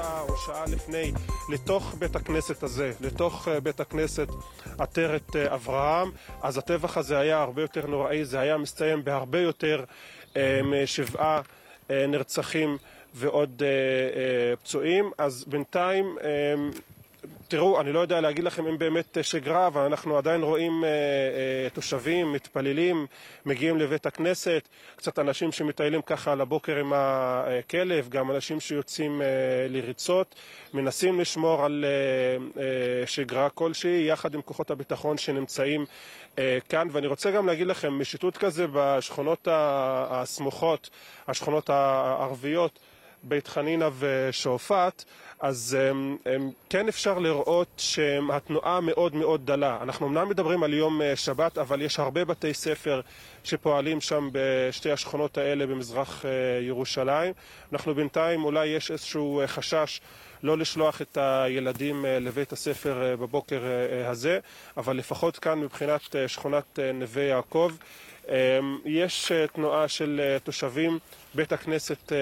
שעה או שעה לפני לתוך בית הכנסת הזה, לתוך בית הכנסת עטרת אברהם, אז הטבח הזה היה הרבה יותר נוראי, זה היה מסתיים בהרבה יותר משבעה נרצחים ועוד פצועים, אז בינתיים תראו, אני לא יודע להגיד לכם אם באמת שגרה, אבל אנחנו עדיין רואים אה, אה, תושבים, מתפללים, מגיעים לבית הכנסת, קצת אנשים שמטיילים ככה על הבוקר עם הכלב, גם אנשים שיוצאים אה, לריצות, מנסים לשמור על אה, אה, שגרה כלשהי, יחד עם כוחות הביטחון שנמצאים אה, כאן. ואני רוצה גם להגיד לכם, משיטוט כזה בשכונות הסמוכות, השכונות הערביות, בית חנינה ושועפאט, אז הם, הם, כן אפשר לראות שהתנועה מאוד מאוד דלה. אנחנו אמנם מדברים על יום שבת, אבל יש הרבה בתי ספר שפועלים שם בשתי השכונות האלה במזרח ירושלים. אנחנו בינתיים, אולי יש איזשהו חשש לא לשלוח את הילדים לבית הספר בבוקר הזה, אבל לפחות כאן מבחינת שכונת נווה יעקב יש תנועה של תושבים, בית הכנסת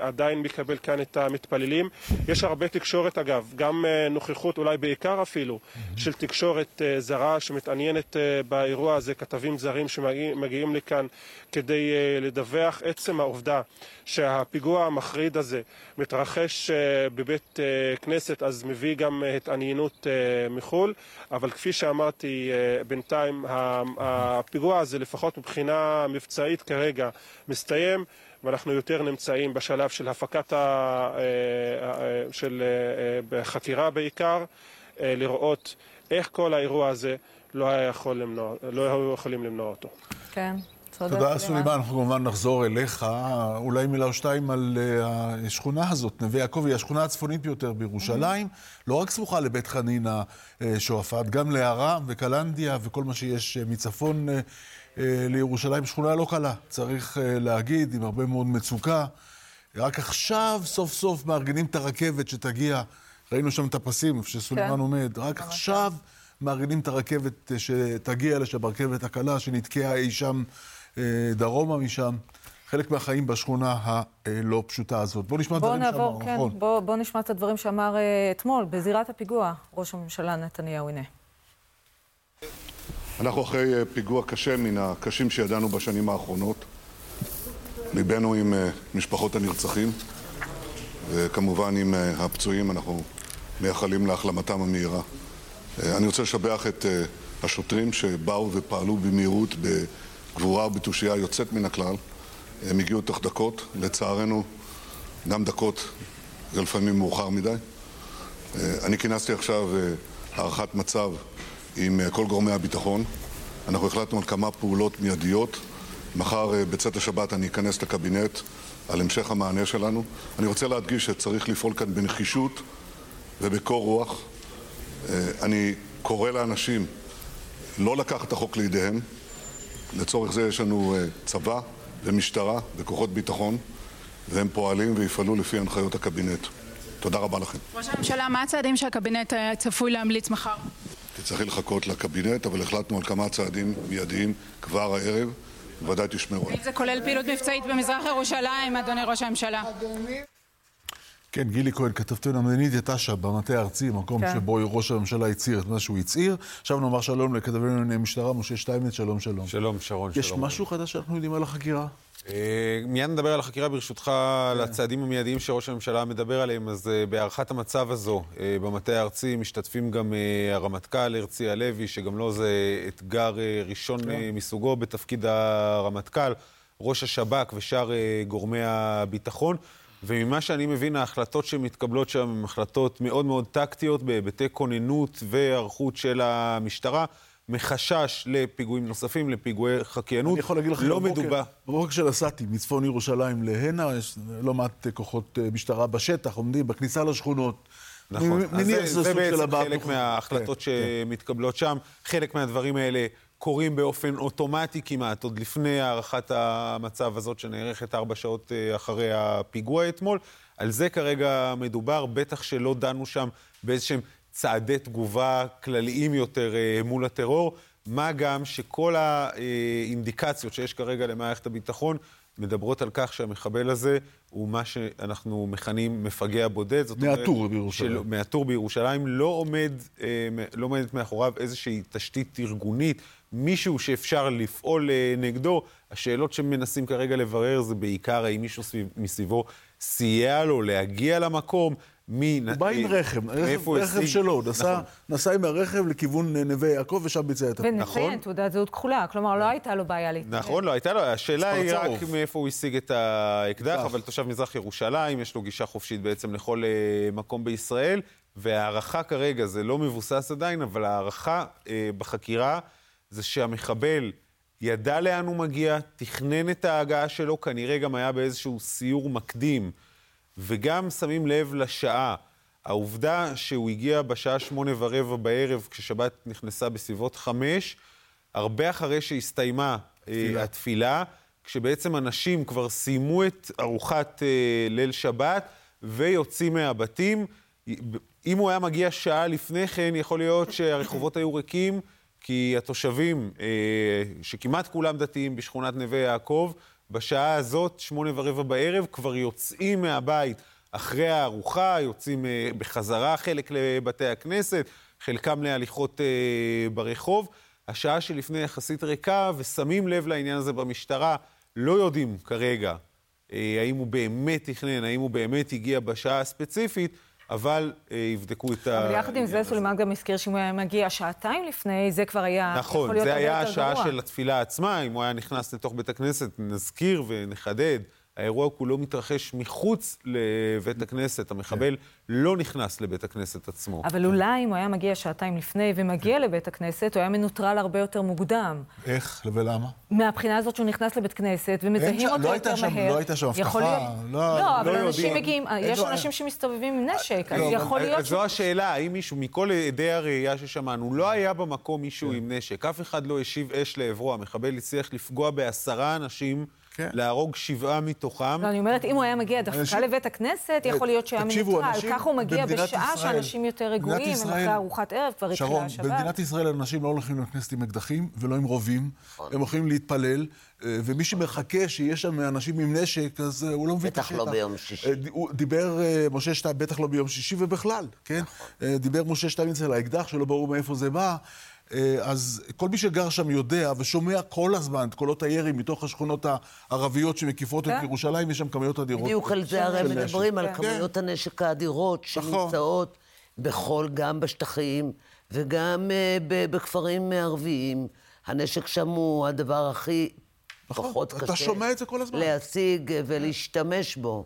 עדיין מקבל כאן את המתפללים. יש הרבה תקשורת אגב, גם נוכחות, אולי בעיקר אפילו, של תקשורת זרה שמתעניינת באירוע הזה, כתבים זרים שמגיעים לכאן כדי לדווח. עצם העובדה שהפיגוע המחריד הזה מתרחש בבית כנסת, אז מביא גם התעניינות מחו"ל, אבל כפי שאמרתי, בינתיים הפיגוע הזה, לפחות מבחינה מבצעית כרגע, מסתיים. ואנחנו יותר נמצאים בשלב של הפקת, ה... של חקירה בעיקר, לראות איך כל האירוע הזה לא היה יכול למנוע, לא היו יכולים למנוע אותו. כן. תודה, סולימאן. אנחנו כמובן נחזור אליך. אולי מילה או שתיים על השכונה הזאת. נווה יעקב היא השכונה הצפונית ביותר בירושלים. לא רק סמוכה לבית חנינא שועפאט, גם לערם וקלנדיה וכל מה שיש מצפון לירושלים. שכונה לא קלה, צריך להגיד, עם הרבה מאוד מצוקה. רק עכשיו, סוף סוף, מארגנים את הרכבת שתגיע. ראינו שם את הפסים, איפה שסולימאן עומד. רק עכשיו מארגנים את הרכבת שתגיע לשם, הרכבת הקלה שנתקעה אי שם דרומה משם. חלק מהחיים בשכונה הלא פשוטה הזאת. בואו נשמע דברים שאמר, כן, נכון. בואו בוא נשמע את הדברים שאמר אתמול, בזירת הפיגוע, ראש הממשלה נתניהו, הנה. אנחנו אחרי פיגוע קשה מן הקשים שידענו בשנים האחרונות. ליבנו עם משפחות הנרצחים, וכמובן עם הפצועים, אנחנו מייחלים להחלמתם המהירה. אני רוצה לשבח את השוטרים שבאו ופעלו במהירות, בגבורה ובתושייה יוצאת מן הכלל. הם הגיעו תוך דקות, לצערנו גם דקות זה לפעמים מאוחר מדי. אני כינסתי עכשיו הערכת מצב עם כל גורמי הביטחון. אנחנו החלטנו על כמה פעולות מיידיות. מחר בצאת השבת אני אכנס לקבינט על המשך המענה שלנו. אני רוצה להדגיש שצריך לפעול כאן בנחישות ובקור רוח. אני קורא לאנשים לא לקחת את החוק לידיהם. לצורך זה יש לנו צבא ומשטרה וכוחות ביטחון, והם פועלים ויפעלו לפי הנחיות הקבינט. תודה רבה לכם. ראש הממשלה, מה הצעדים שהקבינט צפוי להמליץ מחר? תצטרכי לחכות לקבינט, אבל החלטנו על כמה צעדים מיידיים כבר הערב, בוודאי תשמעו. האם זה כולל פעילות מבצעית במזרח ירושלים, אדוני ראש הממשלה? כן, גילי כהן, כתבתנו המדינית יתשה במטה הארצי, מקום כן. שבו ראש הממשלה הצהיר את מה שהוא הצהיר. עכשיו נאמר שלום לכתבנו לענייני משטרה, משה שטיימץ, שלום שלום. שלום, שרון, יש שלום. יש משהו חדש שאנחנו יודעים על החקירה? מיד נדבר על החקירה ברשותך, כן. על הצעדים המיידיים שראש הממשלה מדבר עליהם. אז בהערכת המצב הזו, במטה הארצי, משתתפים גם הרמטכ"ל הרצי הלוי, שגם לו זה אתגר ראשון כן. מסוגו בתפקיד הרמטכ"ל, ראש השב"כ ושאר גורמי הביטחון. וממה שאני מבין, ההחלטות שמתקבלות שם הן החלטות מאוד מאוד טקטיות בהיבטי כוננות והיערכות של המשטרה. מחשש לפיגועים נוספים, לפיגועי חקיינות. אני יכול להגיד לך, לא מדובר. בבוקר שנסעתי מצפון ירושלים להנה, יש לא מעט כוחות משטרה בשטח, עומדים בכניסה לשכונות. נכון. אז זה, זה בעצם חלק. מההחלטות כן, שמתקבלות כן. שם. חלק מהדברים האלה קורים באופן אוטומטי כמעט, עוד לפני הערכת המצב הזאת שנערכת ארבע שעות אחרי הפיגוע אתמול. על זה כרגע מדובר, בטח שלא דנו שם באיזשהם צעדי תגובה כלליים יותר מול הטרור, מה גם שכל האינדיקציות שיש כרגע למערכת הביטחון מדברות על כך שהמחבל הזה הוא מה שאנחנו מכנים מפגע בודד. זאת מהטור בירושלים. של, מהטור בירושלים. לא, עומד, אה, לא עומדת מאחוריו איזושהי תשתית ארגונית, מישהו שאפשר לפעול אה, נגדו. השאלות שמנסים כרגע לברר זה בעיקר האם מישהו סביב, מסביבו סייע לו להגיע למקום. מי... הוא בא עם רכב, רכב, רכב שלו, נסע, נכון. נסע עם הרכב לכיוון נווה יעקב ושם ביצע את הפעם. ונציין, נכון? תעודת זהות כחולה, כלומר לא הייתה לו בעיה להתנגד. נכון, לא הייתה לו, השאלה היא רק מאיפה הוא השיג את האקדח, אבל תושב מזרח ירושלים, יש לו גישה חופשית בעצם לכל אה, מקום בישראל, וההערכה כרגע, זה לא מבוסס עדיין, אבל ההערכה אה, בחקירה זה שהמחבל... ידע לאן הוא מגיע, תכנן את ההגעה שלו, כנראה גם היה באיזשהו סיור מקדים. וגם שמים לב לשעה. העובדה שהוא הגיע בשעה שמונה ורבע בערב, כששבת נכנסה בסביבות חמש, הרבה אחרי שהסתיימה אה, תפילה. התפילה, כשבעצם אנשים כבר סיימו את ארוחת אה, ליל שבת ויוצאים מהבתים. אם הוא היה מגיע שעה לפני כן, יכול להיות שהרחובות היו ריקים, כי התושבים, אה, שכמעט כולם דתיים בשכונת נווה יעקב, בשעה הזאת, שמונה ורבע בערב, כבר יוצאים מהבית אחרי הארוחה, יוצאים אה, בחזרה חלק לבתי הכנסת, חלקם להליכות אה, ברחוב. השעה שלפני יחסית ריקה, ושמים לב לעניין הזה במשטרה, לא יודעים כרגע האם הוא באמת תכנן, האם הוא באמת הגיע בשעה הספציפית, אבל אה, יבדקו את ה... אבל יחד עם זה, סולימאן גם הזכיר שאם הוא היה מגיע שעתיים לפני, זה כבר היה נכון. נכון, זה היה השעה של התפילה עצמה, אם הוא היה נכנס לתוך בית הכנסת, נזכיר ונחדד. האירוע כולו מתרחש מחוץ לבית הכנסת. המחבל לא נכנס לבית הכנסת עצמו. אבל אולי אם הוא היה מגיע שעתיים לפני ומגיע לבית הכנסת, הוא היה מנוטרל הרבה יותר מוקדם. איך ולמה? מהבחינה הזאת שהוא נכנס לבית כנסת ומזהים אותו לא יותר שם, מהר. לא הייתה שם אבטחה. לא, לא, אבל לא אנשים מגיעים, יש אנשים שמסתובבים עם נשק, אז לא, יכול להיות... זו השאלה, האם מישהו, מכל עדי הראייה ששמענו, לא היה במקום מישהו כן. עם נשק, אף אחד לא השיב אש לעברו, המחבל הצליח לפגוע בעשרה אנשים. כן. להרוג שבעה מתוכם. לא, אני אומרת, אם הוא היה מגיע דווקא אנשים... לבית הכנסת, יכול להיות שהיה מנוטרל. כך הוא מגיע בשעה ישראל, שאנשים יותר רגועים, הם אחרי ארוחת ערב, כבר התחילה השבת. שרון, במדינת ישראל אנשים לא הולכים לכנסת עם אקדחים ולא עם רובים. נכון. הם הולכים להתפלל, אה, ומי שמחכה שיש שם אנשים עם נשק, אז אה, הוא לא מבין את השטח. בטח לא ביום שישי. אה, דיבר משה שטיין, בטח לא ביום שישי ובכלל, כן? נכון. דיבר משה שטייניץ על האקדח, שלא ברור מאיפה זה בא. אה, אז כל מי שגר שם יודע ושומע כל הזמן את קולות הירי מתוך השכונות הערביות שמקיפות את כן. ירושלים, יש שם כמויות אדירות. בדיוק על זה הרי מדברים, על כן. כמויות הנשק האדירות נכון. שנמצאות בכל, גם בשטחים וגם אה, בכפרים ערביים. הנשק שם הוא הדבר הכי נכון, פחות קשה. אתה שומע את זה כל הזמן. להשיג ולהשתמש בו.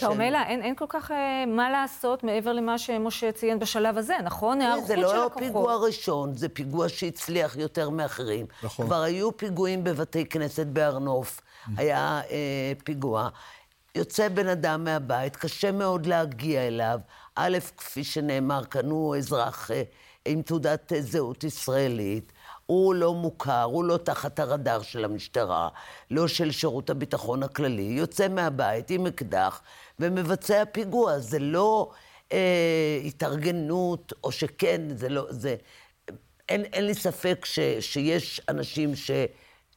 כרמלה, אין, אין כל כך אה, מה לעשות מעבר למה שמשה ציין בשלב הזה, נכון? היערכות של. זה לא פיגוע ראשון, זה פיגוע שהצליח יותר מאחרים. נכון. כבר היו פיגועים בבתי כנסת בהר נוף, היה אה, פיגוע. יוצא בן אדם מהבית, קשה מאוד להגיע אליו. א', כפי שנאמר כאן, הוא אזרח אה, עם תעודת אה, זהות ישראלית. הוא לא מוכר, הוא לא תחת הרדאר של המשטרה, לא של שירות הביטחון הכללי, יוצא מהבית עם אקדח ומבצע פיגוע. זה לא אה, התארגנות, או שכן, זה לא... זה... אין, אין לי ספק ש, שיש אנשים ש...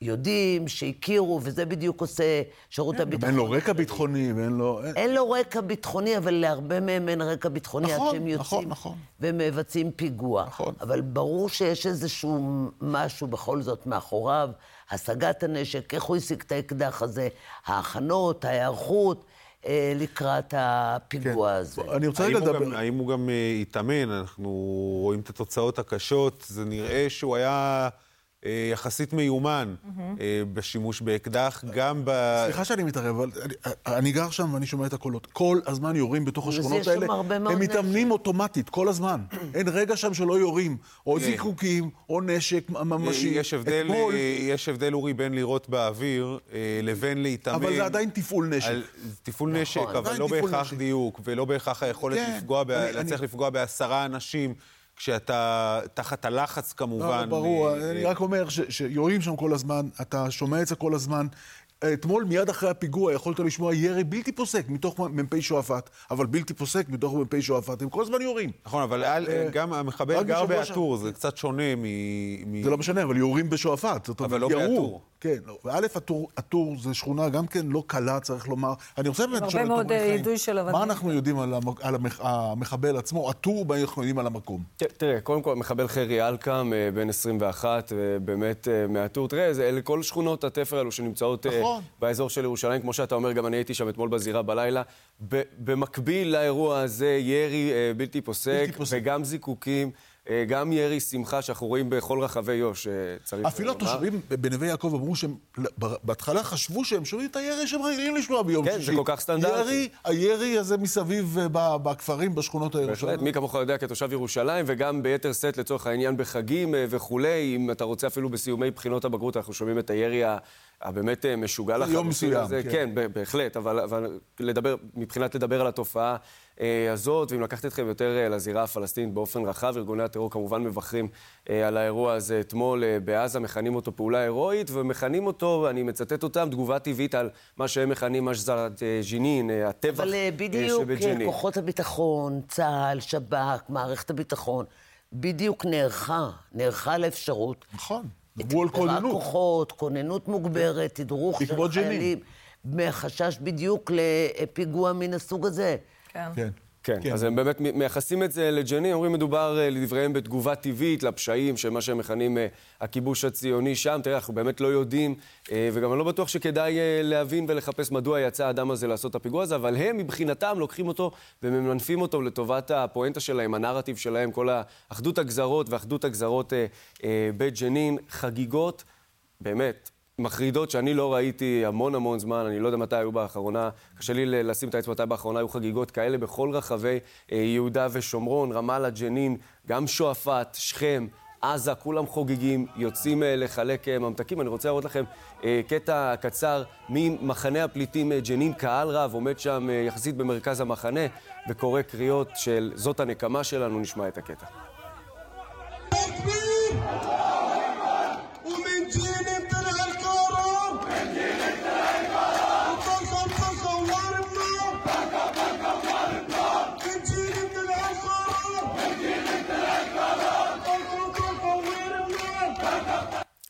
יודעים, שהכירו, וזה בדיוק עושה שירות כן, הביטחון. אין לו רקע ביטחוני, ואין לו... אין... אין לו רקע ביטחוני, אבל להרבה מהם אין רקע ביטחוני נכון, עד שהם נכון, יוצאים נכון, נכון. ומבצעים פיגוע. נכון. אבל ברור שיש איזשהו משהו בכל זאת מאחוריו, השגת הנשק, איך הוא השיג את האקדח הזה, ההכנות, ההיערכות. אה, לקראת הפיגוע כן. הזה. אני רוצה רגע לדבר... האם הוא גם אה, התאמן? אנחנו רואים את התוצאות הקשות, זה נראה שהוא היה... אה, יחסית מיומן mm-hmm. בשימוש באקדח, גם ב... סליחה שאני מתערב, אבל אני, אני גר שם ואני שומע את הקולות. כל הזמן יורים בתוך השכונות האלה. הם מתאמנים אוטומטית, כל הזמן. אין רגע שם שלא יורים. או זיקוקים, או נשק ממשי. יש הבדל, אורי, בין לירות באוויר לבין להתאמן. אבל זה עדיין תפעול נשק. תפעול נכון. נשק, אבל לא בהכרח. דיוק, ולא בהכרח היכולת כן. לפגוע, להצליח. לפגוע בעשרה אנשים. כשאתה תחת הלחץ כמובן. לא, ברור. אני רק אומר שיורים שם כל הזמן, אתה שומע את זה כל הזמן. אתמול, מיד אחרי הפיגוע, יכולת לשמוע ירי בלתי פוסק מתוך מ"פ שועפאט, אבל בלתי פוסק מתוך מ"פ שועפאט, הם כל הזמן יורים. נכון, אבל אה, גם המחבל גר בעטור, זה קצת שונה מ... זה לא משנה, אבל יורים בשועפאט. אבל לא בעטור. כן, לא. וא', הטור זה שכונה גם כן לא קלה, צריך לומר. אני רוצה באמת לשאול את הרבה מאוד יידוי של אבנים. מה אנחנו יודעים על. המחבל עצמו, הטור, מה אנחנו יודעים על המקום? תראה, קודם כל, מחבל חרי אלקאם, אה, בן 21, באמת אה, מהטור. תראה, זה, אלה כל שכונות התפר האלו שנמצאות אה, נכון. באזור של ירושלים. כמו שאתה אומר, גם אני הייתי שם אתמול בזירה בלילה. במקביל לאירוע הזה, ירי בלתי פוסק, בלתי פוסק. וגם זיקוקים. אה, גם ירי שמחה שאנחנו רואים בכל רחבי יו"ש, אה, צריך לומר. אפילו התושבים בנווה יעקב אמרו שהם בהתחלה חשבו שהם שומעים את הירי שהם רגילים לשמוע ביום שישי. כן, זה כל כך סטנדרטי. הירי הזה מסביב אה, בכפרים, בשכונות הירושלים. בהחלט, מי כמוך יודע כתושב ירושלים, וגם ביתר שאת לצורך העניין בחגים וכולי, אם אתה רוצה אפילו בסיומי בחינות הבגרות, אנחנו שומעים את הירי הבאמת משוגע לחלוטין. יום מסוים, כן. כן, בהחלט, אבל לדבר, מבחינת לדבר על התופעה אה, הזאת, ואם לקחת אתכם יותר אה, לזירה הפלסטינית באופן רחב, ארגוני הטרור כמובן מבקרים אה, על האירוע הזה אתמול בעזה, מכנים אותו פעולה הירואית, ומכנים אותו, אני מצטט אותם, תגובה טבעית על מה שהם מכנים משזרת ג'נין, הטבח שבג'נין. אבל בדיוק כוחות הביטחון, צה"ל, שב"כ, מערכת הביטחון, בדיוק נערכה, נערכה לאפשרות. נכון. דיברו על כוננות. כוחות, כוננות מוגברת, תדרוך של חיילים. מחשש בדיוק לפיגוע מן הסוג הזה. כן. כן. כן, כן, אז הם באמת מייחסים את זה לג'נין, אומרים מדובר אה, לדבריהם בתגובה טבעית לפשעים של מה שהם מכנים אה, הכיבוש הציוני שם. תראה, אנחנו באמת לא יודעים, אה, וגם אני לא בטוח שכדאי להבין ולחפש מדוע יצא האדם הזה לעשות את הפיגוע הזה, אבל הם מבחינתם לוקחים אותו וממנפים אותו לטובת הפואנטה שלהם, הנרטיב שלהם, כל אחדות הגזרות ואחדות הגזרות בג'נין, חגיגות, באמת. מחרידות שאני לא ראיתי המון המון זמן, אני לא יודע מתי היו באחרונה, קשה לי לשים את האצבע מתי באחרונה היו חגיגות כאלה בכל רחבי אה, יהודה ושומרון, רמאללה, ג'נין, גם שועפאט, שכם, עזה, כולם חוגגים, יוצאים אה, לחלק אה, ממתקים. אני רוצה להראות לכם קטע קצר ממחנה הפליטים ג'נין. קהל רב עומד שם יחסית במרכז המחנה וקורא קריאות של זאת הנקמה שלנו, נשמע את הקטע.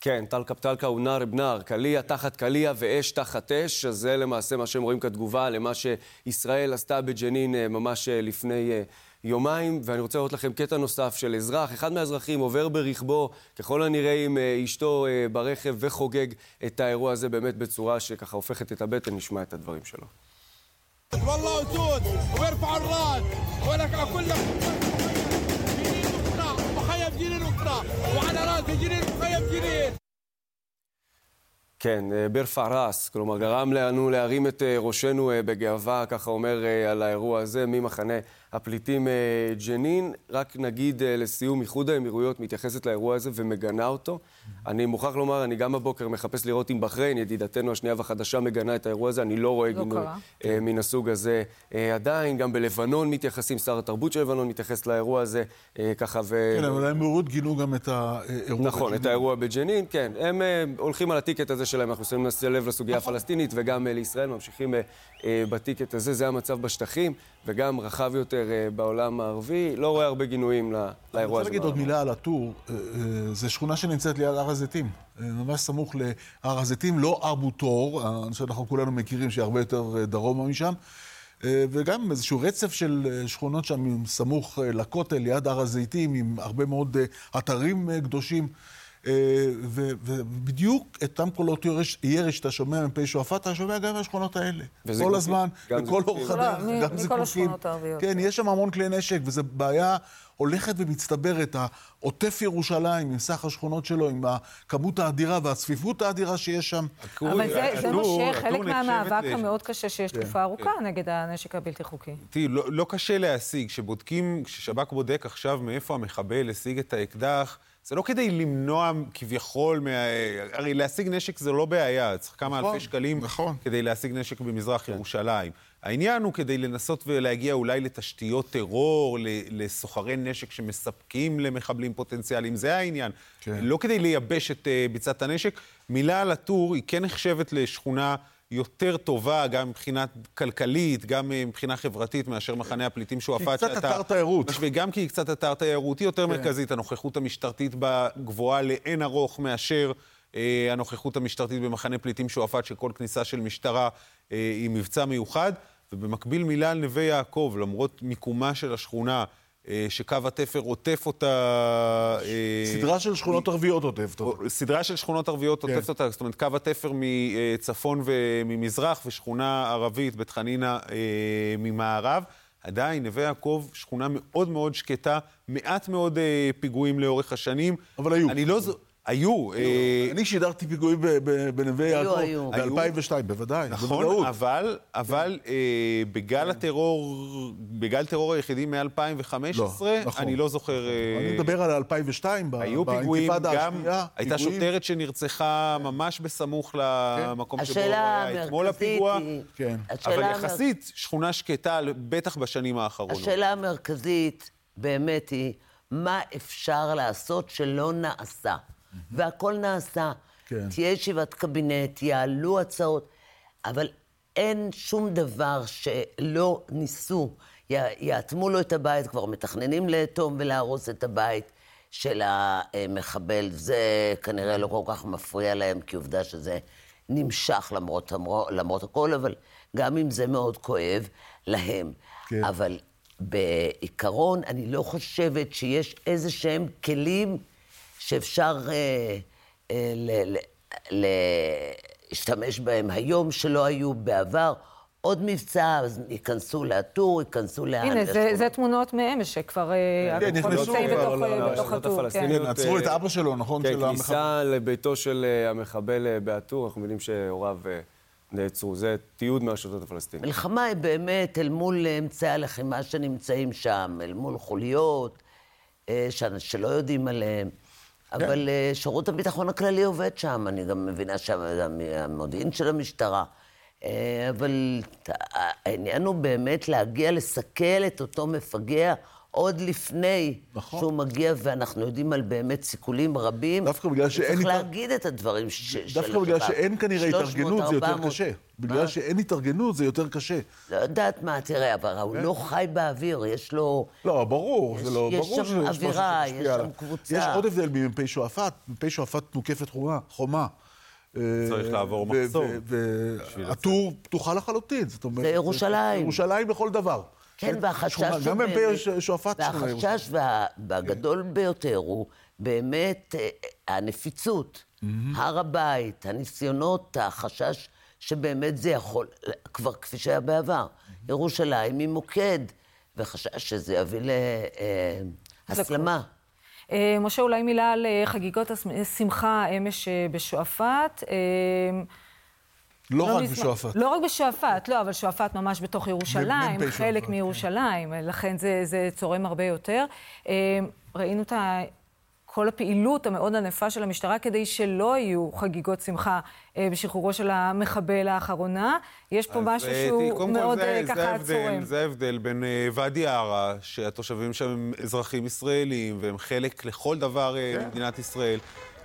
כן, טלקה פטלקה הוא נער בנער, קליע תחת קליע ואש תחת אש, אז זה למעשה מה שהם רואים כתגובה למה שישראל עשתה בג'נין אה, ממש אה, לפני אה, יומיים. ואני רוצה לראות לכם קטע נוסף של אזרח. אחד מהאזרחים עובר ברכבו, ככל הנראה עם אשתו ברכב, וחוגג את האירוע הזה באמת בצורה שככה הופכת את הבטן, נשמע את הדברים שלו. وعلى راس جنين مخيم جنين כן, אה, ברפע ראס, כלומר גרם לנו להרים את אה, ראשנו אה, בגאווה, ככה אומר על האירוע הזה, ממחנה הפליטים ג'נין. רק נגיד לסיום, איחוד האמירויות מתייחסת לאירוע הזה ומגנה אותו. אני מוכרח לומר, אני גם בבוקר מחפש לראות אם בחריין, ידידתנו השנייה והחדשה, מגנה את האירוע הזה. אני לא רואה לא גינוי מן הסוג הזה עדיין. גם בלבנון מתייחסים, שר התרבות של לבנון מתייחס לאירוע הזה, ככה ו... כן, אבל האמירויות גינו גם את האירוע נכון, את האירוע בג'נין, כן. הם הולכים על הטיקט הזה שלהם, אנחנו שמים לב לסוגיה הפלסטינית וגם אה, לישראל, ממשיכים אה, אה, בטיקט הזה, זה המצב בשטחים, וגם רחב יותר בעולם הערבי. לא רואה הרבה גינויים לאירוע הזה. אני רוצה להגיד עוד מילה על הטור. זו שכונה שנמצאת ליד הר הזיתים, ממש סמוך להר הזיתים, לא אבו תור, שאנחנו כולנו מכירים, שהיא הרבה יותר דרומה משם. וגם איזשהו רצף של שכונות שם סמוך לכותל, ליד הר הזיתים, עם הרבה מאוד אתרים קדושים. אה, ובדיוק את אותם קולות ירי שאתה שומע מפי שועפאט, אתה שומע גם מהשכונות האלה. כל הזמן, בכל אורך הדרך, גם זיקוקים. מכל השכונות הערביות. כן, יש שם המון כלי נשק, וזו בעיה הולכת ומצטברת. העוטף ירושלים, עם סך השכונות שלו, עם הכמות האדירה והצפיפות האדירה שיש שם. אבל זה מושך חלק מהמאבק המאוד קשה שיש כן. תקופה ארוכה נגד הנשק הבלתי חוקי. תראי, לא, לא קשה להשיג. כשבודקים, כששב"כ בודק עכשיו מאיפה המחבל השיג את האקדח, זה לא כדי למנוע כביכול, מה... הרי להשיג נשק זה לא בעיה, צריך כמה נכון, אלפי שקלים נכון. כדי להשיג נשק במזרח כן. ירושלים. העניין הוא כדי לנסות ולהגיע אולי לתשתיות טרור, לסוחרי נשק שמספקים למחבלים פוטנציאליים, זה העניין. כן. לא כדי לייבש את uh, ביצת הנשק. מילה על הטור, היא כן נחשבת לשכונה... יותר טובה, גם מבחינה כלכלית, גם אה, מבחינה חברתית, מאשר מחנה הפליטים שועפאט, שאתה... היא קצת אתר תיירות. וגם כי היא קצת אתר תיירותי יותר כן. מרכזית, הנוכחות המשטרתית בה גבוהה לאין ארוך מאשר הנוכחות המשטרתית במחנה פליטים שועפאט, שכל כניסה של משטרה היא מבצע מיוחד. ובמקביל מילה על נווה יעקב, למרות מיקומה של השכונה, אה, שקו התפר עוטף אותה... אה, סדרה של שכונות ערביות עוטפת אותה. סדרה של שכונות ערביות כן. עוטפת אותה, זאת אומרת, קו התפר מצפון וממזרח, ושכונה ערבית, בית חנינא, אה, ממערב. עדיין, נווה יעקב, שכונה מאוד מאוד שקטה, מעט מאוד פיגועים לאורך השנים. אבל היו. אני לא... היו. אה, אני שידרתי פיגועים בנווה יעקב. היו, היו. ב-2002, בוודאי, נכון, אבל, אבל אה, בגל הטרור, בגל טרור היחידי מ-2015, לא, נכון. אני לא זוכר... אה, אני מדבר על 2002, באינתיפאדה השנייה. הייתה שוטרת שנרצחה ממש בסמוך למקום שבו היה אתמול הפיגוע. כן. אבל יחסית, שכונה שקטה, בטח בשנים האחרונות. השאלה המרכזית באמת היא, מה אפשר לעשות שלא נעשה? והכל נעשה. כן. תהיה ישיבת קבינט, יעלו הצעות, אבל אין שום דבר שלא ניסו. יאטמו לו את הבית, כבר מתכננים לאטום ולהרוס את הבית של המחבל. זה כנראה לא כל כך מפריע להם, כי עובדה שזה נמשך למרות, למרות הכל, אבל גם אם זה מאוד כואב להם. כן. אבל בעיקרון, אני לא חושבת שיש איזה שהם כלים שאפשר אה, אה, להשתמש בהם היום שלא היו בעבר. עוד מבצע, אז ייכנסו לאטור, ייכנסו לאן. הנה, זה, זה תמונות מאמש שכבר... אה, כן, נכנסו כבר בתוך הטור. כן, עצרו את אבא שלו, נכון? כן, כניסה לביתו של אה, המחבל באטור, אנחנו מבינים שהוריו נעצרו. זה תיעוד מהרשתות הפלסטיניות. מלחמה היא באמת אל מול אמצעי הלחימה שנמצאים שם, אל מול חוליות שלא יודעים עליהן. אבל כן. שירות הביטחון הכללי עובד שם, אני גם מבינה שם, גם המודיעין של המשטרה. אה, אבל העניין הוא באמת להגיע לסכל את אותו מפגע עוד לפני נכון. שהוא מגיע, ואנחנו יודעים על באמת סיכולים רבים. דווקא בגלל שאין... צריך להגיד את הדברים ש... דווקא בגלל שאין כנראה התארגנות, זה יותר קשה. בגלל שאין התארגנות, זה יותר קשה. לא יודעת מה, תראה, אבל הוא לא חי באוויר, יש לו... לא, ברור, זה לא... ברור שיש משהו שמשפיע. יש שם אווירה, יש שם קבוצה. יש עוד הבדל ממ"פ שועפאט, מ"פ שועפאט מוקפת חומה. צריך לעבור מחסום. והטור פתוחה לחלוטין, זאת אומרת... זה ירושלים. ירושלים לכל דבר. כן, והחשש... גם מ"פ שועפאט והחשש והגדול ביותר הוא באמת אה, הנפיצות, הר הבית, הניסיונות, החשש שבאמת זה יכול, כבר כפי שהיה בעבר. ירושלים היא מוקד, וחשש שזה יביא להסלמה. אה, משה, אולי מילה על אה, חגיגות השמחה אמש בשועפאט. לא, לא רק בשועפאט. לא רק בשועפאט, לא, אבל שועפאט ממש בתוך ירושלים, חלק כן. מירושלים, לכן זה, זה צורם הרבה יותר. אה, ראינו את כל הפעילות המאוד ענפה של המשטרה כדי שלא יהיו חגיגות שמחה אה, בשחרורו של המחבל האחרונה. יש פה משהו אה, שהוא מאוד זה, ככה זה צורם. זה ההבדל בין ואדי עארה, שהתושבים שם הם אזרחים ישראלים, והם חלק לכל דבר כן. במדינת ישראל.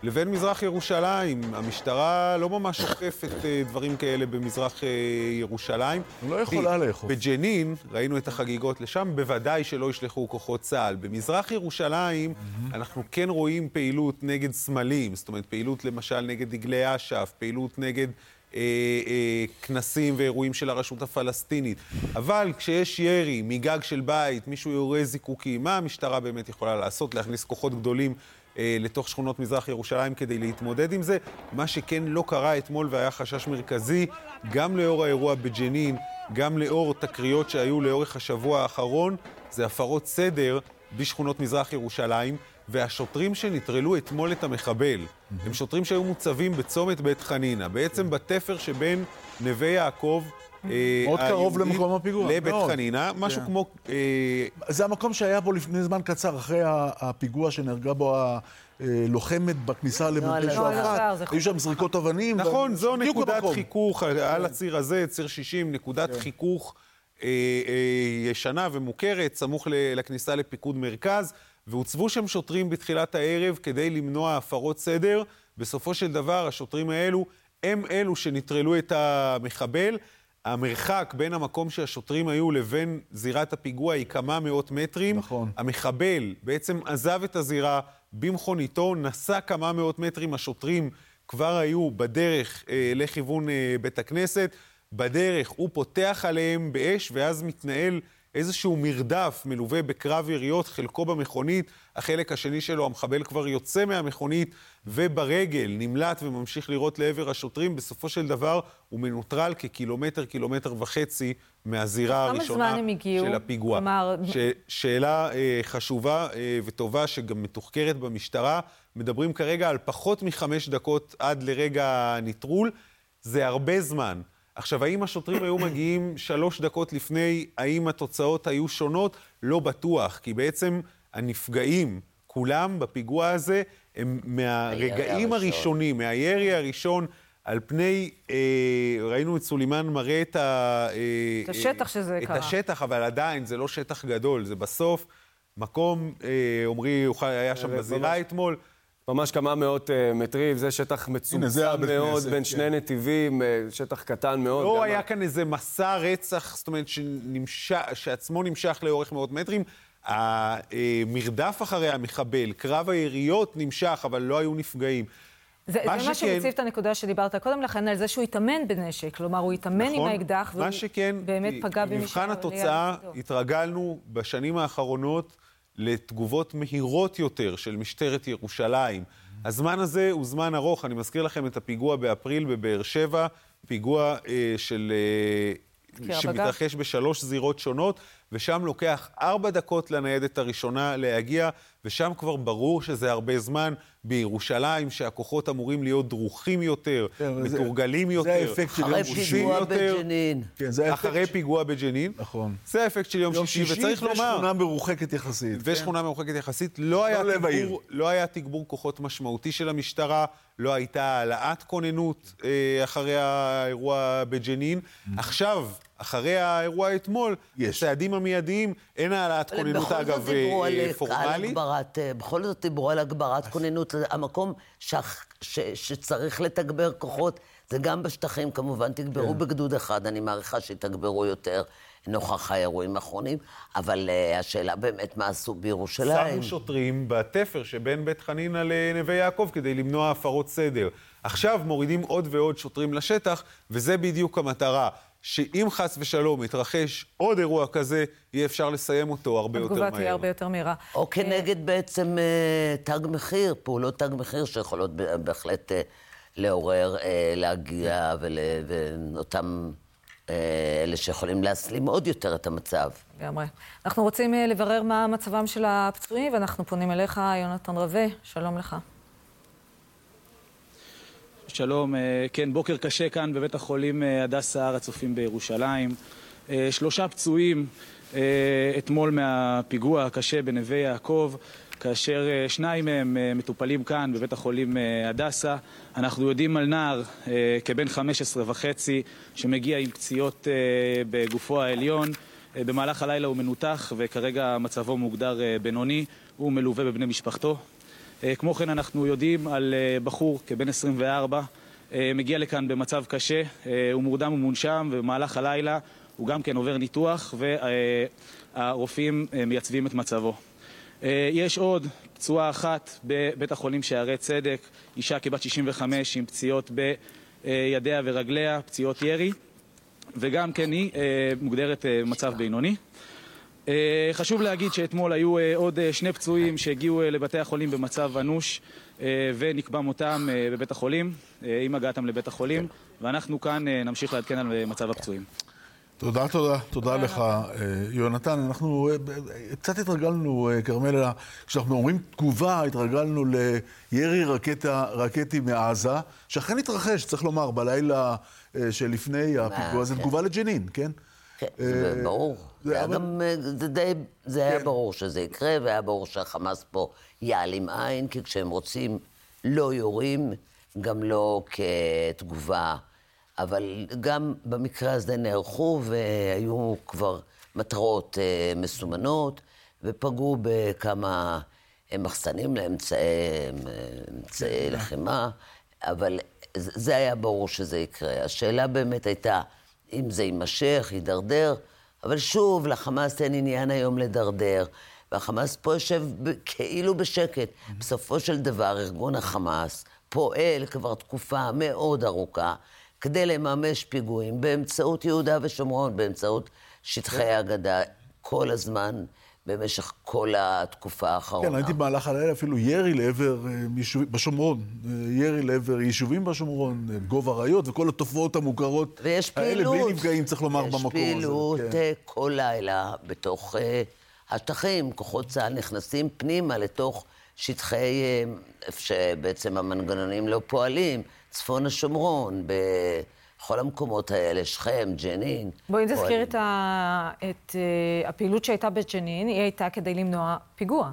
לבין מזרח ירושלים. המשטרה לא ממש אוכפת אה, דברים כאלה במזרח אה, ירושלים. לא יכולה לאכוף. בג'נין, ראינו את החגיגות לשם, בוודאי שלא ישלחו כוחות צה"ל. במזרח ירושלים. אנחנו כן רואים פעילות נגד סמלים, זאת אומרת, פעילות למשל נגד דגלי אש"ף, פעילות נגד... אה, כנסים ואירועים של הרשות הפלסטינית. אבל כשיש ירי מגג של בית, מישהו יורה זיקוקים, מה המשטרה באמת יכולה לעשות? להכניס כוחות גדולים לתוך שכונות מזרח ירושלים כדי להתמודד עם זה. מה שכן לא קרה אתמול והיה חשש מרכזי, גם לאור האירוע בג'נין, גם לאור תקריות שהיו לאורך השבוע האחרון, זה הפרות סדר בשכונות מזרח ירושלים. והשוטרים שנטרלו אתמול את המחבל, mm-hmm. הם שוטרים שהיו מוצבים בצומת בית חנינא, בעצם בתפר שבין נווה יעקב אה, מאוד קרוב למקום הפיגוע. לבית חנינה, משהו כן. כמו... אה, זה המקום שהיה בו לפני זמן קצר, אחרי הפיגוע שנהרגה בו הלוחמת בכניסה לא, למ"פ לא, שועפאט. היו שם זריקות אבנים. נכון, זו נקודת חיכוך על כן. הציר הזה, ציר 60, נקודת כן. חיכוך אה, ישנה ומוכרת, סמוך לכניסה לפיקוד מרכז, והוצבו שם שוטרים בתחילת הערב כדי למנוע הפרות סדר. בסופו של דבר, השוטרים האלו הם אלו שנטרלו את המחבל. המרחק בין המקום שהשוטרים היו לבין זירת הפיגוע היא כמה מאות מטרים. נכון. המחבל בעצם עזב את הזירה במכוניתו, נסע כמה מאות מטרים, השוטרים כבר היו בדרך אה, לכיוון אה, בית הכנסת. בדרך הוא פותח עליהם באש, ואז מתנהל איזשהו מרדף מלווה בקרב יריות, חלקו במכונית, החלק השני שלו, המחבל כבר יוצא מהמכונית וברגל נמלט וממשיך לירות לעבר השוטרים. בסופו של דבר הוא מנוטרל כקילומטר, קילומטר וחצי מהזירה הראשונה של הפיגוע. כלומר... ש... שאלה אה, חשובה אה, וטובה שגם מתוחקרת במשטרה. מדברים כרגע על פחות מחמש דקות עד לרגע הנטרול. זה הרבה זמן. עכשיו, האם השוטרים היו מגיעים שלוש דקות לפני, האם התוצאות היו שונות? לא בטוח, כי בעצם הנפגעים, כולם בפיגוע הזה, הם מהרגעים הראשונים, מהירי הראשון, על פני, אה, ראינו את סולימאן מראה את ה... אה, את השטח שזה את קרה. את השטח, אבל עדיין זה לא שטח גדול, זה בסוף מקום, אה, עמרי היה שם בזירה אתמול. ממש כמה מאות uh, מטרים, זה שטח מצומצם מאוד, כנסת, בין כן. שני נטיבים, uh, שטח קטן מאוד. לא היה כאן איזה מסע רצח, זאת אומרת, שנמשך, שעצמו נמשך לאורך מאות מטרים. המרדף אחרי המחבל, קרב היריות נמשך, אבל לא היו נפגעים. זה מה שכן... שמציב את הנקודה שדיברת קודם לכן, על זה שהוא התאמן בנשק. כלומר, הוא התאמן נכון, עם האקדח, והוא שכן, באמת פגע במי במבחן התוצאה, התרגלנו בשנים האחרונות לתגובות מהירות יותר של משטרת ירושלים. הזמן הזה הוא זמן ארוך. אני מזכיר לכם את הפיגוע באפריל בבאר שבע, פיגוע אה, של... אה, שמתרחש בשלוש זירות שונות, ושם לוקח ארבע דקות לניידת הראשונה להגיע, ושם כבר ברור שזה הרבה זמן. בירושלים, שהכוחות אמורים להיות דרוכים יותר, כן, מתורגלים יותר, זה האפקט של יום שישי. אחרי פיגוע בג'נין. כן, זה אחרי פיגוע בג'נין. נכון. זה האפקט של יום, יום שישי, שישי, וצריך לומר... ושכונה מרוחקת יחסית. ושכונה כן. מרוחקת יחסית. לא היה, לא תגבור, לא היה תגבור כוחות משמעותי של המשטרה, לא הייתה העלאת כוננות אה, אחרי האירוע בג'נין. Mm-hmm. עכשיו... אחרי האירוע אתמול, יש. הצעדים המיידיים, אין העלאת כוננות, אגב, אה, פורמלית. אה, בכל זאת דיברו על הגברת כוננות. המקום ש... ש... שצריך לתגבר כוחות, זה גם בשטחים, כמובן. תגברו כן. בגדוד אחד, אני מעריכה שיתגברו יותר. נוכח האירועים האחרונים, אבל uh, השאלה באמת מה עשו בירושלים. שמו שוטרים בתפר שבין בית חנינא לנווה יעקב כדי למנוע הפרות סדר. עכשיו מורידים עוד ועוד שוטרים לשטח, וזה בדיוק המטרה. שאם חס ושלום יתרחש עוד אירוע כזה, יהיה אפשר לסיים אותו הרבה יותר מהר. התגובה תהיה הרבה יותר מהירה. או כנגד בעצם אה, תג מחיר, פעולות תג מחיר שיכולות בהחלט אה, לעורר, אה, להגיע, ואותם אלה שיכולים להסלים עוד יותר את המצב. לגמרי. אנחנו רוצים לברר מה מצבם של הפצועים, ואנחנו פונים אליך, יונתן רווה, שלום לך. שלום, אה, כן, בוקר קשה כאן בבית החולים אה, הדסה הר הצופים בירושלים. אה, שלושה פצועים אתמול מהפיגוע הקשה בנווה יעקב, כאשר שניים מהם מטופלים כאן בבית החולים הדסה. אנחנו יודעים על נער כבן 15 וחצי שמגיע עם פציעות בגופו העליון. במהלך הלילה הוא מנותח וכרגע מצבו מוגדר בינוני. הוא מלווה בבני משפחתו. אה, כמו כן אנחנו יודעים על אה, בחור כבן 24, אה, מגיע לכאן במצב קשה, הוא מורדם ומונשם ובמהלך הלילה הוא גם כן עובר ניתוח והרופאים מייצבים את מצבו. יש עוד פצועה אחת בבית החולים שערי צדק, אישה כבת 65 עם פציעות בידיה ורגליה, פציעות ירי, וגם כן היא מוגדרת מצב בינוני. אה, חשוב להגיד שאתמול היו אה, עוד אה, שני פצועים שהגיעו לבתי החולים במצב אנוש ונקבע מותם בבית החולים, עם הגעתם לבית החולים, ואנחנו כאן נמשיך לעדכן על מצב הפצועים. תודה, תודה, תודה לך, יונתן. אנחנו קצת התרגלנו, כרמלה, כשאנחנו אומרים תגובה, התרגלנו לירי רקטה, רקטי מעזה, שאכן התרחש, צריך לומר, בלילה שלפני הפיגוע, זה תגובה לג'נין, כן? כן, זה ברור. זה היה גם, אה, זה די, זה היה כן. ברור שזה יקרה, והיה ברור שהחמאס פה יעלים עין, כי כשהם רוצים לא יורים, גם לא כתגובה. אבל גם במקרה הזה נערכו והיו כבר מטרות אה, מסומנות, ופגעו בכמה מחסנים לאמצעי לחימה, אבל זה היה ברור שזה יקרה. השאלה באמת הייתה אם זה יימשך, יידרדר, אבל שוב, לחמאס אין עניין היום לדרדר, והחמאס פה יושב כאילו בשקט. בסופו של דבר, ארגון החמאס פועל כבר תקופה מאוד ארוכה כדי לממש פיגועים באמצעות יהודה ושומרון, באמצעות שטחי הגדה, כל הזמן. במשך כל התקופה האחרונה. כן, הייתי במהלך הלילה אפילו ירי לעבר, אה, יישובים, בשומרון, אה, ירי לעבר יישובים בשומרון, אה, גובה אריות וכל התופעות המוכרות ויש פעילות. האלה, בלי נפגעים, צריך לומר, במקום הזה. יש פעילות כן. כל לילה בתוך השטחים. כוחות צה"ל נכנסים פנימה לתוך שטחי, איפה שבעצם המנגנונים לא פועלים, צפון השומרון, ב... בכל המקומות האלה, שכם, ג'נין. בואי נזכיר את, ה... את uh, הפעילות שהייתה בג'נין, היא הייתה כדי למנוע פיגוע.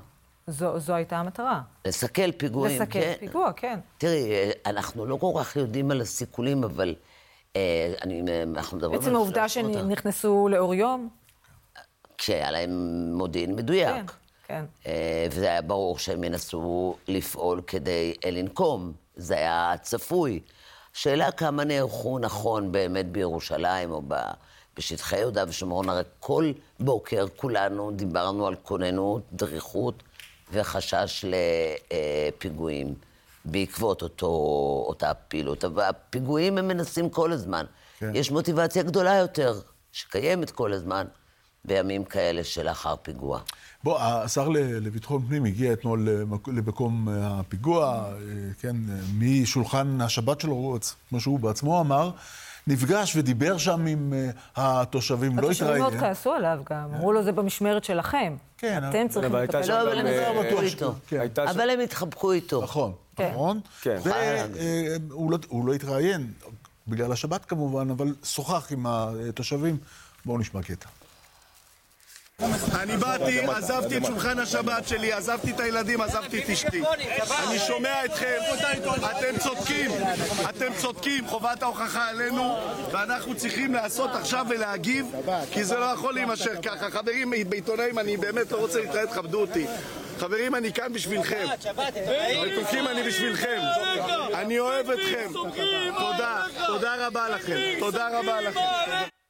זו, זו הייתה המטרה. לסכל פיגועים, לסכל כן. פיגוע, כן. תראי, אנחנו לא כל כך יודעים על הסיכולים, אבל אה, אני, אנחנו מדברים על... בעצם העובדה שנכנסו לאור יום? כשהיה להם מודיעין מדויק. כן, כן. אה, וזה היה ברור שהם ינסו לפעול כדי לנקום. זה היה צפוי. שאלה כמה נערכו נכון באמת בירושלים או בשטחי יהודה ושומרון. הרי כל בוקר כולנו דיברנו על כוננות, דריכות וחשש לפיגועים בעקבות אותו, אותה פעילות. אבל הפיגועים הם מנסים כל הזמן. כן. יש מוטיבציה גדולה יותר, שקיימת כל הזמן, בימים כאלה שלאחר פיגוע. בוא, השר לביטחון פנים הגיע אתמול למקום הפיגוע, כן, משולחן השבת שלו, כמו שהוא בעצמו אמר. נפגש ודיבר שם עם התושבים, לא התראיין. התושבים מאוד כעסו עליו גם, אמרו לו זה במשמרת שלכם. כן. אתם צריכים לטפל. לא, אבל הם התחבקו איתו. אבל הם התחבקו איתו. נכון, נכון. והוא לא התראיין, בגלל השבת כמובן, אבל שוחח עם התושבים. בואו נשמע קטע. אני באתי, עזבתי את שולחן השבת שלי, עזבתי את הילדים, עזבתי את אשתי. אני שומע אתכם, אתם צודקים, אתם צודקים, חובת ההוכחה עלינו, ואנחנו צריכים לעשות עכשיו ולהגיב, כי זה לא יכול להימשך ככה. חברים, בעיתונאים, אני באמת לא רוצה להתראה, תכבדו אותי. חברים, אני כאן בשבילכם. בטוחים אני בשבילכם. אני אוהב אתכם. תודה, תודה רבה לכם. תודה רבה לכם.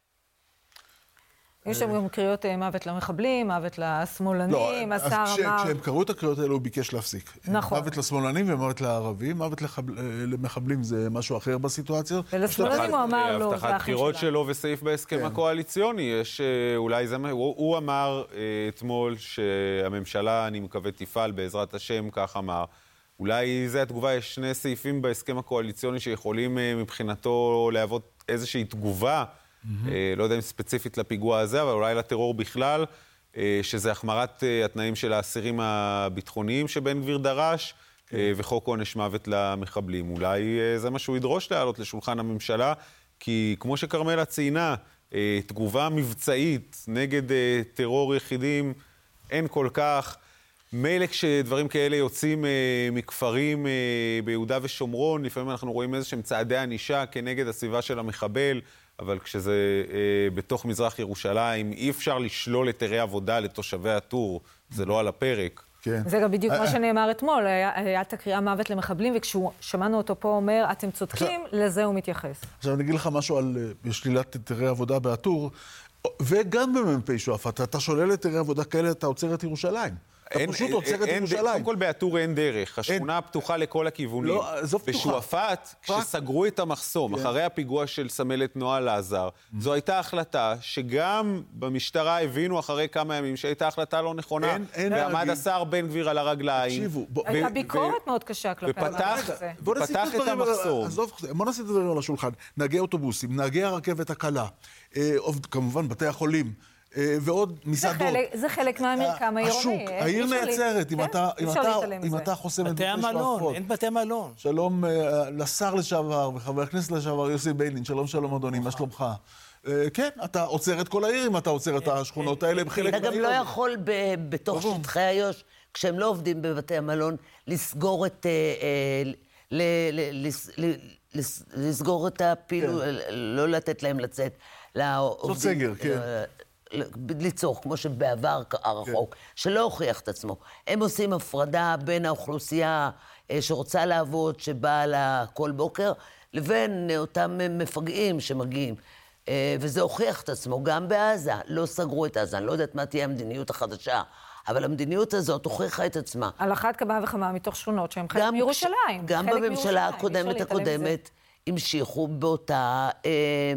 יש שם גם קריאות אה, מוות למחבלים, מוות לשמאלנים, לא, השר אמר... כשהם קראו את הקריאות האלו הוא ביקש להפסיק. נכון. מוות לשמאלנים ומוות לערבים, מוות. אה, למחבלים זה משהו אחר בסיטואציה. ולשמאלנים הוא אמר לו, זה הבטחת בחירות שלו וסעיף בהסכם כן. הקואליציוני. יש אה, אולי זה... הוא, הוא אמר אתמול שהממשלה, אני מקווה, תפעל בעזרת השם, כך אמר. אולי זו התגובה, יש שני סעיפים בהסכם הקואליציוני שיכולים מבחינתו להוות איזושהי תגובה. Mm-hmm. לא יודע אם ספציפית לפיגוע הזה, אבל אולי לטרור בכלל, אה, שזה החמרת אה, התנאים של האסירים הביטחוניים שבן גביר דרש, כן. וחוק עונש מוות למחבלים. אולי זה מה שהוא ידרוש להעלות לשולחן הממשלה, כי כמו שכרמלה ציינה, תגובה מבצעית נגד טרור יחידים אין כל כך. מילא כשדברים כאלה יוצאים אה, מכפרים אה, ביהודה ושומרון, לפעמים אנחנו רואים איזה שהם צעדי ענישה כנגד הסביבה של המחבל, אבל כשזה אה, בתוך מזרח ירושלים, אי אפשר לשלול היתרי עבודה לתושבי הטור, זה לא על הפרק. כן. זה גם בדיוק מה שנאמר אתמול, היה את הקריאה מוות למחבלים, וכששמענו אותו פה אומר, אתם צודקים, לזה הוא מתייחס. עכשיו אני אגיד לך משהו על שלילת היתרי עבודה בהטור, וגם במ"פ שועפאט, אתה שולל היתרי עבודה כאלה, אתה עוצר את ירושלים. אתה פשוט עוצר את ירושלים. קודם כל באטור אין דרך, השכונה פתוחה לכל הכיוונים. לא, עזוב פתוחה. בשועפאט, כשסגרו את המחסום, כן. אחרי הפיגוע של סמלת נועה לזר, זו הייתה החלטה שגם במשטרה הבינו אחרי כמה ימים שהייתה החלטה לא נכונה. אין, אין להגיד. ועמד השר בן גביר על הרגליים. תקשיבו, הייתה ביקורת מאוד קשה כלפי המהלך הזה. ופתח את המחסום. עזוב, בוא נשים את הדברים על השולחן. נהגי אוטובוסים, נהגי הרכבת הקלה, אה, כמובן בתי החולים. אה, ועוד מסעדות. זה חלק, זה חלק מהמרקם העירוני. השוק, העיר נעצרת? אם אתה, אם אתה, אם אתה חוסם את בתי המלון, אין בתי מלון. שלום לשר לשעבר וחבר הכנסת לשעבר יוסי ביילין, שלום שלום אדוני, מה שלומך? כן, אתה עוצר את כל העיר אם אתה עוצר את השכונות האלה בחלק מהעיר. אתה גם לא יכול בתוך שטחי איו"ש, כשהם לא עובדים בבתי המלון, לסגור את... לסגור את הפעילות, כן. לא לתת להם לצאת. לעובדים. זאת סגר, כן. ליצור, כמו שבעבר הרחוק, כן. שלא הוכיח את עצמו. הם עושים הפרדה בין האוכלוסייה אה, שרוצה לעבוד, שבאה לה כל בוקר, לבין אותם מפגעים שמגיעים. אה, וזה הוכיח את עצמו גם בעזה. לא סגרו את עזה, אני לא יודעת מה תהיה המדיניות החדשה, אבל המדיניות הזאת הוכיחה את עצמה. על אחת כמה וכמה מתוך שכונות שהן חלק מירושלים. גם בממשלה הקודמת הקודמת המשיכו באותה... אה,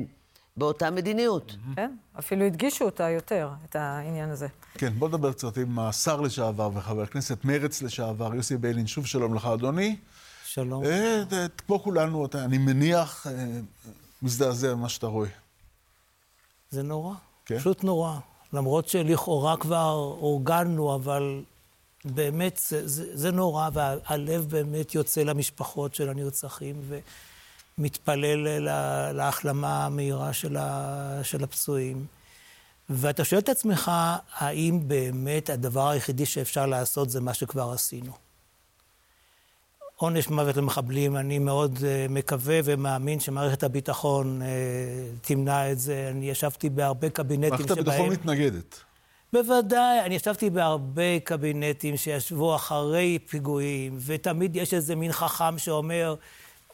באותה מדיניות. כן, אפילו הדגישו אותה יותר, את העניין הזה. כן, בוא נדבר קצת עם השר לשעבר וחבר הכנסת מרץ לשעבר, יוסי ביילין. שוב שלום לך, אדוני. שלום. אה, כמו כולנו, אני מניח, אה, מזדעזע ממה שאתה רואה. זה נורא. כן? פשוט נורא. למרות שלכאורה כבר אורגנו, אבל באמת זה, זה, זה נורא, והלב באמת יוצא למשפחות של הנרצחים. ו... מתפלל להחלמה המהירה של, ה, של הפצועים. ואתה שואל את עצמך, האם באמת הדבר היחידי שאפשר לעשות זה מה שכבר עשינו? עונש מוות למחבלים, אני מאוד uh, מקווה ומאמין שמערכת הביטחון uh, תמנע את זה. אני ישבתי בהרבה קבינטים שבהם... מערכת הביטחון מתנגדת. בוודאי, אני ישבתי בהרבה קבינטים שישבו אחרי פיגועים, ותמיד יש איזה מין חכם שאומר,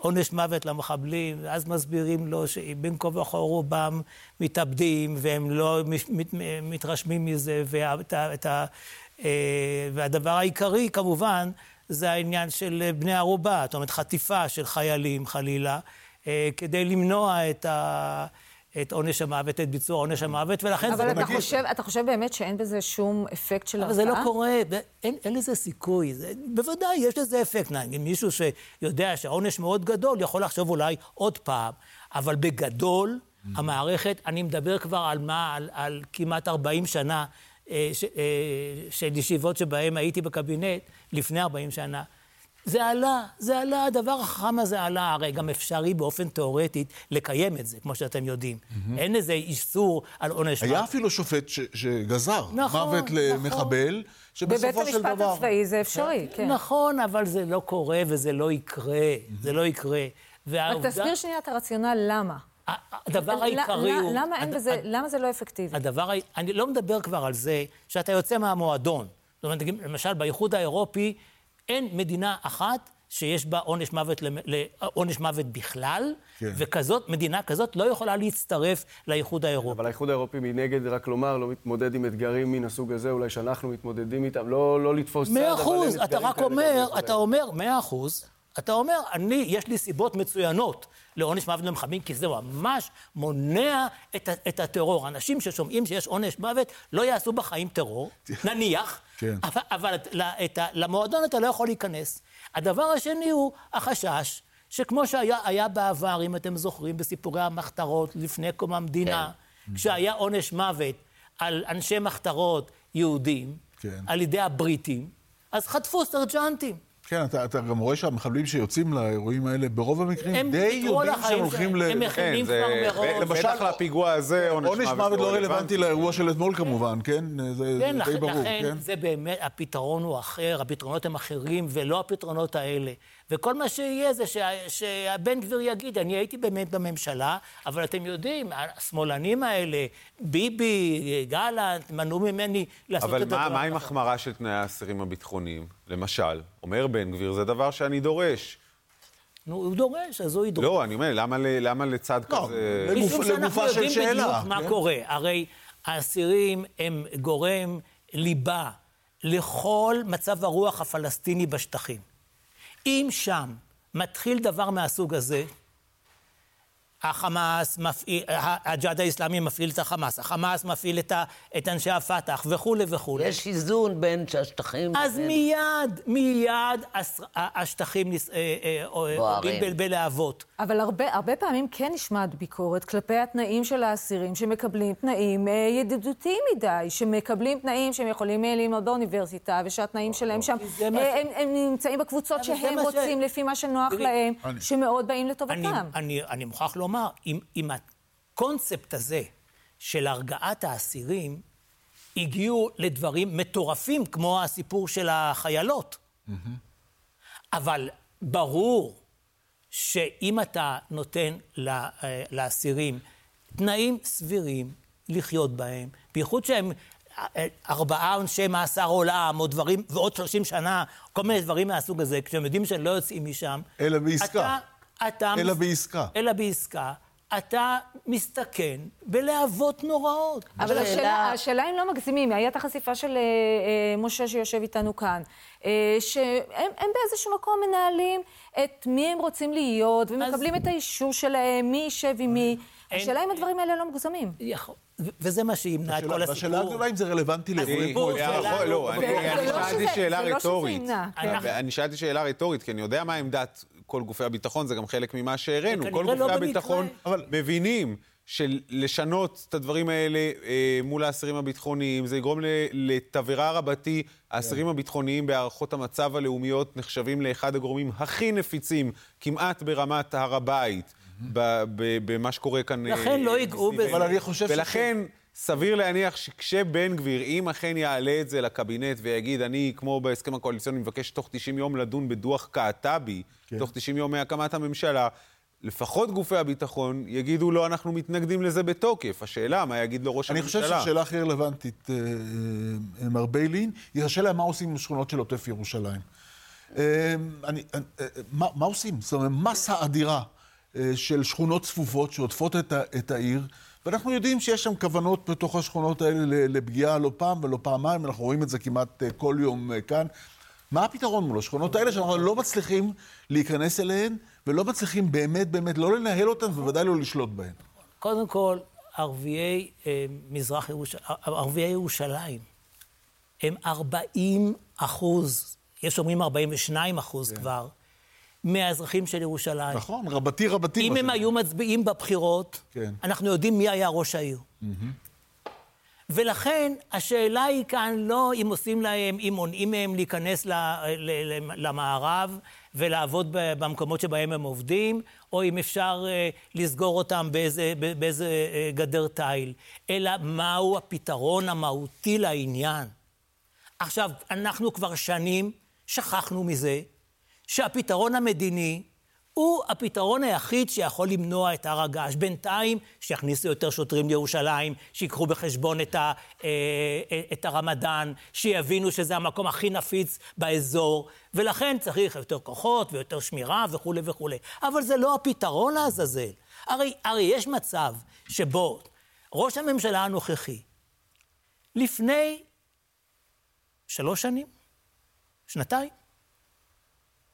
עונש מוות למחבלים, ואז מסבירים לו שבין כה וכה רובם מתאבדים, והם לא מת, מתרשמים מזה, ואת, את, אה, והדבר העיקרי, כמובן, זה העניין של בני ערובה, זאת אומרת, חטיפה של חיילים, חלילה, אה, כדי למנוע את ה... את עונש המוות, את ביצוע עונש המוות, ולכן זה... אבל אתה חושב, אתה חושב באמת שאין בזה שום אפקט של הרתעה? אבל זה לא קורה, אין, אין לזה סיכוי. זה, בוודאי, יש לזה אפקט. נגיד, מישהו שיודע שהעונש מאוד גדול, יכול לחשוב אולי עוד פעם, אבל בגדול, mm. המערכת, אני מדבר כבר על מה? על, על כמעט 40 שנה אה, ש, אה, של ישיבות שבהן הייתי בקבינט, לפני 40 שנה. זה עלה, זה עלה, הדבר החכם הזה עלה, הרי גם אפשרי באופן תיאורטי לקיים את זה, כמו שאתם יודעים. Mm-hmm. אין איזה איסור על עונש היה אפילו שופט ש- שגזר נכון, מוות נכון. למחבל, שבסופו של דבר... בבית המשפט הצבאי זה אפשרי, כן. נכון, אבל זה לא קורה וזה לא יקרה, mm-hmm. זה לא יקרה. והעובדה... אבל תסביר שנייה את הרציונל למה. הדבר העיקרי הוא... למה אין בזה, למה זה לא אפקטיבי? הדבר, אני לא מדבר כבר על זה שאתה יוצא מהמועדון. זאת אומרת, למשל, באיחוד האירופי אין מדינה אחת שיש בה עונש מוות, עונש מוות בכלל, כן. וכזאת, מדינה כזאת לא יכולה להצטרף לאיחוד האירופי. אבל האיחוד האירופי מנגד, רק לומר, לא מתמודד עם אתגרים מן הסוג הזה, אולי שאנחנו מתמודדים איתם, לא, לא לתפוס צעד, מאה אחוז, אתה רק אומר, אתה אומר, מאה אחוז, אתה אומר, אני, יש לי סיבות מצוינות לעונש מוות למחבלים, כי זה ממש מונע את, את הטרור. אנשים ששומעים שיש עונש מוות לא יעשו בחיים טרור, נניח, כן. אבל, אבל את, למועדון אתה לא יכול להיכנס. הדבר השני הוא החשש, שכמו שהיה בעבר, אם אתם זוכרים, בסיפורי המחתרות לפני קום המדינה, כן. כשהיה עונש מוות על אנשי מחתרות יהודים, כן. על ידי הבריטים, אז חטפו סרג'נטים. כן, אתה, אתה גם רואה שהמחבלים שיוצאים לאירועים האלה, ברוב המקרים די יודעים שהם הולכים ל... הם מכינים כן, כבר מראש. בטח לפיגוע הזה, עונש מוות עונש מוות לא רלוונטי לאירוע של אתמול כמובן, כן? זה כן, די ברור, כן? לכן זה באמת, הפתרון הוא אחר, הפתרונות הם אחרים, ולא הפתרונות האלה. וכל מה שיהיה זה שהבן גביר יגיד, אני הייתי באמת בממשלה, אבל אתם יודעים, השמאלנים האלה, ביבי, גלנט, מנעו ממני לעשות את הדבר. אבל מה עם החמרה של תנאי האסירים הביטחוניים? למשל, אומר בן גביר, זה דבר שאני דורש. נו, הוא דורש, אז הוא ידרוש. לא, אני אומר, למה, למה לצד לא, כזה... משום שאנחנו יודעים בדיוק מה כן? קורה. הרי האסירים הם גורם ליבה לכל מצב הרוח הפלסטיני בשטחים. אם שם מתחיל דבר מהסוג הזה, החמאס מפעיל, הג'יהאד האיסלאמי מפעיל את החמאס, החמאס מפעיל את, ה, את אנשי הפת"ח וכולי וכולי. יש איזון בין השטחים... אז בין... מיד, מיד השטחים אה, אה, עולים בלהבות. אבל הרבה, הרבה פעמים כן נשמעת ביקורת כלפי התנאים של האסירים שמקבלים תנאים אה, ידידותיים מדי, שמקבלים תנאים שהם יכולים ללמוד באוניברסיטה, ושהתנאים שלהם שם, הם, הם, הם נמצאים בקבוצות שהם רוצים, ש... לפי מה שנוח להם, אני... שמאוד באים לטובתם. אני, אני, אני מוכרח לומר... לומר, אם, אם הקונספט הזה של הרגעת האסירים, הגיעו לדברים מטורפים, כמו הסיפור של החיילות. Mm-hmm. אבל ברור שאם אתה נותן אה, לאסירים תנאים סבירים לחיות בהם, בייחוד שהם אה, ארבעה עונשי מאסר עולם, או דברים, ועוד שלושים שנה, כל מיני דברים מהסוג הזה, כשהם יודעים שהם לא יוצאים משם. אלא בעסקה. אתה, אתה... אלא בעסקה. אלא בעסקה. אתה מסתכן בלהבות נוראות. אבל השאלה, השאלה אם לא מגזימים, הייתה החשיפה של אה, אה, משה שיושב איתנו כאן, אה, שהם באיזשהו מקום מנהלים את מי הם רוצים להיות, ומקבלים אז... את האישור שלהם, מי יישב עם מי. השאלה אם הדברים האלה לא מוגזמים. יכול. וזה מה שימנע את כל הסיפור. השאלה הגדולה אם זה רלוונטי לאירועים פה. לא, אני שאלתי שאלה רטורית. אני שאלתי שאלה רטורית, כי אני יודע מה עמדת כל גופי הביטחון, זה גם חלק ממה שהראינו. כל גופי לא הביטחון מבינים שלשנות את הדברים האלה אה, מול האסירים הביטחוניים, זה יגרום לתבערה רבתי. האסירים כן. הביטחוניים בהערכות המצב הלאומיות נחשבים לאחד הגורמים הכי נפיצים, כמעט ברמת הר הבית. במה שקורה כאן. לכן לא ייגעו בזה. אבל אני חושב ש... ולכן... סביר להניח שכשבן גביר, אם אכן יעלה את זה לקבינט ויגיד, אני, כמו בהסכם הקואליציוני, מבקש תוך 90 יום לדון בדוח קעטבי, כן. תוך 90 יום מהקמת הממשלה, לפחות גופי הביטחון יגידו לו, אנחנו מתנגדים לזה בתוקף. השאלה, מה יגיד לו ראש אני הממשלה? אני חושב שהשאלה הכי רלוונטית, אה, אה, מר ביילין, היא השאלה מה עושים עם שכונות של עוטף ירושלים. אה, אני, מה, מה עושים? זאת אומרת, מסה אדירה. של שכונות צפופות שעוטפות את, את העיר, ואנחנו יודעים שיש שם כוונות בתוך השכונות האלה לפגיעה לא פעם ולא פעמיים, אנחנו רואים את זה כמעט אה, כל יום אה, כאן. מה הפתרון מול השכונות האלה שאנחנו לא מצליחים להיכנס אליהן, ולא מצליחים באמת באמת לא לנהל אותן, ובוודאי לא לשלוט בהן? קודם כל, ערביי אה, מזרח ירושלים, ערביי ירושלים, הם 40 אחוז, יש אומרים 42 אחוז כן. כבר, מהאזרחים של ירושלים. נכון, רבתי רבתי. אם הם היו מצביעים בבחירות, כן. אנחנו יודעים מי היה ראש העיר. Mm-hmm. ולכן השאלה היא כאן לא אם עושים להם, אם מונעים מהם להיכנס למערב ולעבוד במקומות שבהם הם עובדים, או אם אפשר אה, לסגור אותם באיזה, באיזה אה, גדר תיל, אלא מהו הפתרון המהותי לעניין. עכשיו, אנחנו כבר שנים שכחנו מזה, שהפתרון המדיני הוא הפתרון היחיד שיכול למנוע את הר הגעש. בינתיים, שיכניסו יותר שוטרים לירושלים, שיקחו בחשבון את, ה, אה, אה, את הרמדאן, שיבינו שזה המקום הכי נפיץ באזור, ולכן צריך יותר כוחות ויותר שמירה וכולי וכולי. אבל זה לא הפתרון לעזאזל. הרי, הרי יש מצב שבו ראש הממשלה הנוכחי, לפני שלוש שנים, שנתיים,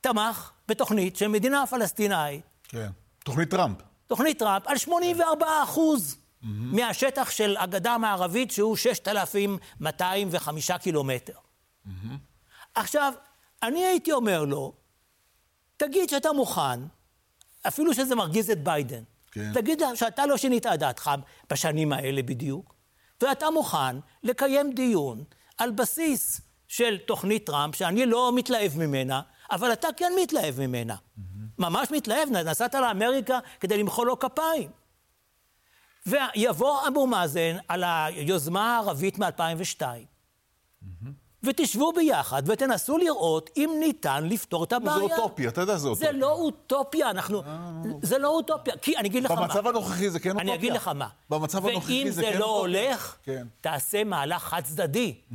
תמך בתוכנית של מדינה פלסטינאית. כן, תוכנית טראמפ. תוכנית טראמפ על 84 אחוז mm-hmm. מהשטח של הגדה המערבית, שהוא 6,205 קילומטר. Mm-hmm. עכשיו, אני הייתי אומר לו, תגיד שאתה מוכן, אפילו שזה מרגיז את ביידן, כן. תגיד שאתה לא שינית את דעתך בשנים האלה בדיוק, ואתה מוכן לקיים דיון על בסיס של תוכנית טראמפ, שאני לא מתלהב ממנה, אבל אתה כן מתלהב ממנה. Mm-hmm. ממש מתלהב, נסעת לאמריקה כדי למחוא לו כפיים. ויבוא אבו מאזן על היוזמה הערבית מ-2002, mm-hmm. ותשבו ביחד ותנסו לראות אם ניתן לפתור את הבעיה. זה אוטופיה, אתה יודע, זה אוטופיה. זה לא אוטופיה, אנחנו... זה לא אוטופיה, כי אני אגיד לך מה. במצב הנוכחי זה כן אוטופיה. אני אגיד לך מה. במצב הנוכחי זה כן אוטופיה. ואם זה לא הולך, כן. תעשה מהלך חד-צדדי. Mm-hmm.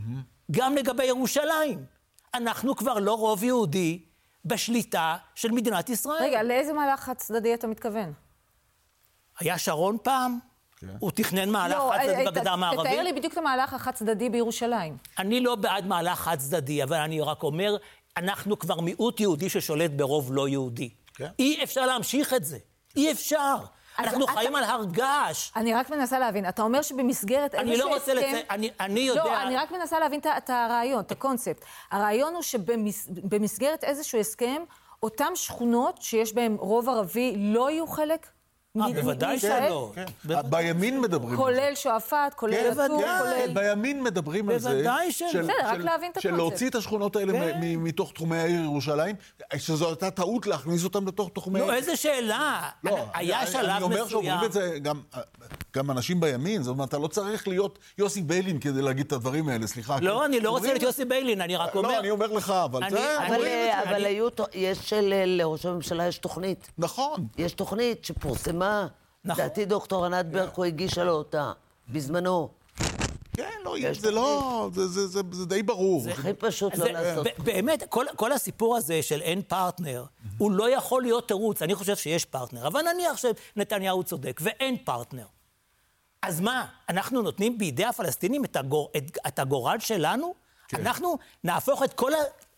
גם לגבי ירושלים. אנחנו כבר לא רוב יהודי בשליטה של מדינת ישראל. רגע, לאיזה מהלך חד צדדי אתה מתכוון? היה שרון פעם, כן. הוא תכנן מהלך לא, חד צדדי אה, בגדה המערבית. תתאר לי בדיוק את המהלך החד צדדי בירושלים. אני לא בעד מהלך חד צדדי, אבל אני רק אומר, אנחנו כבר מיעוט יהודי ששולט ברוב לא יהודי. כן. אי אפשר להמשיך את זה. אי אפשר. אנחנו. חיים על הר געש. אני רק מנסה להבין. אתה אומר שבמסגרת אני לא רוצה הסכם... לצ... אני, אני יודע... לא, אני רק מנסה להבין את הרעיון, את הקונספט. הרעיון הוא שבמסגרת איזשהו הסכם, אותן שכונות שיש בהן רוב ערבי לא יהיו חלק בוודאי שלא. כן. בימין מדברים על זה. כולל שועפאט, כולל כן, אטור, כולל... בימין מדברים על זה. בוודאי שלא. בסדר, רק להבין את הקונספט. של להוציא את השכונות האלה כן. מתוך תחומי העיר ירושלים, שזו הייתה טעות להכניס אותם לתוך תחומי. נו, איזה שאלה. לא, היה שלב מסוים. אני אומר שאומרים את זה גם אנשים בימין, זאת אומרת, אתה לא צריך להיות יוסי ביילין כדי להגיד את הדברים האלה, סליחה. לא, אני לא רוצה להיות יוסי ביילין, אני רק לא, אומר... לא, אני אומר לך, אבל זה... אבל היו, יש, לראש הממשלה יש תוכנית. נכון. יש תוכנית שפורסמה. נכון. לדעתי דוקטור ענת ברקו הגישה לו אותה, בזמנו. כן, לא, זה לא, זה די ברור. זה הכי פשוט לא לעשות. באמת, כל הסיפור הזה של אין פרטנר, הוא לא יכול להיות תירוץ. אני חושב שיש פרטנר, אבל נניח שנתניהו צודק ואין פרטנר. אז מה, אנחנו נותנים בידי הפלסטינים את, הגור, את, את הגורל שלנו? כן. אנחנו נהפוך את כל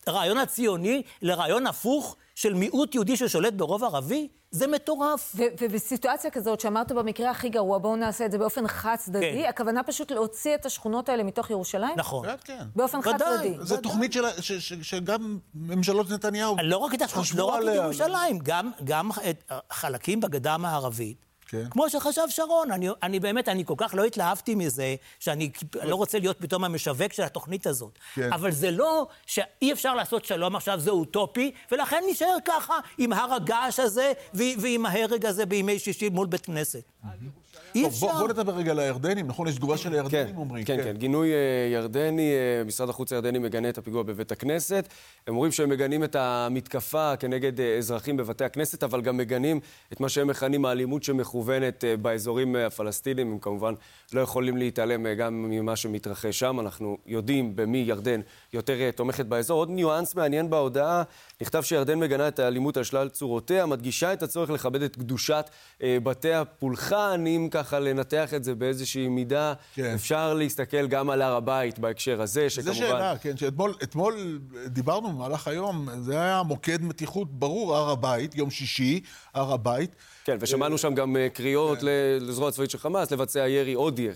הרעיון הציוני לרעיון הפוך של מיעוט יהודי ששולט ברוב ערבי? זה מטורף. ובסיטואציה כזאת, שאמרת במקרה הכי גרוע, בואו נעשה את זה באופן חד-צדדי, כן. הכוונה פשוט להוציא את השכונות האלה מתוך ירושלים? נכון. כן, כן. באופן חד-צדדי. זו תוכנית של, ש, ש, שגם ממשלות נתניהו לא רק את השכונות, לא רק את ירושלים, גם, גם את חלקים בגדה המערבית. כן. כמו שחשב שרון. אני, אני באמת, אני כל כך לא התלהבתי מזה, שאני לא רוצה להיות פתאום המשווק של התוכנית הזאת. כן. אבל זה לא שאי אפשר לעשות שלום עכשיו, זה אוטופי, ולכן נשאר ככה עם הר הגעש הזה ועם ההרג הזה בימי שישי מול בית כנסת. Mm-hmm. אי אפשר. בוא, בוא נדבר רגע על הירדנים, נכון? יש תגובה של הירדנים, כן, אומרים. כן, כן, כן. גינוי uh, ירדני, uh, משרד החוץ הירדני מגנה את הפיגוע בבית הכנסת. הם אומרים שהם מגנים את המתקפה כנגד uh, אזרחים בבתי הכנסת, אבל גם מגנים את מה שהם מכנים האלימות שמכוונת באזורים הפלסטינים. הם כמובן לא יכולים להתעלם גם ממה שמתרחש שם. אנחנו יודעים במי ירדן יותר תומכת באזור. עוד ניואנס מעניין בהודעה, נכתב שירדן מגנה את האלימות על שלל צורותיה, מדגישה את הצורך לכבד את קדושת בתי הפולחן, אם כך... ככה לנתח את זה באיזושהי מידה. כן. אפשר להסתכל גם על הר הבית בהקשר הזה, שכמובן... זו שאלה, כן, שאתמול דיברנו במהלך היום, זה היה מוקד מתיחות ברור, הר הבית, יום שישי, הר הבית. כן, ושמענו שם גם אה, קריאות כן. לזרוע הצבאית של חמאס לבצע ירי, עוד ירי.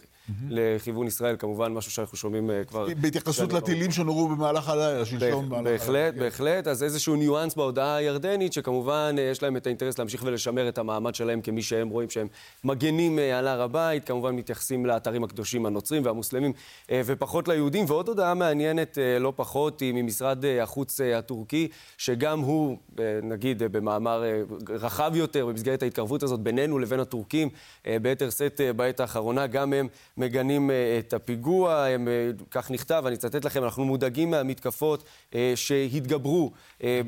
לכיוון ישראל, כמובן, משהו שאנחנו שומעים אה, כבר... בהתייחסות לטילים שנורו במהלך הלילה, שלשום במהלך הלילה. בהחלט, כן. בהחלט. אז איזשהו ניואנס בהודעה הירדנית, שכמובן אה, יש להם את האינטרס להמשיך ולשמר את המעמד שלהם כמי שהם רואים שהם מגנים על הר הבית, כמובן מתייחסים לאתרים הקדושים הנוצרים והמוסלמים, ופחות ליהודים. ועוד הודעה מעניינת לא פחות היא ממשרד החוץ הטורקי, שגם הוא, נגיד, במאמר רחב יותר, במסגרת ההתקרבות הזאת בינינו לבין הטורקים, ביתר שאת בעת האחרונה, גם הם מגנים את הפיגוע. הם, כך נכתב, אני אצטט לכם, אנחנו מודאגים מהמתקפות שהתגברו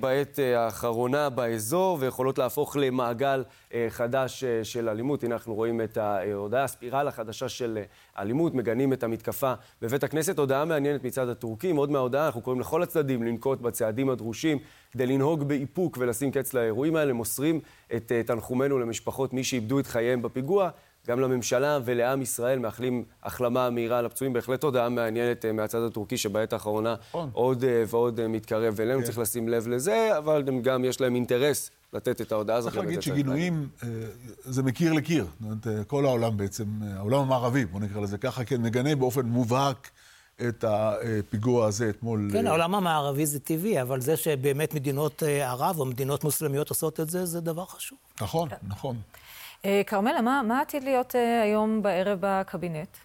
בעת האחרונה באזור ויכולות להפוך למעגל חדש של אלימות. הנה אנחנו רואים את ההודעה, הספירלה החדשה של אלימות, מגנים את המתקפה בבית הכנסת. הודעה מעניינת מצד הטורקים. עוד מההודעה, אנחנו קוראים לכל הצדדים לנקוט בצעדים הדרושים כדי לנהוג באיפוק ולשים קץ לאירועים האלה. מוסרים את תנחומינו למשפחות מי שאיבדו את חייהם בפיגוע. גם לממשלה ולעם ישראל מאחלים החלמה מהירה לפצועים. בהחלט הודעה מעניינת אה, מהצד הטורקי, שבעת האחרונה נכון. עוד אה, ועוד אה, מתקרב אלינו. כן. צריך לשים לב לזה, אבל גם יש להם אינטרס לתת את ההודעה הזאת. צריך להגיד שגינויים זה מקיר לקיר. זאת אומרת, כל העולם בעצם, העולם המערבי, בוא נקרא לזה ככה, כן, מגנה באופן מובהק. את הפיגוע הזה אתמול. כן, העולם המערבי זה טבעי, אבל זה שבאמת מדינות ערב או מדינות מוסלמיות עושות את זה, זה דבר חשוב. נכון, נכון. אה, כרמלה, מה, מה עתיד להיות uh, היום בערב בקבינט?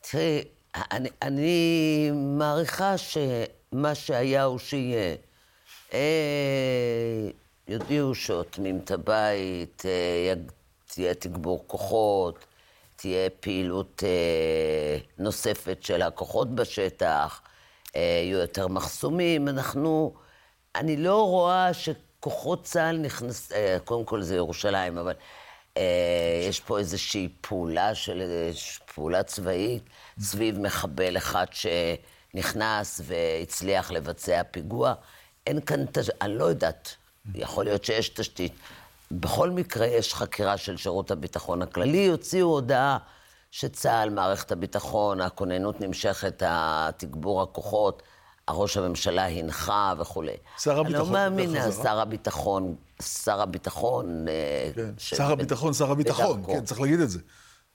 תראי, אני, אני מעריכה שמה שהיה הוא שיהיה. אה, יודיעו שאוטמים את הבית, אה, תהיה תגבור כוחות, תהיה פעילות אה, נוספת של הכוחות בשטח, אה, יהיו יותר מחסומים. אנחנו, אני לא רואה ש... כוחות צה"ל נכנס, אה, קודם כל זה ירושלים, אבל אה, יש פה איזושהי פעולה של, פעולה צבאית סביב מחבל אחד שנכנס והצליח לבצע פיגוע. אין כאן, אני לא יודעת, יכול להיות שיש תשתית. בכל מקרה, יש חקירה של שירות הביטחון הכללי, הוציאו הודעה שצה"ל, מערכת הביטחון, הכוננות נמשכת, התגבור הכוחות. ראש הממשלה הנחה וכולי. שר הביטחון. אני לא מאמינה, שר הביטחון, שר הביטחון... אה, כן, שר הביטחון, שר הביטחון, כן, צריך להגיד את זה.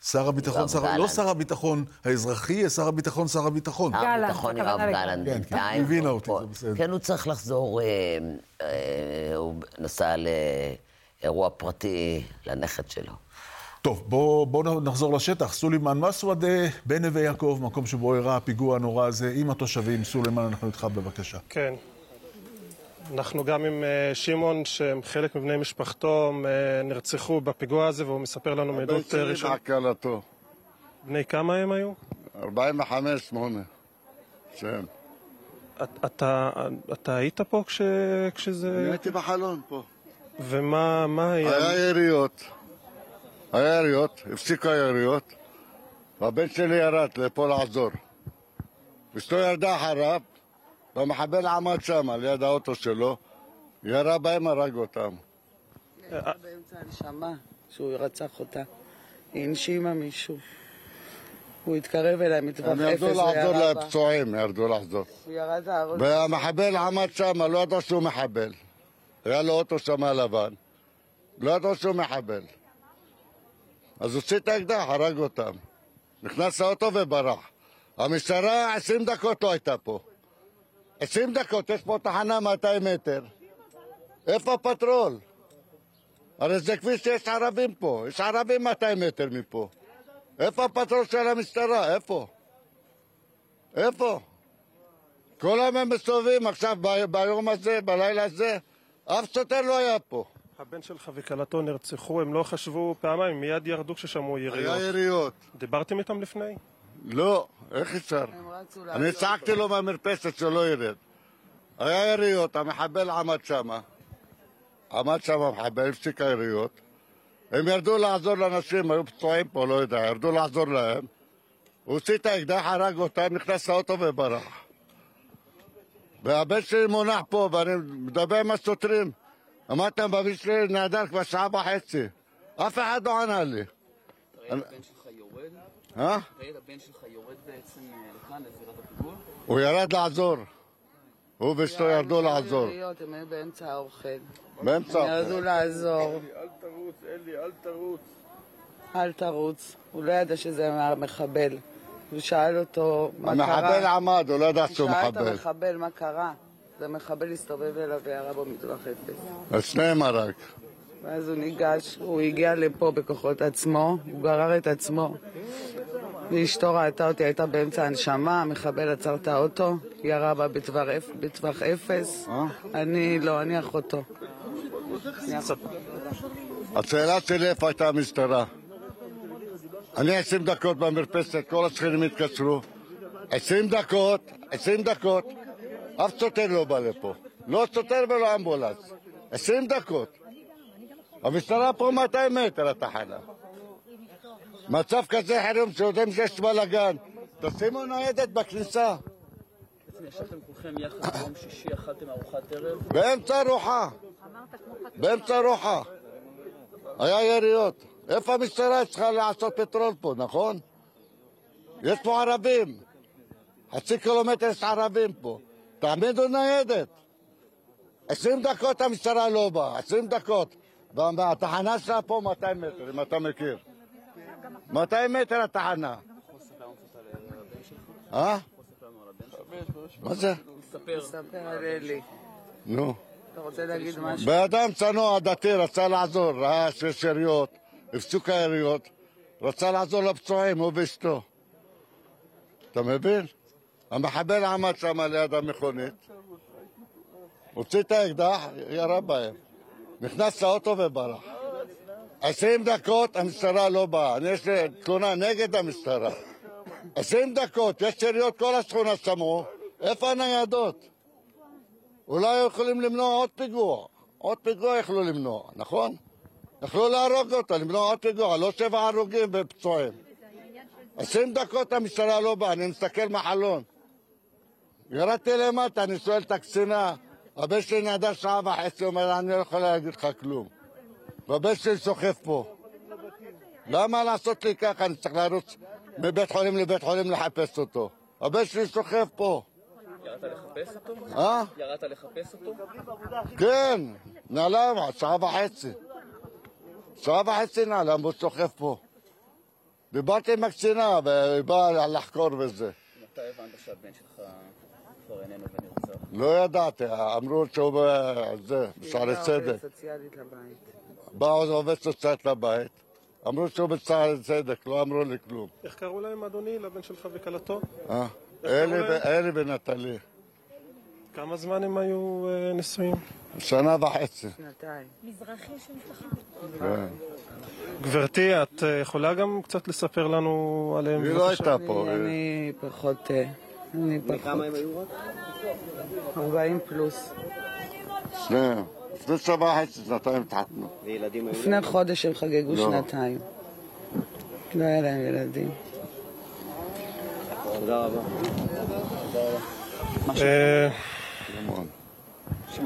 שר הביטחון, שר... לא שר הביטחון האזרחי, שר הביטחון, שר הביטחון. שר הביטחון יואב גלנט כן, בינתיים. הבינה אותי, זה בסדר. כן, הוא צריך לחזור, אה, אה, הוא נסע לאירוע פרטי לנכד שלו. טוב, בואו בוא נחזור לשטח. סולימאן מסוודה בנווה יעקב, מקום שבו אירע הפיגוע הנורא הזה, עם התושבים. סולימאן, אנחנו איתך בבקשה. כן. אנחנו גם עם uh, שמעון, שהם חלק מבני משפחתו, uh, נרצחו בפיגוע הזה, והוא מספר לנו מעדות אה, ראשונות. בני כמה הם היו? 45, 8. שם. אתה, אתה היית פה כש, כשזה... אני הייתי בחלון פה. ומה היה? היה יריות. היה יריות, הפסיקו היריות, והבן שלי ירד לפה לעזור. אשתו ירדה אחריו, והמחבל עמד שם, ליד האוטו שלו, ירה בהם, הרג אותם. באמצע הנשמה, שהוא רצח אותה. היא הנשימה מישהו. הוא התקרב אליה מטווח הם אפס ירדו לעזור וירה. לפצועים, ירדו לעזור. הוא ירד להרוג. והמחבל עמד שם, לא ידעו שהוא מחבל. היה לו אוטו שם לבן. לא ידעו שהוא מחבל. אז הוציא את האקדח, הרג אותם. נכנס לאוטו וברח. המשטרה עשרים דקות לא הייתה פה. עשרים דקות, יש פה תחנה 200 מטר. איפה הפטרול? הרי זה כביש שיש ערבים פה, יש ערבים 200 מטר מפה. איפה הפטרול של המשטרה? איפה? איפה? כל היום הם מסתובבים עכשיו ביום הזה, בלילה הזה, אף שוטר לא היה פה. הבן שלך וכלתו נרצחו, הם לא חשבו פעמיים, מיד ירדו כששמעו יריות. היה יריות. דיברתם איתם לפני? לא, איך אפשר? אני צעקתי לו מהמרפסת שלא ירד. היה יריות, המחבל עמד שם. עמד שם המחבל, הפסיק היריות. הם ירדו לעזור לאנשים, היו פצועים פה, לא יודע, ירדו לעזור להם. הוא הוציא את האקדח, הרג אותם, נכנס לאוטו וברח. והבן שלי מונח פה, ואני מדבר עם השוטרים. אמרתי להם, הבן שלי נעדר כבר שעה וחצי. אף אחד לא ענה לי. הבן שלך יורד? אה? ראית הבן שלך יורד בעצם אה, לכאן, לזירת הפיגוע? הוא ירד לעזור. הוא ואשתו ירדו לעזור. הם היו באמצע האוכל. באמצע הם ירדו לעזור. אל תרוץ, אלי, אל תרוץ. אל תרוץ. הוא לא ידע שזה המחבל. הוא שאל אותו מה קרה. המחבל עמד, הוא לא ידע שהוא הוא שאל מחבל. את המחבל מה קרה. אז המחבל הסתובב אליו וירה בו מטווח אפס. את שניהם הרג. ואז הוא ניגש, הוא הגיע לפה בכוחות עצמו, הוא גרר את עצמו. ואשתו ראתה אותי, הייתה באמצע הנשמה, המחבל עצר את האוטו, ירה בה בטווח, אפ- בטווח אפס. אני לא, אני אחותו. השאלה שלי איפה הייתה המשטרה? אני עשרים דקות במרפסת, כל השכנים התקשרו. עשרים דקות, עשרים דקות, אף שוטר לא בא לפה. לא שוטר ולא אמבולנס. עשרים דקות. המשטרה פה 200 מטר התחנה. מצב כזה חירום שיודעים שיש בלאגן. תשימו ניידת בכניסה. ישבתם כולכם יחד ביום שישי, אכלתם ארוחת ערב? באמצע ארוחה. באמצע ארוחה. היה יריות. איפה המשטרה צריכה לעשות פתרון פה, נכון? יש פה ערבים. חצי קילומטר יש ערבים פה. תעמידו ניידת. עשרים דקות המשטרה לא באה, עשרים דקות. והתחנה שלה פה 200 מטר, אם אתה מכיר. 200 מטר התחנה. אה? מה זה? ספר. נו. אתה רוצה להגיד משהו? בן אדם צנוע, דתי, רצה לעזור, ראה שיש יריות, הפסיקו היריות, רצה לעזור לפצועים, הוא ואשתו. אתה מבין? המחבל עמד שם ליד המכונית, הוציא את האקדח, ירה בהם. נכנס לאוטו וברח. עשרים דקות המשטרה לא באה. אני יש לי תלונה נגד המשטרה. עשרים דקות, יש יריות, כל השכונה שמעו. איפה הניידות? אולי יכולים למנוע עוד פיגוע. עוד פיגוע יכלו למנוע, נכון? יכלו להרוג אותו, למנוע עוד פיגוע, לא שבע הרוגים ופצועים. עשרים דקות המשטרה לא באה, אני מסתכל מהחלון. ירדתי למטה, אני שואל את הקצינה, הבן שלי נעדר שעה וחצי, הוא אומר, אני לא יכול להגיד לך כלום. והבן שלי סוחף פה. למה לעשות לי ככה? אני צריך לרוץ מבית חולים לבית חולים לחפש אותו. הבן שלי סוחף פה. ירדת לחפש אותו? אה? ירדת לחפש אותו? כן, נעלם, שעה וחצי. שעה וחצי נעלם, והוא סוחף פה. דיברתי עם הקצינה, והיא באה לחקור וזה. מתי הבנת שהבן שלך כבר איננו ונרצח? לא ידעתי, אמרו שהוא בזה, בשערי היא צדק. עובדת סוציאלית לבית. באה עובדת סוציאלית לבית, אמרו שהוא בשערי צדק, לא אמרו לי כלום. איך קראו להם, אדוני, לבן שלך וכלתו? אה? אלי ונטלי. כמה זמן הם היו אה, נשואים? שנה וחצי. שנתיים. מזרחי של משפחה. כן. גברתי, את אה, יכולה גם קצת לספר לנו עליהם? היא לא? הייתה פה. אני פחות... אה, אני פחות. כמה הם היו רק? 40 פלוס. שניהם. לפני שנה וחצי, שנתיים התחתנו. וילדים היו? לפני חודש הם חגגו לא. שנתיים. לא היה להם ילדים. תודה רבה. אה,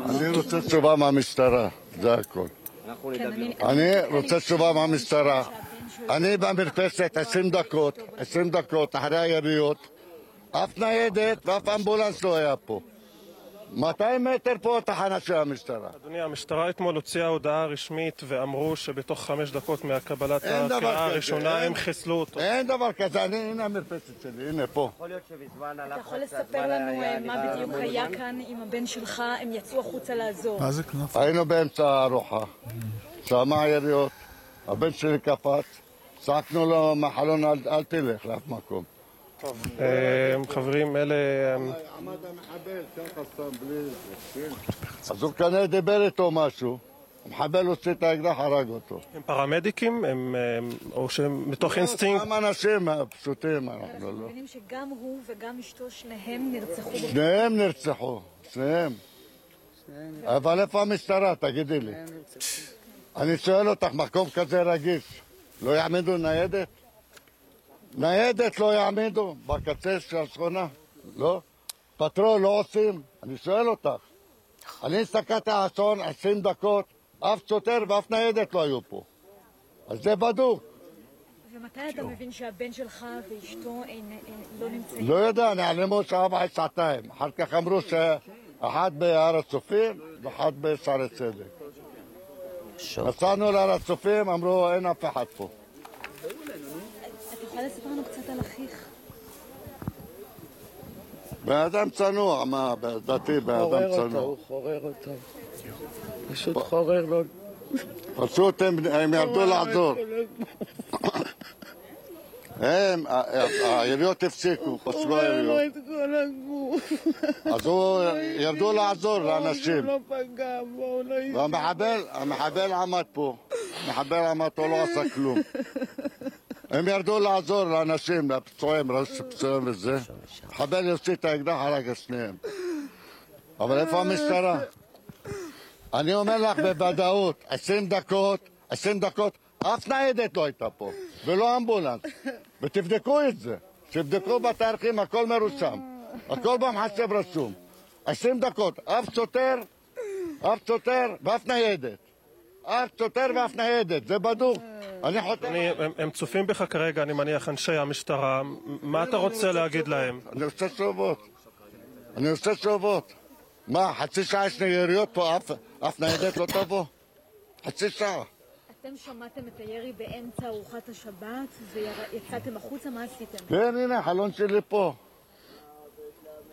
אני רוצה תשובה מהמשטרה, זה הכל. אני רוצה תשובה מהמשטרה. אני במרפסת 20 דקות, 20 דקות אחרי היריות, אף ניידת ואף אמבולנס לא היה פה. 200 מטר פה תחנה של המשטרה. אדוני, המשטרה אתמול הוציאה הודעה רשמית ואמרו שבתוך חמש דקות מהקבלת כזה, הראשונה אין. הם חיסלו אותו. אין דבר כזה, אני, הנה המרפסת שלי, הנה פה. אתה יכול לספר לנו אה, מה בדיוק היה כאן עם הבן שלך? הם יצאו החוצה לעזור. היינו באמצע הארוחה, שמע יריות, הבן שלי קפץ, צעקנו לו מהחלון אל, אל תלך לאף מקום. אה, חברים, אלה... עמד המחבל ככה סתם בלי זה. אז הוא כנראה דיבר איתו משהו, המחבל הוציא את האקדח, הרג אותו. הם פרמדיקים? הם... הם- או שהם מתוך אינסטינקט? סתם אנשים פשוטים, אנחנו אנחנו לא. מבינים שגם הוא וגם אשתו, שניהם נרצחו. שניהם נרצחו, שניהם. אבל איפה המשטרה, תגידי לי? אני שואל אותך, מקום כזה רגיש, לא יעמידו ניידת? ניידת לא יעמידו בקצה של השכונה? לא? פטרול לא עושים? אני שואל אותך. אני הסתכלתי על השעון 20 דקות, אף שוטר ואף ניידת לא היו פה. אז זה בדוק. ומתי אתה מבין שהבן שלך ואשתו אין- אין- לא נמצאים? לא יודע, נעלמו שעה וחצי, שעתיים. אחר כך אמרו שאחד בהר הצופים ואחד בשערי צדק. נסענו להר הצופים, אמרו אין אף אחד פה. אתה יכול לספר לנו קצת על אחיך? בן אדם צנוע, מה, לדעתי בן חורר אדם אותו, צנוע. הוא חורר אותו. פשוט חורר לו. פשוט הם הם ירדו לעזור. הם, ה- ה- היריות הפסיקו, פסלו היריות. את כל הגוף. אז הוא, ירדו לעזור לאנשים. הוא לא פגע בו, הוא לא. והמחבל, המחבל עמד פה. המחבל עמד פה, לא עשה כלום. הם ירדו לעזור לאנשים, לפצועים, פצועים וזה. המחבל יוציא את האקדח, הרג את שניהם. אבל איפה המשטרה? אני אומר לך בוודאות, 20 דקות, 20 דקות, אף ניידת לא הייתה פה, ולא אמבולנס. ותבדקו את זה, תבדקו בתאריכים, הכל מרושם. הכל במחשב רשום. 20 דקות, אף שוטר, אף שוטר ואף ניידת. אף שוטר ואף ניידת, זה בדוק. אני חותם. הם- צופים בך כרגע, אני מניח, אנשי המשטרה. מה אתה רוצה להגיד להם? אני רוצה תשובות. אני רוצה תשובות. מה, חצי שעה יש לי יריות פה, אף ניידת לא תבוא? חצי שעה. אתם שמעתם את הירי באמצע ארוחת השבת ויצאתם החוצה? מה עשיתם? כן, הנה, החלון שלי פה.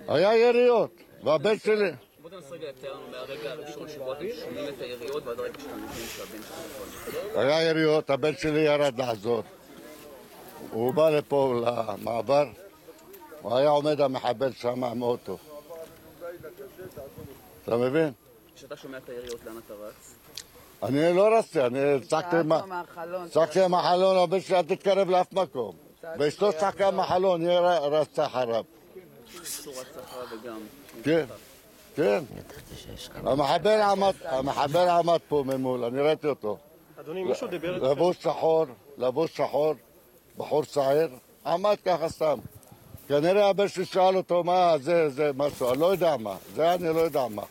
היה יריות, והבן שלי... בוא תנסה רגע לתאר לנו מהרגע הראשון שבו אתם שומעים את היריות ועד הרגע שאתם מבינים שהבן שלכם יכול. היה יריות, הבן שלי ירד לעזור. הוא בא לפה למעבר, הוא היה עומד המחבל שם עם אוטו. אתה מבין? כשאתה שומע את היריות, לאן אתה רץ? אני לא רצתי, אני צעקתי צעק מה... לו מהחלון. הבן שלי, אל תתקרב לאף מקום. ואשתו צעקה מהחלון, היא רצה אחריו. אשתו רץ אחריו וגם... כן, כן. המחבל עמד, המחבל עמד פה ממול, אני ראיתי אותו. אדוני, מישהו דיבר? לבוש שחור, לבוש שחור, בחור צעיר, עמד ככה סתם. כנראה הבן שלי שאל אותו מה זה, זה משהו, אני לא יודע מה, זה אני לא יודע מה.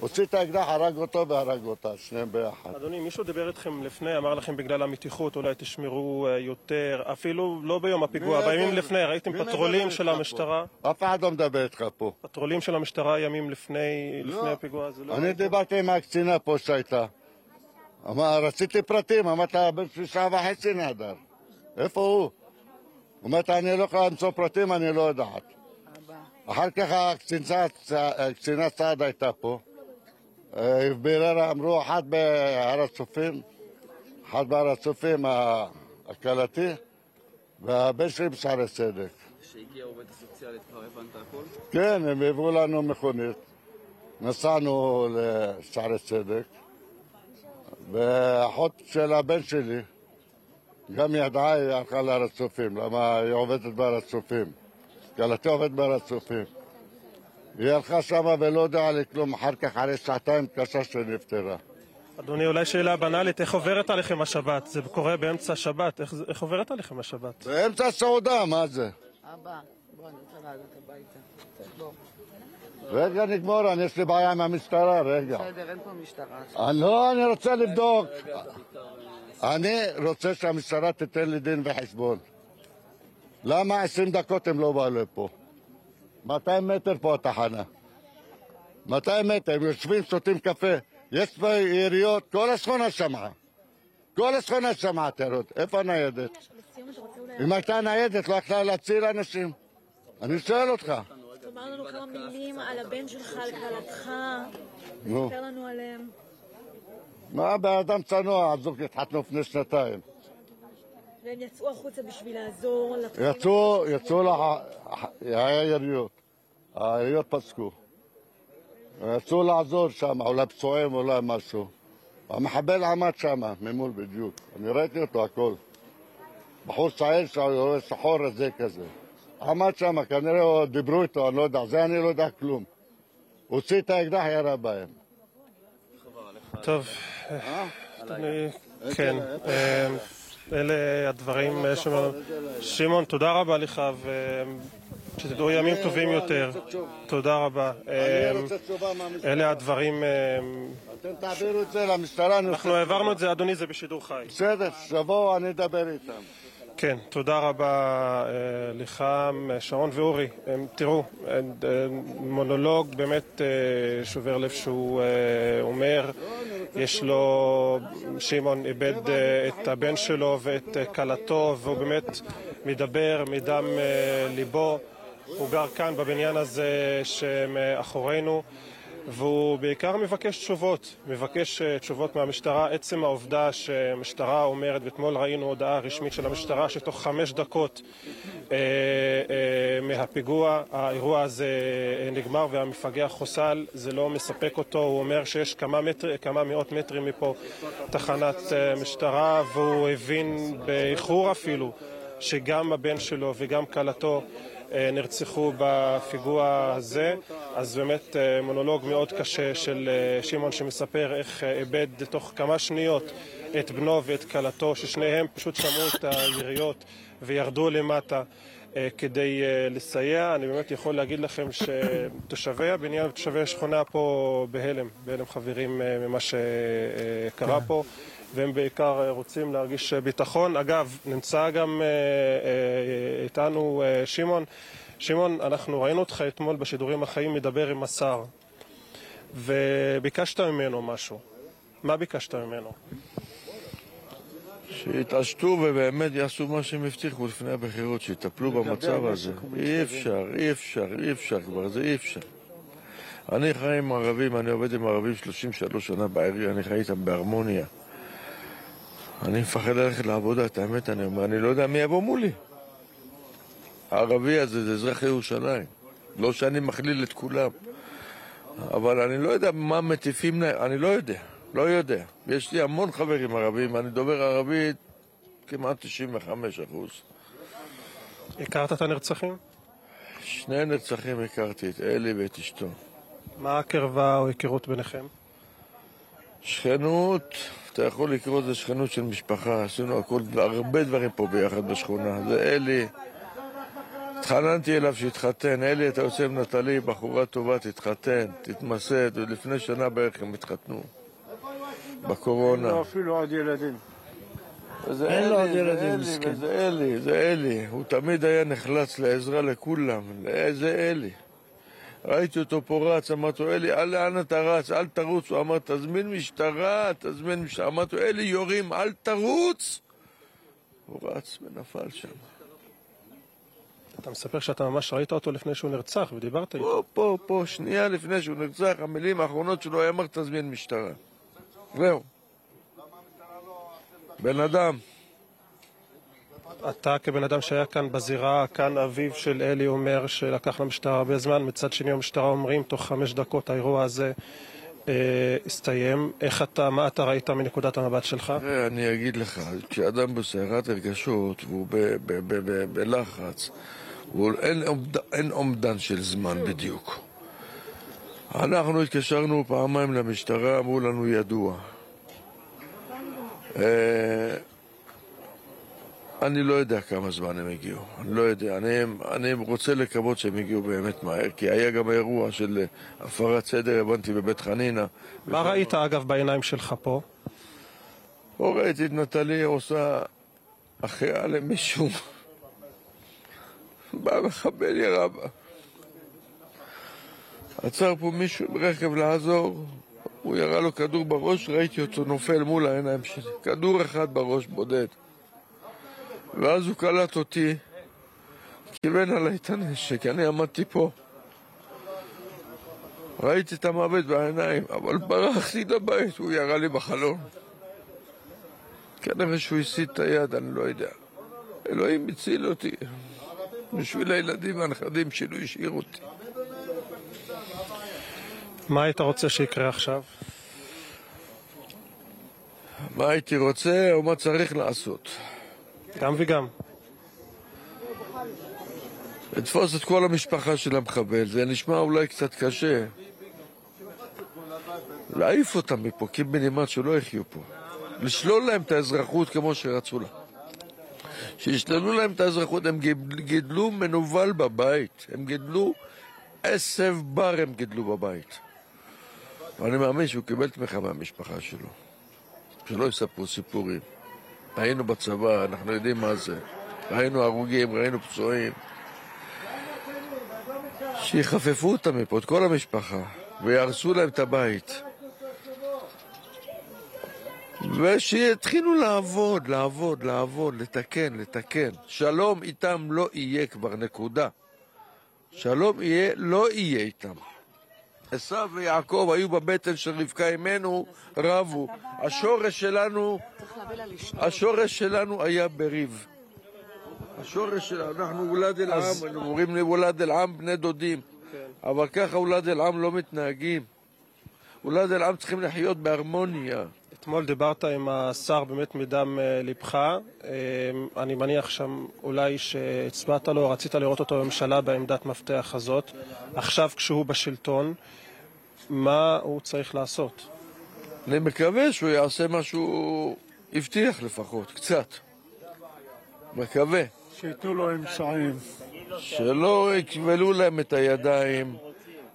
הוציא את האקדח, הרג אותו והרג אותה, שניהם ביחד. אדוני, מישהו דיבר איתכם לפני, אמר לכם בגלל המתיחות אולי תשמרו אה, יותר, אפילו לא ביום הפיגוע, מי בימים לפני, ראיתם פטרולים של המשטרה? אף אחד לא מדבר איתך פה. פטרולים של המשטרה ימים לפני לא. לפני הפיגוע הזה, לא אני? דיברתי עם הקצינה פה שהייתה. אמר, רציתי פרטים, הבן שלי שעה וחצי נהדר. איפה הוא? אומרת, אני לא יכולה למצוא פרטים, אני לא יודעת. אחר כך הקצינה, הקצינה צעד הייתה פה. ביררה, אמרו, אחד בהר הצופים, אחד בהר הצופים הכלתי, והבן שלי בשערי צדק. כשהגיעה העובדת הסוציאלית כבר הבנת הכל? כן, הם הביאו לנו מכונית. נסענו לשערי צדק, ואחות של הבן שלי גם ידעה, היא הלכה להר הצופים, למה היא עובדת בהר הצופים. כלתי עובדת בהר הצופים. היא הלכה שמה ולא יודעה לי כלום, אחר כך אחרי שעתיים התקשרה שנפטרה. אדוני, אולי שאלה בנאלית, איך עוברת עליכם השבת? זה קורה באמצע השבת, איך איך עוברת עליכם השבת? באמצע הסעודה, מה זה? אבא, בוא רגע, נגמור, אני יש לי בעיה עם המשטרה, רגע. בסדר, אין פה משטרה. לא, אני רוצה לבדוק. אני רוצה שהמשטרה תיתן לי דין וחשבון. למה 20 דקות הם לא באו לפה? 200 מטר פה התחנה. 200 מטר, יושבים, שותים קפה. יש פה יריות, כל השכונה שמעה. כל השכונה שמעה טרות. איפה הניידת? אם הייתה ניידת, לא יכלה להציל אנשים. אני שואל אותך. תאמר לנו כמה מילים על הבן שלך, על כלתך, נו. תספר לנו עליהם. מה, בן אדם צנוע, הזוג התחתנו לפני שנתיים. והם יצאו החוצה בשביל לעזור. יצאו, יצאו היה יריות. היריות פסקו. יצאו לעזור שם, אולי פצועים, אולי משהו. המחבל עמד שם, ממול בדיוק. אני ראיתי אותו, הכל. בחור צעיר שהוא שחור רזה כזה. עמד שם, כנראה דיברו איתו, אני לא יודע. זה אני לא יודע כלום. הוציא את האקדח, ירה בהם. טוב, אני... כן, אה, אלה הדברים, אה, שמעון. שמעון, תודה רבה לך, ושתדעו ימים טובים יותר. תודה רבה. מהמשטרה. אלה הדברים... אה, אתם תעבירו את זה למשטרה. אנחנו העברנו את זה, אדוני, זה בשידור חי. בסדר, שיבואו, אני אדבר איתם. כן, תודה רבה אה, לך, שרון ואורי. תראו, אה, מונולוג באמת אה, שובר לב שהוא אומר, יש לו, שמעון איבד את הבן שלו ואת כלתו, והוא באמת מדבר מדם ליבו. הוא גר כאן בבניין הזה שמאחורינו. והוא בעיקר מבקש תשובות, מבקש אה, תשובות מהמשטרה. עצם העובדה שהמשטרה אומרת, ואתמול ראינו הודעה רשמית של המשטרה, שתוך חמש דקות אה, אה, מהפיגוע האירוע הזה אה, נגמר והמפגע חוסל, זה לא מספק אותו. הוא אומר שיש כמה, מטר, כמה מאות מטרים מפה תחנת אה, משטרה, והוא הבין באיחור אפילו שגם הבן שלו וגם כלתו נרצחו בפיגוע הזה. אז באמת אה, מונולוג מאוד קשה של אה, שמעון שמספר איך אה, איבד תוך כמה שניות את בנו ואת כלתו, ששניהם פשוט שמעו את היריות וירדו למטה. אה, כדי אה, לסייע. אני באמת יכול להגיד לכם שתושבי הבניין ותושבי השכונה פה בהלם, בהלם חברים אה, ממה שקרה פה. והם בעיקר אה, רוצים להרגיש אה, ביטחון. אגב, נמצא גם אה, איתנו שמעון. שמעון, אנחנו ראינו אותך אתמול בשידורים החיים מדבר עם השר, וביקשת ממנו משהו. מה ביקשת ממנו? שיתעשתו ובאמת יעשו מה שהם הבטיחו לפני הבחירות, שיטפלו במצב הזה. אי אפשר, אי אפשר, אי אפשר כבר, זה אי אפשר. אני חי עם ערבים, אני עובד עם ערבים 33 שנה בעירייה, אני חי איתם בהרמוניה. אני מפחד ללכת לעבודה, את האמת אני אומר, אני לא יודע מי יבוא מולי. הערבי הזה זה אזרח ירושלים. לא שאני מכליל את כולם, אבל אני לא יודע מה מטיפים להם, אני לא יודע, לא יודע. יש לי המון חברים ערבים, אני דובר ערבית כמעט 95 אחוז. הכרת את הנרצחים? שני נרצחים הכרתי, את אלי ואת אשתו. מה הקרבה או היכרות ביניכם? שכנות, אתה יכול לקרוא לזה שכנות של משפחה, עשינו הכל, הרבה דברים פה ביחד בשכונה. זה אלי, התחננתי אליו שיתחתן, אלי, אתה יוצא עם נטלי, בחורה טובה, תתחתן, תתמסד, ולפני שנה בערך הם התחתנו, בקורונה. לא, אפילו עוד ילדים. זה אין לו עוד אלי, ילדים, זה מסכן. אלי, זה אלי, זה אלי. הוא תמיד היה נחלץ לעזרה לכולם. זה אלי. ראיתי אותו פה רץ, אמרתי לו, אלי, אל לאן אתה רץ? אל תרוץ. הוא אמר, תזמין משטרה, תזמין משטרה. אמרתי לו, אלי, יורים, אל תרוץ! הוא רץ ונפל שם. אתה מספר שאתה ממש ראית אותו לפני שהוא נרצח ודיברת איתו. פה, פה, פה, שנייה לפני שהוא נרצח, המילים האחרונות שלו היה אמר, תזמין משטרה. זהו. בן אדם. אתה כבן אדם שהיה כאן בזירה, כאן אביו של אלי אומר שלקח למשטרה הרבה זמן, מצד שני המשטרה אומרים תוך חמש דקות האירוע הזה אה, הסתיים. איך אתה, מה אתה ראית מנקודת המבט שלך? אני אגיד לך, כשאדם בסערת הרגשות והוא בלחץ, אין אומד- אין אומדן של זמן בדיוק. אנחנו התקשרנו פעמיים למשטרה, אמרו לנו ידוע. אה, אני לא יודע כמה זמן הם הגיעו, אני לא יודע. אני, אני רוצה לקוות שהם הגיעו באמת מהר, כי היה גם אירוע של הפרת סדר, הבנתי, בבית חנינא. מה ראית, אגב, בעיניים שלך פה? פה ראיתי את נטלי עושה החייאה למישהו. בא מחבל ירה בה. עצר פה מישהו ברכב לעזור, הוא ירה לו כדור בראש, ראיתי אותו נופל מול העיניים שלי. כדור אחד בראש בודד. ואז הוא קלט אותי, כיוון עליי את הנשק, אני עמדתי פה. ראיתי את המוות בעיניים, אבל ברחתי לבית, הוא ירה לי בחלום. כנראה שהוא הסיט את היד, אני לא יודע. אלוהים הציל אותי. בשביל הילדים והנכדים שלו השאיר אותי. מה היית רוצה שיקרה עכשיו? מה הייתי רוצה או מה צריך לעשות? גם וגם. לתפוס את כל המשפחה של המחבל, זה נשמע אולי קצת קשה. להעיף אותם מפה, קיבינימט שלא יחיו פה. לשלול להם את האזרחות כמו שרצו לה. שישללו להם את האזרחות, הם גידלו מנוול בבית, הם גידלו עשב בר הם גידלו בבית. ואני מאמין שהוא קיבל תמיכה מהמשפחה שלו. שלא יספרו סיפורים. היינו בצבא, אנחנו יודעים מה זה. ראינו הרוגים, ראינו פצועים. שיחפפו אותם מפה, את כל המשפחה, ויהרסו להם את הבית. ושיתחילו לעבוד, לעבוד, לעבוד, לתקן, לתקן. שלום איתם לא יהיה כבר, נקודה. שלום יהיה, לא יהיה איתם. עשו ויעקב היו בבטן של רבקה אמנו, רבו. השורש שלנו, השורש שלנו היה בריב. השורש שלנו, אנחנו וולד אל עם, אנחנו אומרים וולד אל עם בני דודים. אבל ככה וולד אל עם לא מתנהגים. וולד אל עם צריכים לחיות בהרמוניה. אתמול דיברת עם השר באמת מדם ליבך. אני מניח שם אולי שהצבעת לו, רצית לראות אותו בממשלה בעמדת מפתח הזאת. עכשיו כשהוא בשלטון, מה הוא צריך לעשות? אני מקווה שהוא יעשה מה שהוא הבטיח לפחות, קצת. מקווה. שייתנו לו אמצעים. שלא יכבלו להם את הידיים.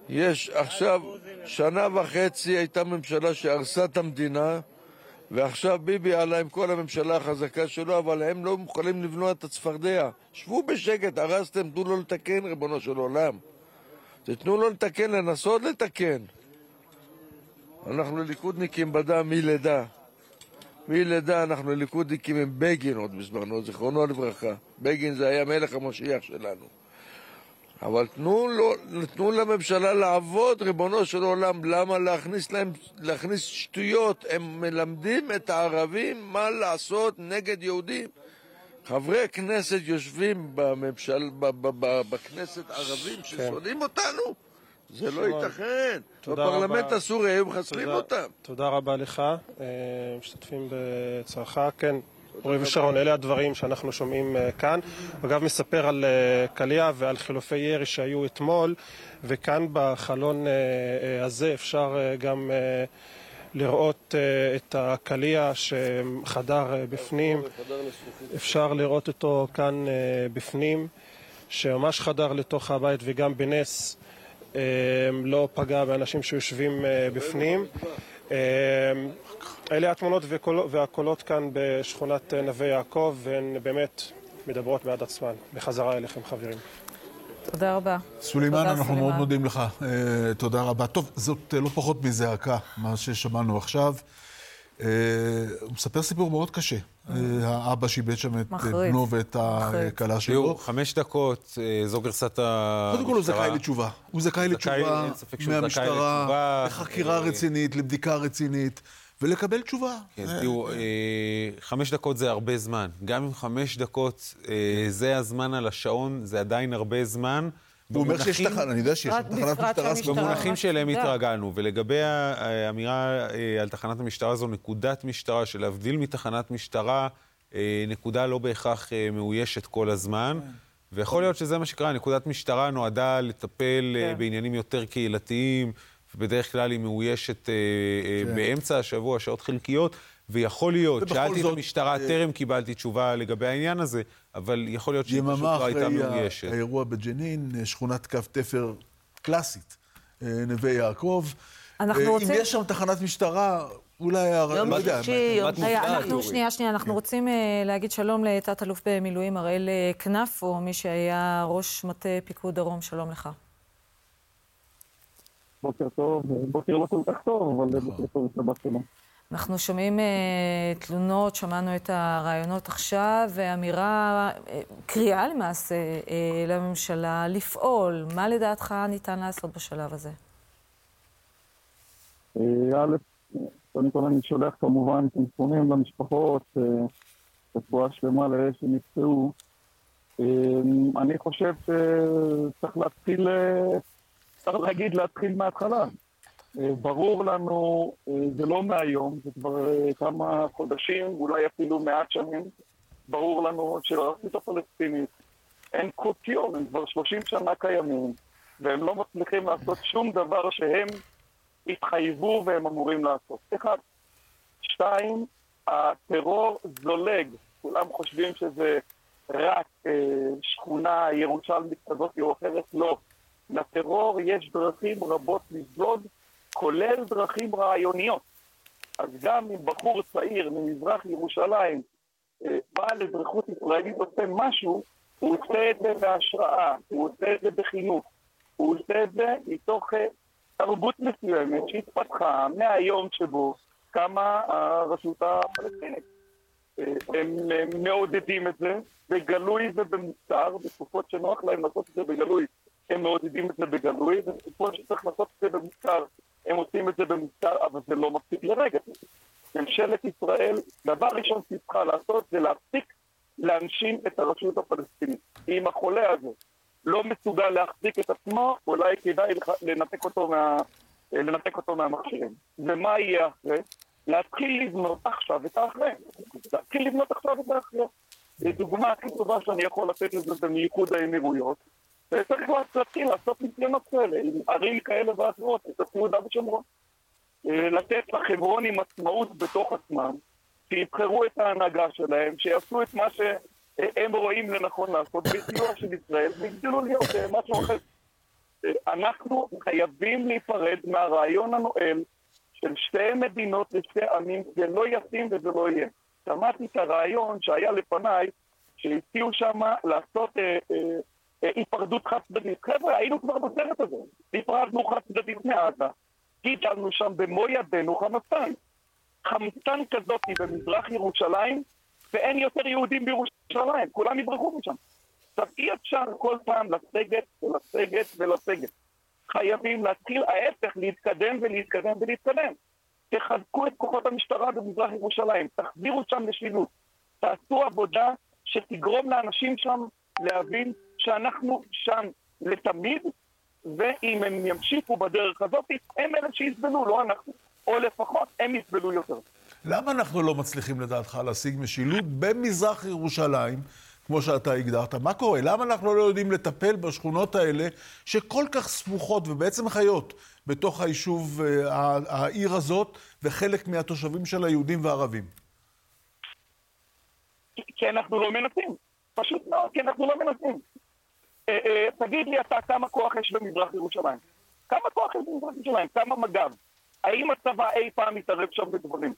יש עכשיו, שנה וחצי הייתה ממשלה שהרסה את המדינה ועכשיו ביבי עלה עם כל הממשלה החזקה שלו, אבל הם לא מוכנים לבנוע את הצפרדע. שבו בשקט, הרסתם, תנו לו לתקן, ריבונו של עולם. תתנו לו לתקן, לנסות לתקן. אנחנו ליכודניקים בדם מלידה. מלידה אנחנו ליכודניקים עם בגין עוד בזמנו, זיכרונו לברכה. בגין זה היה מלך המשיח שלנו. אבל תנו, לו, תנו לממשלה לעבוד, ריבונו של עולם. למה להכניס להם, להכניס שטויות? הם מלמדים את הערבים מה לעשות נגד יהודים. חברי כנסת יושבים בממשל, ב, ב, ב, בכנסת ערבים ששונאים אותנו? זה לא ייתכן. בפרלמנט הסורי היו מחסלים אותם. תודה רבה לך. משתתפים בצערך. כן, אורי ושרון, אלה הדברים שאנחנו שומעים כאן. אגב, מספר על קליע ועל חילופי ירי שהיו אתמול, וכאן בחלון הזה אפשר גם לראות את הקליע שחדר בפנים. אפשר לראות אותו כאן בפנים, שממש חדר לתוך הבית וגם בנס לא פגע באנשים שיושבים בפנים. אלה התמונות והקולות כאן בשכונת נווה יעקב, והן באמת מדברות בעד עצמן. בחזרה אליכם, חברים. תודה רבה. סולימאן, אנחנו מאוד מודים לך. תודה רבה. טוב, זאת לא פחות מזעקה, מה ששמענו עכשיו. הוא מספר סיפור מאוד קשה. האבא שאיבד שם את בנו ואת הכלה שלו. חמש דקות, זו גרסת המשטרה. קודם כל הוא זכאי לתשובה. הוא זכאי לתשובה מהמשטרה, לחקירה רצינית, לבדיקה רצינית. ולקבל תשובה. כן, תראו, חמש דקות זה הרבה זמן. גם אם חמש דקות זה הזמן על השעון, זה עדיין הרבה זמן. הוא אומר שיש תחנה, אני יודע שיש תחנת משטרה. במונחים שאליהם התרגלנו. ולגבי האמירה על תחנת המשטרה, זו נקודת משטרה, שלהבדיל מתחנת משטרה, נקודה לא בהכרח מאוישת כל הזמן. ויכול להיות שזה מה שקרה, נקודת משטרה נועדה לטפל בעניינים יותר קהילתיים. ובדרך כלל היא מאוישת כן. באמצע השבוע, שעות חלקיות, ויכול להיות, שאלתי את המשטרה, אה, טרם קיבלתי תשובה לגבי העניין הזה, אבל יכול להיות שהיא פשוט לא הייתה מאוישת. יממה אחרי האירוע בג'נין, שכונת קו תפר קלאסית, נווה יעקב. אנחנו רוצים... אם יש שם תחנת משטרה, אולי... יום לא שישי, יום שישי. אנחנו, שנייה, שנייה, אנחנו רוצים להגיד שלום לתת-אלוף במילואים אראל כנפו, מי שהיה ראש מטה פיקוד דרום, שלום לך. בוקר טוב, בוקר לא כל כך טוב, אבל נכון. בוקר טוב, שבת שלום. אנחנו שומעים uh, תלונות, שמענו את הרעיונות עכשיו, ואמירה, uh, קריאה למעשה uh, לממשלה לפעול. מה לדעתך ניתן לעשות בשלב הזה? א', קודם כל אני שולח כמובן תנחומים למשפחות, רפואה שלמה לאלה שנפצעו. אני חושב שצריך להתחיל צריך להגיד להתחיל מההתחלה. אה, ברור לנו, אה, זה לא מהיום, זה כבר אה, כמה חודשים, אולי אפילו מעט שנים, ברור לנו שלרשות הפלסטינית אין קוטיון, הם כבר 30 שנה קיימים, והם לא מצליחים לעשות שום דבר שהם התחייבו והם אמורים לעשות. אחד. שתיים, הטרור זולג. כולם חושבים שזה רק אה, שכונה ירושלמית כזאת או אחרת, לא. לטרור יש דרכים רבות לזלוג, כולל דרכים רעיוניות. אז גם אם בחור צעיר ממזרח ירושלים אה, בא לאזרחות ישראלית עושה משהו, הוא עושה את זה בהשראה, הוא עושה את זה בחינוך, הוא עושה את זה מתוך אה, תרבות מסוימת שהתפתחה מהיום שבו קמה הרשות הפלסטינית. אה, הם מעודדים את זה בגלוי ובמוצר, בתקופות שנוח להם לעשות את זה בגלוי הם מעודדים את זה בגלוי, ובתקופות שצריך לעשות את זה במוצר, הם עושים את זה במוצר, אבל זה לא מפסיק לרגע. ממשלת ישראל, דבר ראשון שהיא צריכה לעשות זה להפסיק להנשים את הרשות הפלסטינית. אם החולה הזה לא מסוגל להחזיק את עצמו, אולי כדאי לנתק אותו, מה, לנתק אותו מהמכשירים. ומה יהיה אחרי? להתחיל לבנות עכשיו את האחרי. להתחיל לבנות עכשיו את האחרי. דוגמה הכי טובה שאני יכול לתת לזה זה מאיחוד האמירויות. וצריך להתחיל לעשות ניסיונות כאלה, עם ערים כאלה ואחרות, את יהודה ושומרון. אה, לתת לחברונים עצמאות בתוך עצמם, שיבחרו את ההנהגה שלהם, שיעשו את מה שהם רואים לנכון לעשות בסיוע של ישראל, ויגדלו להיות אה, משהו אחר. אה, אנחנו חייבים להיפרד מהרעיון הנואל של שתי מדינות לשתי עמים, זה לא ישים וזה לא יהיה. שמעתי את הרעיון שהיה לפניי, שהציעו שם לעשות אה, אה, היפרדות חד צדדית. חבר'ה, היינו כבר בסרט הזה. נפרדנו חד צדדית מעזה, גידלנו שם במו ידינו חמצן. חמצן כזאת במזרח ירושלים, ואין יותר יהודים בירושלים, כולם יברחו משם. עכשיו, אי אפשר כל פעם לסגת ולסגת ולסגת. חייבים להתחיל ההפך, להתקדם ולהתקדם ולהתקדם. תחזקו את כוחות המשטרה במזרח ירושלים, תחזירו שם משילות, תעשו עבודה שתגרום לאנשים שם להבין שאנחנו שם לתמיד, ואם הם ימשיכו בדרך הזאת, הם אלה שיסבלו, לא אנחנו. או לפחות הם יסבלו יותר. למה אנחנו לא מצליחים לדעתך להשיג משילות במזרח ירושלים, כמו שאתה הגדרת? מה קורה? למה אנחנו לא יודעים לטפל בשכונות האלה, שכל כך סמוכות ובעצם חיות בתוך היישוב, אה, העיר הזאת, וחלק מהתושבים של היהודים והערבים? כי אנחנו לא מנסים. פשוט מאוד, כי אנחנו לא מנסים. אה, אה, תגיד לי אתה כמה כוח יש במזרח ירושלים. כמה כוח יש במזרח ירושלים? כמה מג"ב? האם הצבא אי פעם מתערב שם בדברים?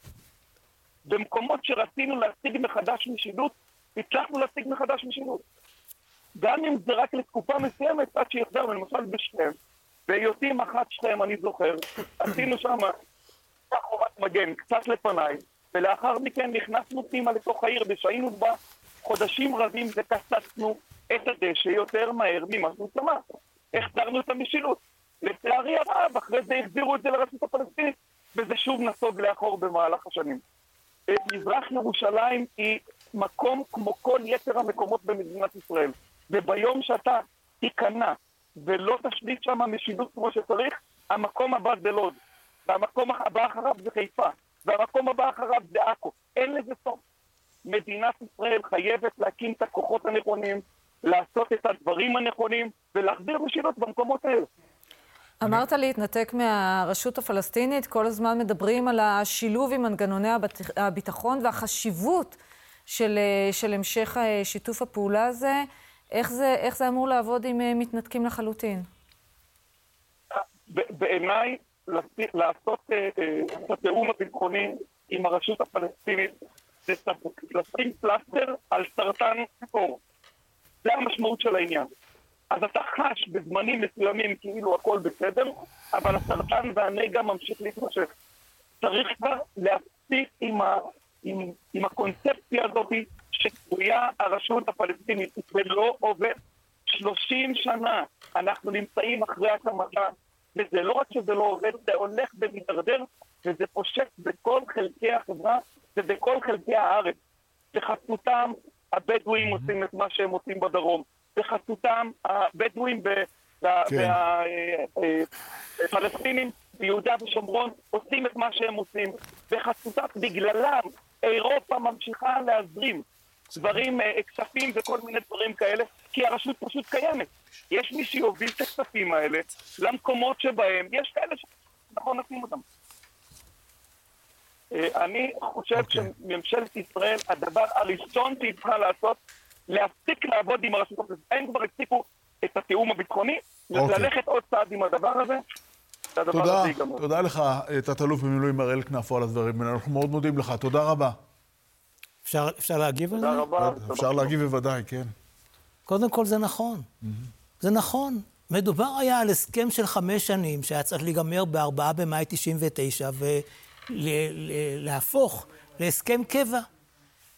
במקומות שרצינו להשיג מחדש משילות, הצלחנו להשיג מחדש משילות. גם אם זה רק לתקופה מסוימת, עד שיחזרנו, למשל בשכם, בהיותי מח"ט שכם, אני זוכר, עשינו שם חומת מגן קצת לפניי, ולאחר מכן נכנסנו פנימה לתוך העיר, ושהיינו בה חודשים רבים וקצצנו את הדשא יותר מהר ממה שהוא צמח. החזרנו את המשילות. לצערי הרב, אחרי זה החזירו את זה לרשות הפלסטינית, וזה שוב נסוג לאחור במהלך השנים. מזרח ירושלים היא מקום כמו כל יתר המקומות במדינת ישראל, וביום שאתה תיכנע ולא תשליט שם משילות כמו שצריך, המקום הבא זה לוד, והמקום הבא אחריו זה חיפה, והמקום הבא אחריו זה עכו. אין לזה סוף. מדינת ישראל חייבת להקים את הכוחות הנכונים, לעשות את הדברים הנכונים ולהחזיר משילות במקומות האלה. אמרת. להתנתק מהרשות הפלסטינית, כל הזמן מדברים על השילוב עם מנגנוני הביטחון והחשיבות של, של המשך שיתוף הפעולה הזה. איך זה, איך זה אמור לעבוד אם מתנתקים לחלוטין? בעיניי, לעשות את התיאום הביטחוני עם הרשות הפלסטינית זה לשים פלסטר על סרטן עור. זה המשמעות של העניין. אז אתה חש בזמנים מסוימים כאילו הכל בסדר, אבל הסרטן והנגע ממשיך להתמשך. צריך כבר להפסיק עם, ה, עם, עם הקונספציה הזאת שקרויה הרשות הפלסטינית. זה לא עובד. 30 שנה אנחנו נמצאים אחרי הקמתה, וזה לא רק שזה לא עובד, זה הולך ומידרדר, וזה פושט בכל חלקי החברה ובכל חלקי הארץ. בחסותם הבדואים עושים את מה שהם עושים בדרום. בחסותם הבדואים והפלסטינים כן. ביהודה ושומרון עושים את מה שהם עושים. בחסותם, בגללם, אירופה ממשיכה להזרים דברים, כספים וכל מיני דברים כאלה, כי הרשות פשוט קיימת. יש מי שיוביל את הכספים האלה למקומות שבהם יש כאלה שנכון נשים אותם. אני חושב okay. שממשלת ישראל, הדבר הראשון שהיא צריכה לעשות, להפסיק לעבוד עם הרשות הפלסטינית. הם כבר הפסיקו את התיאום הביטחוני, okay. ללכת עוד צעד עם הדבר הזה. תודה, תודה לך, תת-אלוף במילואים הראל כנפו על הדברים האלה. אנחנו מאוד מודים לך, תודה רבה. אפשר, אפשר להגיב על זה? תודה רבה. אפשר להגיב בוודאי, כן. קודם כל זה נכון. Mm-hmm. זה נכון. מדובר היה על הסכם של חמש שנים, שהיה צריך להיגמר ב-4 במאי 99, ולהפוך להסכם קבע.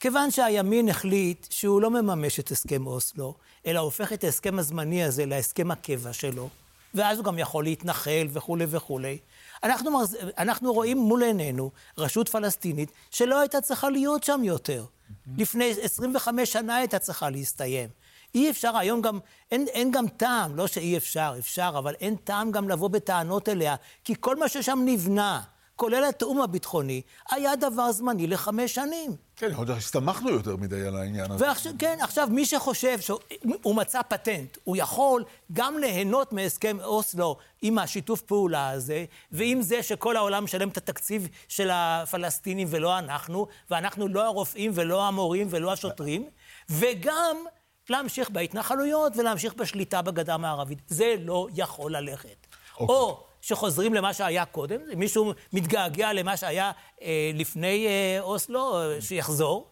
כיוון שהימין החליט שהוא לא מממש את הסכם אוסלו, אלא הופך את ההסכם הזמני הזה להסכם הקבע שלו, ואז הוא גם יכול להתנחל וכולי וכולי. אנחנו, מרז... אנחנו רואים מול עינינו רשות פלסטינית שלא הייתה צריכה להיות שם יותר. לפני 25 שנה הייתה צריכה להסתיים. אי אפשר היום גם, אין, אין גם טעם, לא שאי אפשר, אפשר, אבל אין טעם גם לבוא בטענות אליה, כי כל מה ששם נבנה, כולל התיאום הביטחוני, היה דבר זמני לחמש שנים. כן, עוד הסתמכנו יותר מדי על העניין הזה. ועכשיו, כן, עכשיו, מי שחושב שהוא מצא פטנט, הוא יכול גם ליהנות מהסכם אוסלו עם השיתוף פעולה הזה, ועם זה שכל העולם משלם את התקציב של הפלסטינים ולא אנחנו, ואנחנו לא הרופאים ולא המורים ולא השוטרים, וגם להמשיך בהתנחלויות ולהמשיך בשליטה בגדה המערבית. זה לא יכול ללכת. אוקיי. או שחוזרים למה שהיה קודם, אם מישהו מתגעגע למה שהיה אה, לפני אה, אוסלו, אה, שיחזור,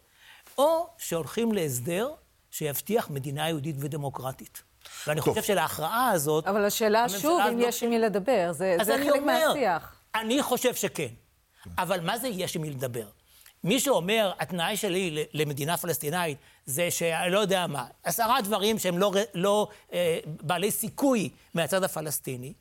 או שהולכים להסדר שיבטיח מדינה יהודית ודמוקרטית. ואני טוב. חושב שלהכרעה הזאת... אבל השאלה שוב, אם יש עם מי לדבר, זה, זה חלק אומר, מהשיח. אני חושב שכן. אבל מה זה יש עם מי לדבר? מי שאומר, התנאי שלי למדינה פלסטינאית זה שאני לא יודע מה, עשרה דברים שהם לא, לא אה, בעלי סיכוי מהצד הפלסטיני,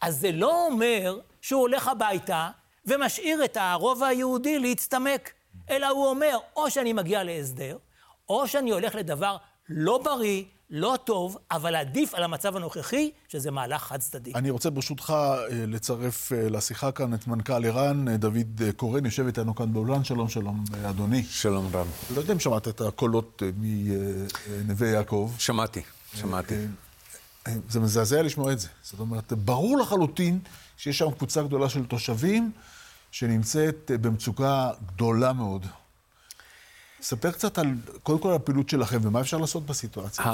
אז זה לא אומר שהוא הולך הביתה ומשאיר את הרובע היהודי להצטמק, אלא הוא אומר, או שאני מגיע להסדר, או שאני הולך לדבר לא בריא, לא טוב, אבל עדיף על המצב הנוכחי, שזה מהלך חד-צדדי. אני רוצה ברשותך אה, לצרף אה, לשיחה כאן את מנכ"ל איראן, אה, דוד קורן, יושב איתנו כאן באולן. שלום, שלום, אדוני. שלום רב. לא יודע אם שמעת את הקולות מנווה יעקב. שמעתי, שמעתי. זה מזעזע לשמוע את זה. זאת אומרת, ברור לחלוטין שיש שם קבוצה גדולה של תושבים שנמצאת במצוקה גדולה מאוד. ספר קצת על, קודם כל על הפעילות שלכם ומה אפשר לעשות בסיטואציה.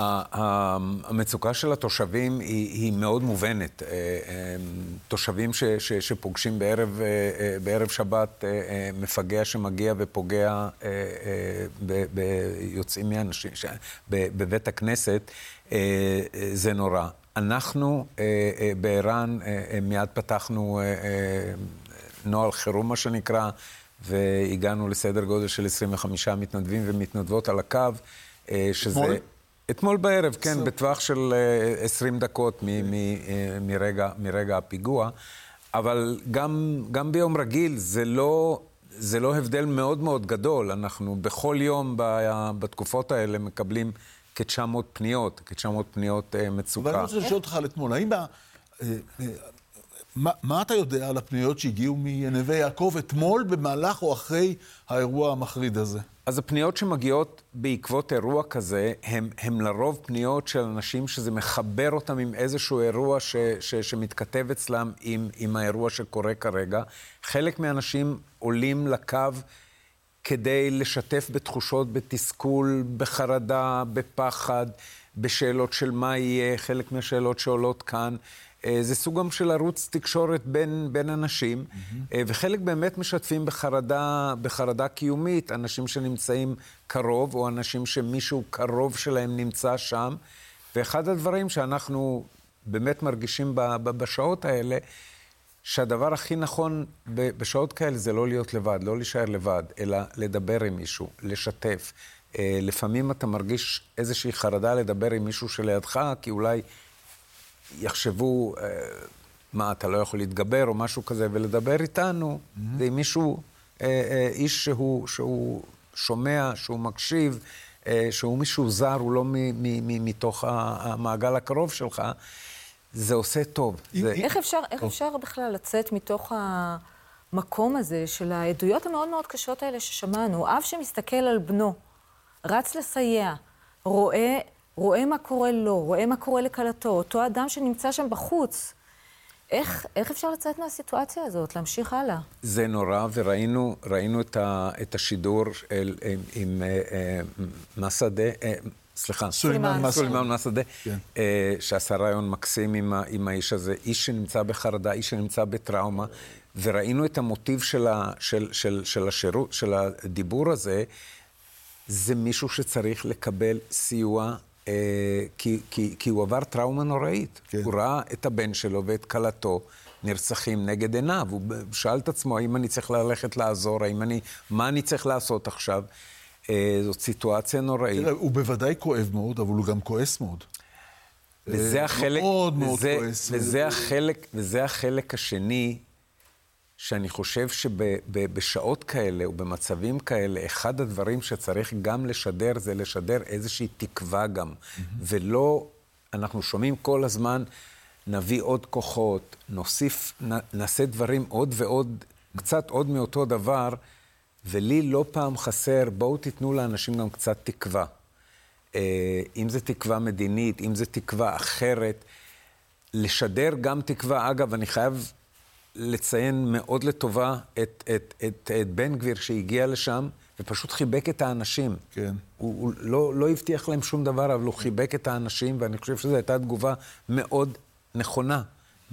המצוקה של התושבים היא, היא מאוד מובנת. אה, אה, תושבים ש, ש, שפוגשים בערב, אה, בערב שבת מפגע שמגיע ופוגע ביוצאים מאנשים, בבית הכנסת, זה נורא. אנחנו בער"ן מיד פתחנו נוהל חירום, מה שנקרא. והגענו לסדר גודל של 25 מתנדבים ומתנדבות על הקו, אה, שזה... אתמול? אתמול בערב, כן, בטווח של 20 אה, דקות אה, מרגע, מרגע הפיגוע. אבל גם, גם ביום רגיל זה לא, זה לא הבדל מאוד מאוד גדול. אנחנו בכל יום בתקופות האלה מקבלים כ-900 פניות, כ-900 פניות מצוקה. אבל אני רוצה לשאול אותך על אתמול, האם מה, מה אתה יודע על הפניות שהגיעו מנווה יעקב אתמול במהלך או אחרי האירוע המחריד הזה? אז הפניות שמגיעות בעקבות אירוע כזה, הן לרוב פניות של אנשים שזה מחבר אותם עם איזשהו אירוע ש, ש, שמתכתב אצלם עם, עם האירוע שקורה כרגע. חלק מהאנשים עולים לקו כדי לשתף בתחושות, בתסכול, בחרדה, בפחד, בשאלות של מה יהיה, חלק מהשאלות שעולות כאן. אה, זה סוג גם של ערוץ תקשורת בין, בין אנשים, mm-hmm. וחלק באמת משתפים בחרדה, בחרדה קיומית, אנשים שנמצאים קרוב, או אנשים שמישהו קרוב שלהם נמצא שם. ואחד הדברים שאנחנו באמת מרגישים בשעות האלה, שהדבר הכי נכון בשעות כאלה זה לא להיות לבד, לא להישאר לבד, אלא לדבר עם מישהו, לשתף. אה, לפעמים אתה מרגיש איזושהי חרדה לדבר עם מישהו שלידך, כי אולי יחשבו, אה, מה, אתה לא יכול להתגבר או משהו כזה, ולדבר איתנו, mm-hmm. זה עם מישהו, אה, איש שהוא, שהוא שומע, שהוא מקשיב, שהוא מישהו זר, הוא לא מ, מ, מ, מתוך המעגל הקרוב שלך, זה עושה טוב. זה... איך, אפשר, איך אפשר בכלל לצאת מתוך המקום הזה של העדויות המאוד מאוד קשות האלה ששמענו? אב שמסתכל על בנו, רץ לסייע, רואה רואה מה קורה לו, רואה מה קורה לכלתו, אותו אדם שנמצא שם בחוץ. איך, איך אפשר לצאת מהסיטואציה הזאת, להמשיך הלאה? זה נורא, וראינו את, ה, את השידור אל, עם, עם אה, אה, מסעדה, אה, סליחה, סולימאן מסעדה, סולימאן מסעדה כן. אה, שעשה רעיון מקסים עם, עם האיש הזה, איש שנמצא בחרדה, איש שנמצא בטראומה, וראינו את המוטיב של, ה, של, של, של, השירות, של הדיבור הזה, זה מישהו שצריך לקבל סיוע אה, כי, כי, כי הוא עבר טראומה נוראית. כן. הוא ראה את הבן שלו ואת כלתו נרצחים נגד עיניו. הוא שאל את עצמו, האם אני צריך ללכת לעזור, האם אני, מה אני צריך לעשות עכשיו? זאת סיטואציה נוראית. תראה, הוא בוודאי כואב מאוד, אבל הוא גם כועס מאוד. וזה אה, החלק... מאוד מאוד וזה, כועס. וזה, החלק, וזה החלק השני שאני חושב שבשעות כאלה ובמצבים כאלה, אחד הדברים שצריך גם לשדר זה לשדר איזושהי תקווה גם. Mm-hmm. ולא, אנחנו שומעים כל הזמן, נביא עוד כוחות, נוסיף, נ, נעשה דברים עוד ועוד, קצת עוד מאותו דבר, ולי לא פעם חסר, בואו תיתנו לאנשים גם קצת תקווה. אה, אם זו תקווה מדינית, אם זו תקווה אחרת, לשדר גם תקווה. אגב, אני חייב לציין מאוד לטובה את, את, את, את בן גביר שהגיע לשם ופשוט חיבק את האנשים. כן. הוא, הוא לא, לא הבטיח להם שום דבר, אבל הוא חיבק את האנשים, ואני חושב שזו הייתה תגובה מאוד נכונה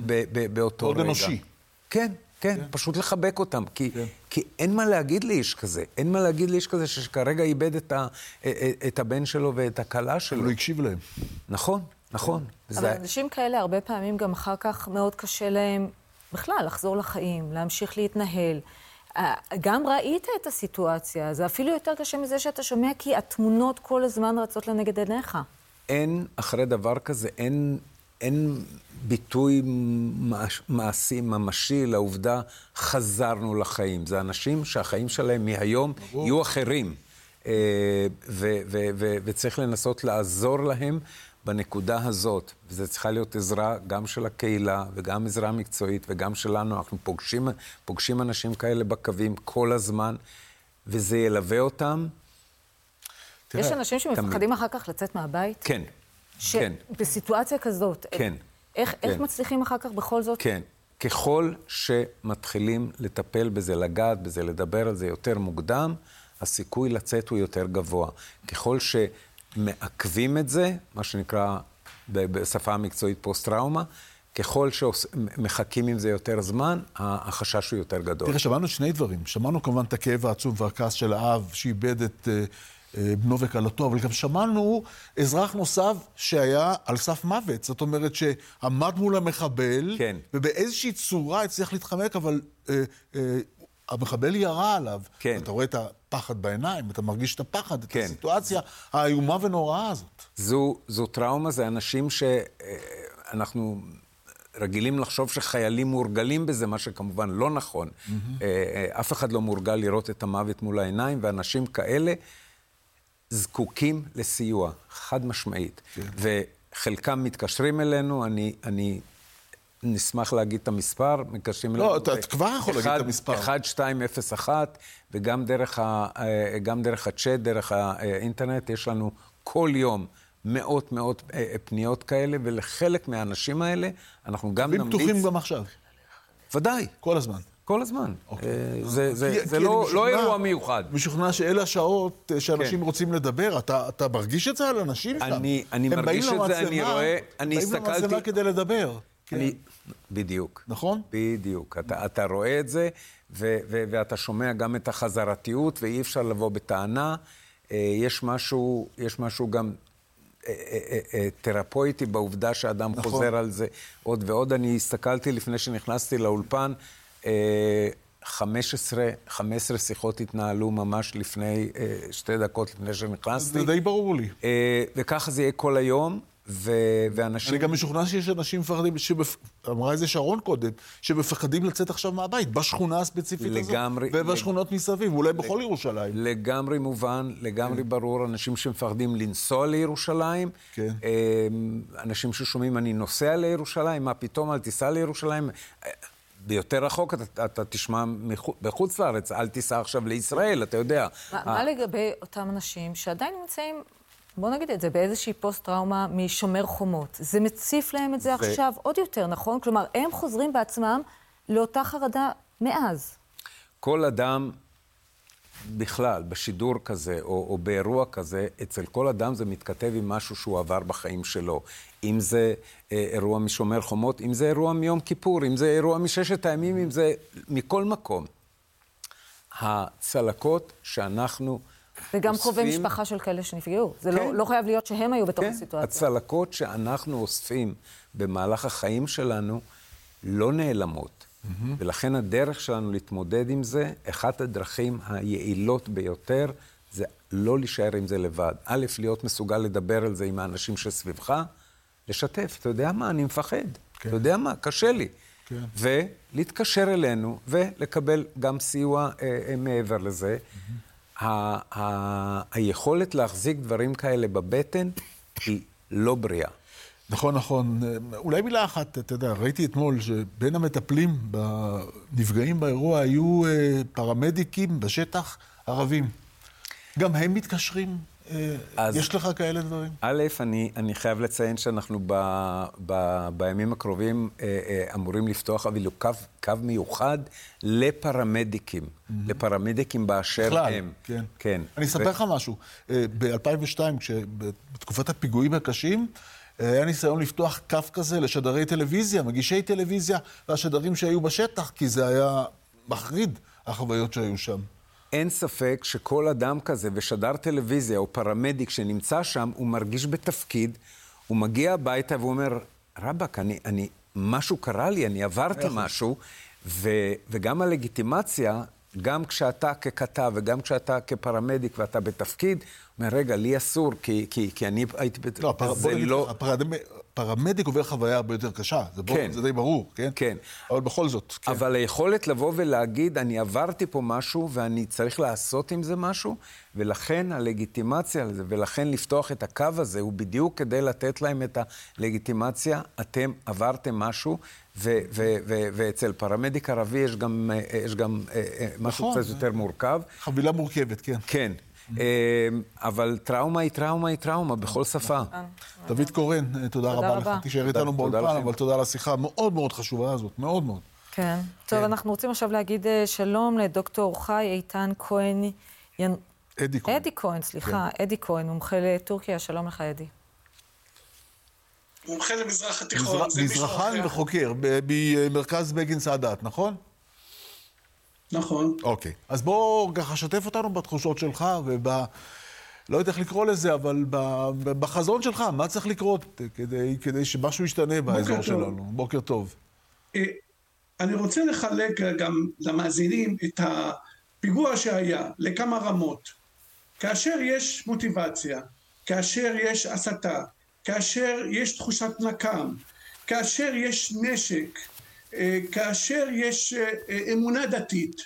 ב, ב, באותו מאוד רגע. מאוד אנושי. כן, כן, כן, פשוט לחבק אותם. כי, כן. כי אין מה להגיד לאיש כזה. אין מה להגיד לאיש כזה שכרגע איבד את, ה, את הבן שלו ואת הכלה שלו. אבל הוא הקשיב להם. נכון, נכון. אבל זה... אנשים כאלה, הרבה פעמים גם אחר כך מאוד קשה להם בכלל, לחזור לחיים, להמשיך להתנהל. גם ראית את הסיטואציה, זה אפילו יותר קשה מזה שאתה שומע, כי התמונות כל הזמן רצות לנגד עיניך. אין, אחרי דבר כזה, אין, אין ביטוי מעשי, ממשי לעובדה, חזרנו לחיים. זה אנשים שהחיים שלהם מהיום ברור. יהיו אחרים. אה, ו- ו- ו- וצריך לנסות לעזור להם בנקודה הזאת, וזו צריכה להיות עזרה גם של הקהילה וגם עזרה מקצועית וגם שלנו. אנחנו פוגשים, פוגשים אנשים כאלה בקווים כל הזמן, וזה ילווה אותם. תראה, יש אנשים שמפחדים תמיד. אחר כך לצאת מהבית? כן, ש... כן. בסיטואציה כזאת. כן. איך, כן. איך מצליחים אחר כך בכל זאת? כן. ככל שמתחילים לטפל בזה, לגעת בזה, לדבר על זה יותר מוקדם, הסיכוי לצאת הוא יותר גבוה. ככל ש... מעכבים את זה, מה שנקרא בשפה המקצועית פוסט-טראומה, ככל שמחכים עם זה יותר זמן, החשש הוא יותר גדול. תראה, שמענו שני דברים. שמענו כמובן את הכאב העצום והכעס של האב שאיבד את אה, בנו וכלתו, אבל גם שמענו אזרח נוסף שהיה על סף מוות. זאת אומרת שעמד מול המחבל, כן. ובאיזושהי צורה הצליח להתחמק, אבל אה, אה, המחבל ירה עליו. כן. אתה רואה את הפחד בעיניים, אתה מרגיש את הפחד, כן. את הסיטואציה האיומה ונוראה הזאת. זו, זו טראומה, זה אנשים שאנחנו רגילים לחשוב שחיילים מורגלים בזה, מה שכמובן לא נכון. Mm-hmm. אף אחד לא מורגל לראות את המוות מול העיניים, ואנשים כאלה זקוקים לסיוע, חד משמעית. כן. וחלקם מתקשרים אלינו, אני... אני נשמח להגיד את המספר, מקשרים לא, אתה כבר יכול להגיד את המספר. 1201, וגם דרך, ה, אה, דרך הצ'אט, דרך האינטרנט, יש לנו כל יום מאות מאות אה, פניות כאלה, ולחלק מהאנשים האלה אנחנו גם נמליץ... והם פתוחים גם עכשיו. ודאי. כל הזמן. כל הזמן. אוקיי. אה, זה, זה, כי, זה כי לא, לא אירוע מיוחד. משוכנע שאלה השעות אה, שאנשים כן. רוצים לדבר. אתה, אתה מרגיש את זה על אנשים שם? אני, אני מרגיש את זה, אני רואה, אני הסתכלתי... הם באים למצלמה כדי לדבר. אני, כן. בדיוק. נכון? בדיוק. אתה, אתה רואה את זה, ו, ו, ואתה שומע גם את החזרתיות, ואי אפשר לבוא בטענה. אה, יש משהו, יש משהו גם תרפויטי בעובדה שאדם נכון. חוזר על זה עוד ועוד. אני הסתכלתי לפני שנכנסתי לאולפן, 15, 15 שיחות התנהלו ממש לפני, אה, שתי דקות לפני שנכנסתי. זה די ברור לי. אה, וככה זה יהיה כל היום. ו... ואנשים... אני גם משוכנע שיש אנשים מפחדים, שבפ... אמרה איזה שרון קודם, שמפחדים לצאת עכשיו מהבית, בשכונה הספציפית לגמרי, הזאת, ובשכונות לג... מסביב, אולי בכל לג... ירושלים. לגמרי מובן, לגמרי כן. ברור, אנשים שמפחדים לנסוע לירושלים, כן. אנשים ששומעים, אני נוסע לירושלים, מה פתאום, אל תיסע לירושלים. ביותר רחוק אתה, אתה תשמע בחוץ לארץ, אל תיסע עכשיו לישראל, אתה יודע. מה, מה לגבי אותם אנשים שעדיין נמצאים, בוא נגיד את זה, באיזושהי פוסט-טראומה משומר חומות? זה מציף להם את זה ו... עכשיו עוד יותר, נכון? כלומר, הם חוזרים בעצמם לאותה חרדה מאז. כל אדם בכלל, בשידור כזה, או, או באירוע כזה, אצל כל אדם זה מתכתב עם משהו שהוא עבר בחיים שלו. אם זה אה, אירוע משומר חומות, אם זה אירוע מיום כיפור, אם זה אירוע מששת הימים, אם זה מכל מקום. הצלקות שאנחנו וגם קרובי משפחה של כאלה שנפגעו. זה לא- כן. לא, לא חייב להיות שהם היו בתוך כן. הסיטואציה. הצלקות שאנחנו אוספים במהלך החיים שלנו לא נעלמות. Mm-hmm. ולכן הדרך שלנו להתמודד עם זה, אחת הדרכים היעילות ביותר, זה לא להישאר עם זה לבד. א', להיות מסוגל לדבר על זה עם האנשים שסביבך, לשתף. אתה יודע מה, אני מפחד. כן. אתה יודע מה, קשה לי. כן. ולהתקשר אלינו ולקבל גם סיוע אה, אה, מעבר לזה. Mm-hmm. ה- ה- היכולת להחזיק דברים כאלה בבטן היא לא בריאה. נכון, נכון. אולי מילה אחת, אתה יודע, ראיתי אתמול שבין המטפלים בנפגעים באירוע היו אה, פרמדיקים בשטח ערבים. גם הם מתקשרים? אה, אז יש לך כאלה דברים? א', אני, אני חייב לציין שאנחנו ב, ב, בימים הקרובים אה, אה, אמורים לפתוח אפילו קו, קו מיוחד לפרמדיקים, mm-hmm. לפרמדיקים באשר בכלל, הם. כן. כן. אני אספר לך ו... משהו. אה, ב-2002, בתקופת הפיגועים הקשים, היה ניסיון לפתוח קו כזה לשדרי טלוויזיה, מגישי טלוויזיה והשדרים שהיו בשטח, כי זה היה מחריד, החוויות שהיו שם. אין ספק שכל אדם כזה ושדר טלוויזיה או פרמדיק שנמצא שם, הוא מרגיש בתפקיד, הוא מגיע הביתה והוא אומר, רבאק, אני, אני, משהו קרה לי, אני עברתי משהו, ו, וגם הלגיטימציה, גם כשאתה ככתב וגם כשאתה כפרמדיק ואתה בתפקיד, אומר, רגע, לי אסור, כי, כי, כי אני הייתי... לא, הפר... זה לא... פרמדיק עובר חוויה הרבה יותר קשה, זה, כן. בוא, זה די ברור, כן? כן. אבל בכל זאת, כן. אבל היכולת לבוא ולהגיד, אני עברתי פה משהו ואני צריך לעשות עם זה משהו, ולכן הלגיטימציה לזה, ולכן לפתוח את הקו הזה, הוא בדיוק כדי לתת להם את הלגיטימציה, אתם עברתם משהו, ואצל פרמדיק ערבי יש גם, אה, יש גם אה, אה, משהו נכון. קצת יותר מורכב. חבילה מורכבת, כן. כן. אמ, אבל טראומה היא טראומה היא טראומה, בכל שפה. דוד קורן, תודה רבה לך. תישאר איתנו באולפן, אבל תודה על השיחה המאוד מאוד חשובה הזאת, מאוד מאוד. כן. טוב, כן. אנחנו רוצים עכשיו להגיד אה, שלום לדוקטור חי איתן כהן. אדי כהן. אדי כהן, סליחה, כן. אדי כהן, מומחה לטורקיה. שלום לך, אדי. מומחה למזרח התיכון, זה מישהו אחר. מזרחן וחוקר במרכז בגין סאדאת, נכון? נכון. אוקיי. אז בוא ככה שתף אותנו בתחושות שלך וב... לא יודע איך לקרוא לזה, אבל בחזון שלך, מה צריך לקרות כדי, כדי שמשהו ישתנה באזור טוב. שלנו? בוקר טוב. אה, אני רוצה לחלק גם למאזינים את הפיגוע שהיה לכמה רמות. כאשר יש מוטיבציה, כאשר יש הסתה, כאשר יש תחושת נקם, כאשר יש נשק, כאשר יש אה, אה, אמונה דתית,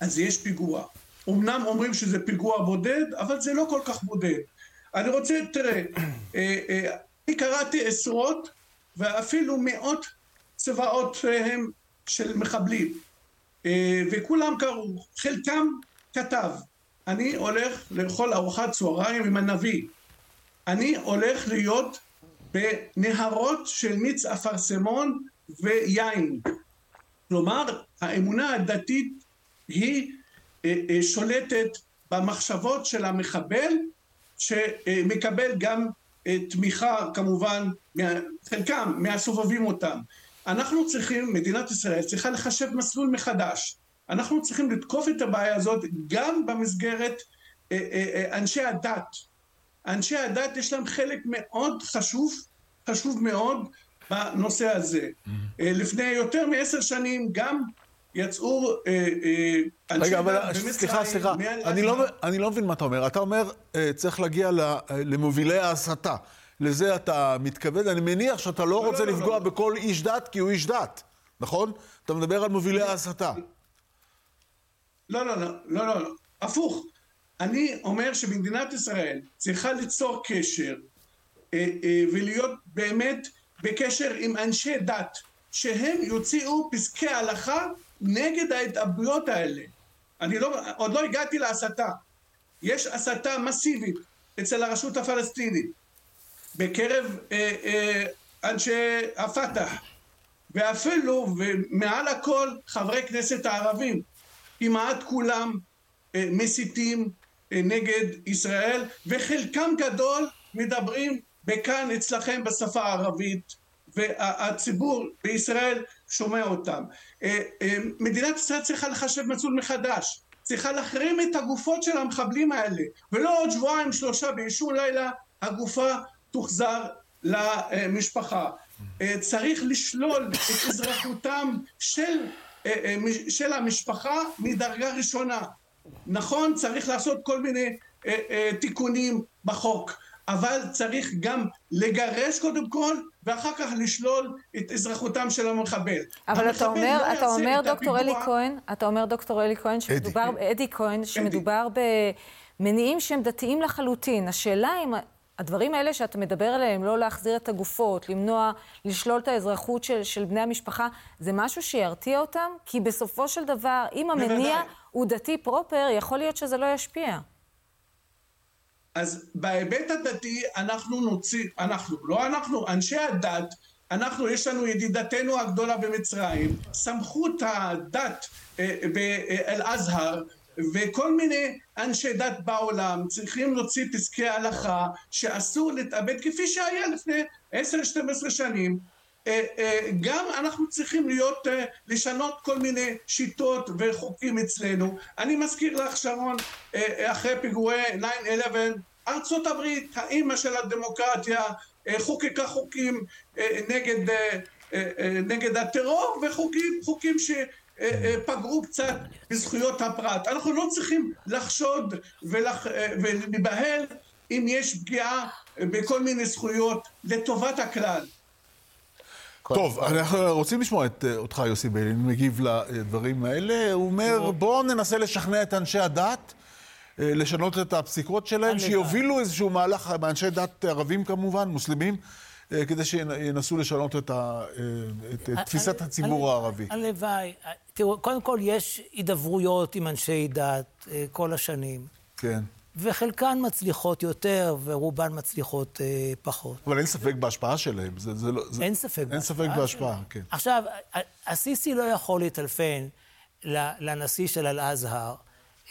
אז יש פיגוע. אמנם אומרים שזה פיגוע בודד, אבל זה לא כל כך בודד. אני רוצה, תראה, אני קראתי עשרות ואפילו מאות צבאותיהם של מחבלים. אה, וכולם קראו, חלקם כתב, אני הולך לאכול ארוחת צהריים עם הנביא. אני הולך להיות בנהרות של מיץ אפרסמון ויין. כלומר, האמונה הדתית היא אה, אה, שולטת במחשבות של המחבל, שמקבל גם תמיכה כמובן, חלקם מהסובבים אותם. אנחנו צריכים, מדינת ישראל צריכה לחשב מסלול מחדש. אנחנו צריכים לתקוף את הבעיה הזאת גם במסגרת אה, אה, אה, אנשי הדת. אנשי הדת יש להם חלק מאוד חשוב, חשוב מאוד בנושא הזה. Mm-hmm. לפני יותר מעשר שנים גם יצאו אנשי רגע, דת במצרים... סליחה, סליחה, אני לא, אני לא מבין מה אתה אומר. אתה אומר, צריך להגיע למובילי ההסתה. לזה אתה מתכוון? אני מניח שאתה לא, לא רוצה לא, לא לפגוע לא. בכל איש דת כי הוא איש דת, נכון? אתה מדבר על מובילי ההסתה. לא, לא, לא, לא, לא, לא. הפוך. אני אומר שמדינת ישראל צריכה ליצור קשר אה, אה, ולהיות באמת בקשר עם אנשי דת, שהם יוציאו פסקי הלכה נגד ההתאבדויות האלה. אני לא, עוד לא הגעתי להסתה. יש הסתה מסיבית אצל הרשות הפלסטינית, בקרב אה, אה, אנשי הפת"ח, ואפילו ומעל הכל חברי כנסת הערבים. כמעט כולם אה, מסיתים אה, נגד ישראל, וחלקם גדול מדברים בכאן אצלכם בשפה הערבית, והציבור בישראל שומע אותם. אה, מדינת ישראל צריכה לחשב מסלול מחדש, צריכה להחרים את הגופות של המחבלים האלה, ולא עוד שבועיים שלושה באישון לילה הגופה תוחזר למשפחה. צריך לשלול את אזרחותם של אה, אה, של המשפחה מדרגה ראשונה. נכון, צריך לעשות כל מיני אה, תיקונים בחוק, אבל צריך גם לגרש קודם כל, ואחר כך לשלול את אזרחותם של המחבל. אבל אתה אומר, לא אתה אומר, דוקטור אלי כהן, אתה אומר, דוקטור אלי כהן, שמדובר, אדי כהן, שמדובר במניעים שהם דתיים לחלוטין. השאלה אם הדברים האלה שאתה מדבר עליהם, לא להחזיר את הגופות, למנוע, לשלול את האזרחות של, של בני המשפחה, זה משהו שירתיע אותם? כי בסופו של דבר, אם המניע הוא דתי פרופר, יכול להיות שזה לא ישפיע. אז בהיבט הדתי אנחנו נוציא, אנחנו, לא אנחנו, אנשי הדת, אנחנו, יש לנו ידידתנו הגדולה במצרים, סמכות הדת אה, באל-אזהר וכל מיני אנשי דת בעולם צריכים להוציא פסקי הלכה שאסור להתאבד כפי שהיה לפני 10-12 שנים אה, אה, גם אנחנו צריכים להיות, אה, לשנות כל מיני שיטות וחוקים אצלנו. אני מזכיר לך שרון, אחרי פיגועי 9-11, ארצות הברית, האימא של הדמוקרטיה, חוקקה חוקים נגד, נגד הטרור וחוקים חוקים ש... אה, אה, פגעו קצת בזכויות הפרט. אנחנו לא צריכים לחשוד ולח... אה, ולהיבהל אם יש פגיעה בכל מיני זכויות לטובת הכלל. טוב, אנחנו רוצים לשמוע את אותך, יוסי ביילין, מגיב לדברים האלה. הוא אומר, בואו ננסה לשכנע את אנשי הדת. לשנות את הפסיקות שלהם, שיובילו איזשהו מהלך, מאנשי דת ערבים כמובן, מוסלמים, אה, כדי שינסו לשנות את, ה, אה, את אה, תפיסת הציבור הערבי. הלוואי. תראו, קודם כל יש הידברויות עם אנשי דת כל השנים. כן. וחלקן מצליחות יותר, ורובן מצליחות אה, פחות. אבל אין ספק בהשפעה שלהם. זה, זה לא, זה... אין ספק אין בהשפעה. אין ספק בהשפעה, כן. עכשיו, הסיסי לא יכול להתעלפן לנשיא של אל-אזהר,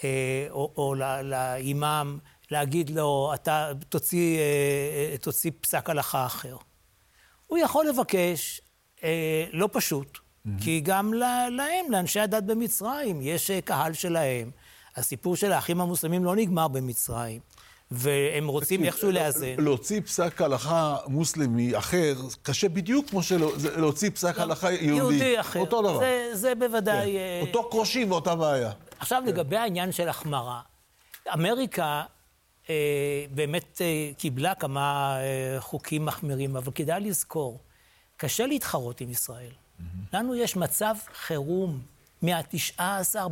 אה, או, או לאימאם, להגיד לו, אתה תוציא, אה, תוציא פסק הלכה אחר. הוא יכול לבקש, אה, לא פשוט, mm-hmm. כי גם להם, לאנשי הדת במצרים, יש אה, קהל שלהם. הסיפור של האחים המוסלמים לא נגמר במצרים. והם רוצים איכשהו לאזן. להוציא פסק הלכה מוסלמי אחר, קשה בדיוק כמו שלהוציא פסק הלכה יהודי. יהודי אחר. אותו דבר. זה, זה בוודאי... כן. אותו קושי ואותה בעיה. עכשיו, כן. לגבי העניין של החמרה, אמריקה אה, באמת אה, קיבלה כמה אה, חוקים מחמירים, אבל כדאי לזכור, קשה להתחרות עם ישראל. Mm-hmm. לנו יש מצב חירום מה-19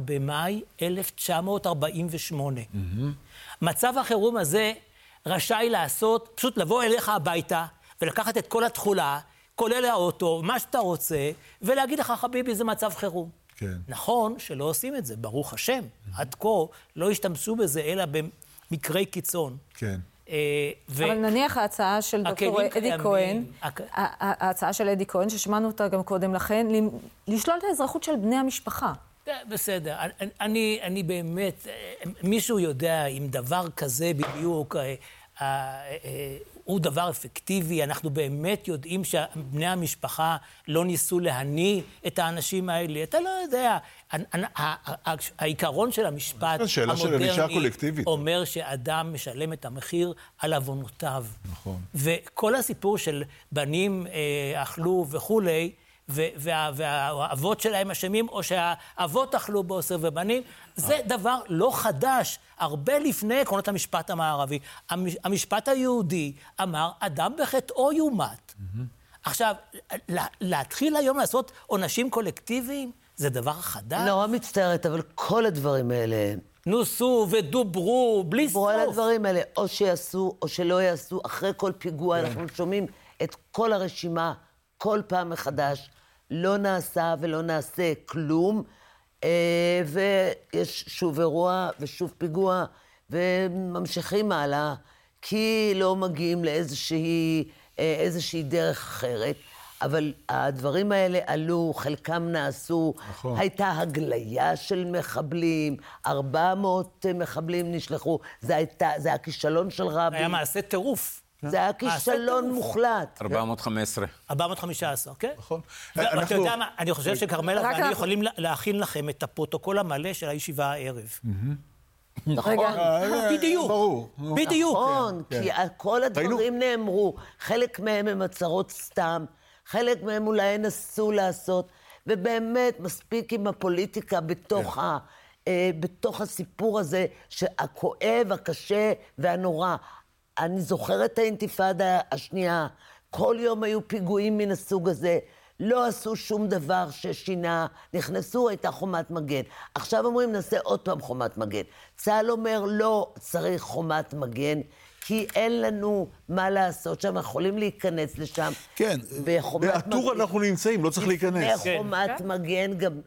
במאי 1948. Mm-hmm. מצב החירום הזה רשאי לעשות, פשוט לבוא אליך הביתה ולקחת את כל התכולה, כולל האוטו, מה שאתה רוצה, ולהגיד לך, חביבי, זה מצב חירום. כן. נכון שלא עושים את זה, ברוך השם. עד כה לא השתמשו בזה, אלא במקרי קיצון. כן. אה, ו... אבל נניח ההצעה של דוקטור אדי כהן, הק... ההצעה של אדי כהן, ששמענו אותה גם קודם לכן, לשלול את האזרחות של בני המשפחה. בסדר, אני, אני באמת, אה, מישהו יודע אם דבר כזה בדיוק אה, הוא דבר אפקטיבי, אנחנו באמת יודעים שבני המשפחה לא ניסו להניא את האנשים האלה. אתה לא יודע, העיקרון של המשפט המודרני אומר שאדם משלם את המחיר על עוונותיו. נכון. וכל הסיפור של בנים אה, אכלו וכולי, והאבות שלהם אשמים, או שהאבות אכלו בעושר ובנים, זה דבר לא חדש, הרבה לפני עקרונות המשפט המערבי. המשפט היהודי אמר, אדם בחטאו יומת. עכשיו, להתחיל היום לעשות עונשים קולקטיביים, זה דבר חדש. נורא מצטערת, אבל כל הדברים האלה... נוסו ודוברו, בלי סוף. דיברו על הדברים האלה, או שיעשו או שלא יעשו. אחרי כל פיגוע כן. אנחנו שומעים את כל הרשימה כל פעם מחדש. לא נעשה ולא נעשה כלום, אה, ויש שוב אירוע ושוב פיגוע, וממשיכים הלאה, כי לא מגיעים לאיזושהי איזושהי דרך אחרת. אבל הדברים האלה עלו, חלקם נעשו. נכון. הייתה הגליה של מחבלים, 400 מחבלים נשלחו. זה, הייתה, זה היה כישלון של רבין. היה מעשה טירוף. זה היה כישלון מוחלט. 415. 415, כן? נכון. ואתה יודע מה, אני חושב שכרמלה ואני יכולים להכין לכם את הפרוטוקול המלא של הישיבה הערב. נכון. בדיוק. ברור. בדיוק. נכון, כי כל הדברים נאמרו. חלק מהם הם הצהרות סתם, חלק מהם אולי ינסו לעשות, ובאמת, מספיק עם הפוליטיקה בתוך ה... בתוך הסיפור הזה, הכואב, הקשה והנורא. אני זוכרת את האינתיפאדה השנייה, כל יום היו פיגועים מן הסוג הזה. לא עשו שום דבר ששינה, נכנסו, הייתה חומת מגן. עכשיו אומרים, נעשה עוד פעם חומת מגן. צה"ל אומר, לא צריך חומת מגן, כי אין לנו מה לעשות שם, אנחנו יכולים להיכנס לשם. כן, באטור אנחנו נמצאים, לא צריך להיכנס. לפני חומת כן. מגן גם...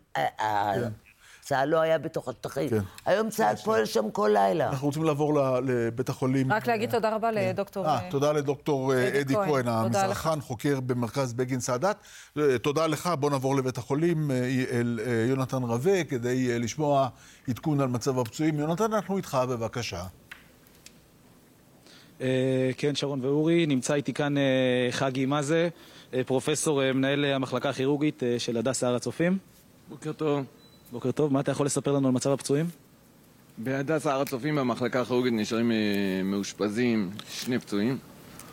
צה"ל לא היה בתוך השטחים. כן. היום צה"ל פועל שם כל לילה. אנחנו רוצים לעבור לבית החולים. רק להגיד תודה רבה כן. לדוקטור... אה, תודה לדוקטור אדי כהן, המזרחן, חוקר במרכז בגין סאדאת. תודה לך, בוא נעבור לבית החולים אל יונתן רווה, כדי לשמוע עדכון על מצב הפצועים. יונתן, אנחנו איתך, בבקשה. כן, שרון ואורי, נמצא איתי כאן חגי מזה, פרופסור, מנהל המחלקה הכירורגית של הדסה הר הצופים. בוקר טוב. בוקר טוב, מה אתה יכול לספר לנו על מצב הפצועים? בהדסה הר הצופים במחלקה הכירורגית נשארים אה, מאושפזים שני פצועים.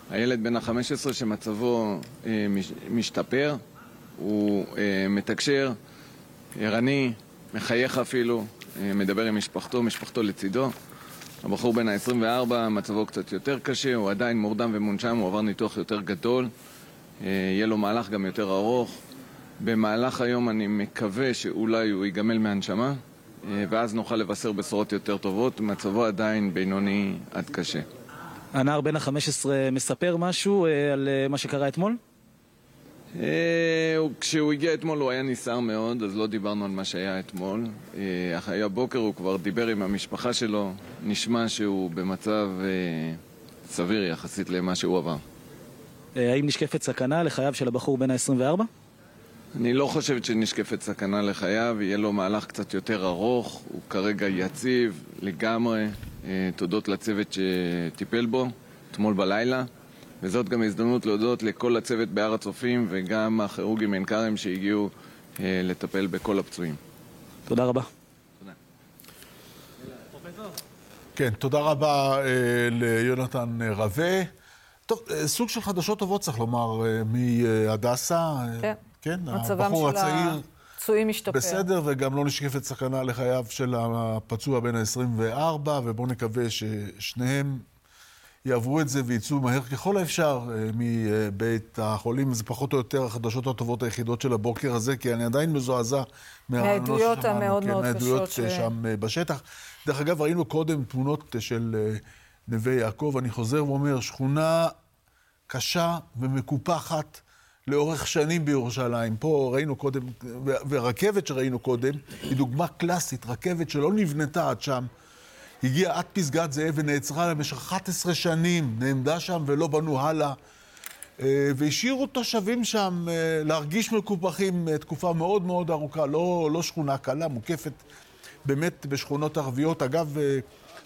הילד בן ה-15 שמצבו אה, משתפר, הוא אה, מתקשר, ערני, מחייך אפילו, מדבר עם משפחתו, משפחתו לצידו. הבחור בן ה-24, מצבו קצת יותר קשה, הוא עדיין מורדם ומונשם, הוא עבר ניתוח יותר גדול, יהיה לו מהלך גם יותר ארוך. במהלך היום אני מקווה שאולי הוא ייגמל מהנשמה, אה, ואז נוכל לבשר בשורות יותר טובות. מצבו עדיין בינוני עד קשה. הנער בן ה-15 מספר משהו אה, על אה, מה שקרה אתמול? כשהוא הגיע אתמול הוא היה נסער מאוד, אז לא דיברנו על מה שהיה אתמול. אחרי הבוקר הוא כבר דיבר עם המשפחה שלו, נשמע שהוא במצב סביר יחסית למה שהוא עבר. האם נשקפת סכנה לחייו של הבחור בן ה-24? אני לא חושבת שנשקפת סכנה לחייו, יהיה לו מהלך קצת יותר ארוך, הוא כרגע יציב לגמרי, אה, תודות לצוות שטיפל בו אתמול בלילה. וזאת גם הזדמנות להודות לכל הצוות בהר הצופים וגם הכירורגים עין כרם שהגיעו אה, לטפל בכל הפצועים. תודה רבה. כן, תודה רבה אה, ליונתן רווה. טוב, אה, סוג של חדשות טובות צריך לומר אה, מהדסה. כן. כן, הבחור הצעיר... פצועים משתפר. בסדר, וגם לא נשקפת סכנה לחייו של הפצוע בן ה-24, ובואו נקווה ששניהם יעברו את זה ויצאו מהר ככל האפשר אה, מבית החולים. זה פחות או יותר החדשות הטובות היחידות של הבוקר הזה, כי אני עדיין מזועזע מהעדויות המאוד כן, מאוד קשות. מהעדויות ש... שם אה, בשטח. דרך אגב, ראינו קודם תמונות של אה, נווה יעקב. אני חוזר ואומר, שכונה קשה ומקופחת. לאורך שנים בירושלים. פה ראינו קודם, ורכבת שראינו קודם, היא דוגמה קלאסית, רכבת שלא נבנתה עד שם. הגיעה עד פסגת זאב ונעצרה למשך 11 שנים, נעמדה שם ולא בנו הלאה. אה, והשאירו תושבים שם אה, להרגיש מקופחים אה, תקופה מאוד מאוד ארוכה, לא, לא שכונה קלה, מוקפת באמת בשכונות ערביות. אגב,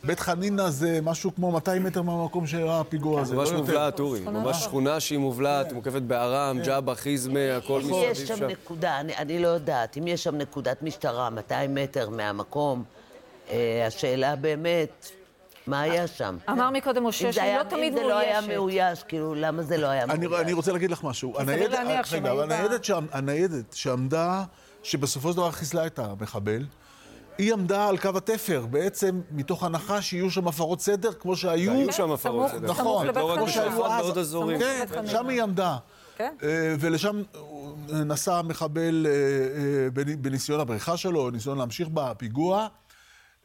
בית חנינא זה משהו כמו 200 מטר מהמקום שאירע הפיגוע הזה. ממש לא מובלעת, אורי. ממש שכונה שהיא מובלעת, מוקפת בארם, ג'אבה, חיזמה, הכל מסביב שם. אם יש שם נקודה, אני לא יודעת, אם יש שם נקודת משטרה 200 מטר מהמקום, השאלה באמת... מה היה שם? אמר מקודם משה שהיא לא תמיד מאוישת. אם זה לא היה מאויש, כאילו, למה זה לא היה מאויש? אני רוצה להגיד לך משהו. הניידת שעמדה, שבסופו של דבר חיסלה את המחבל, היא עמדה על קו התפר, בעצם מתוך הנחה שיהיו שם הפרות סדר, כמו שהיו. היו שם הפרות סדר. נכון. רק בשועפאט, בעוד אזורים. כן, שם היא עמדה. כן. אה, ולשם נסע המחבל אה, אה, בניסיון הבריחה שלו, ניסיון להמשיך בפיגוע.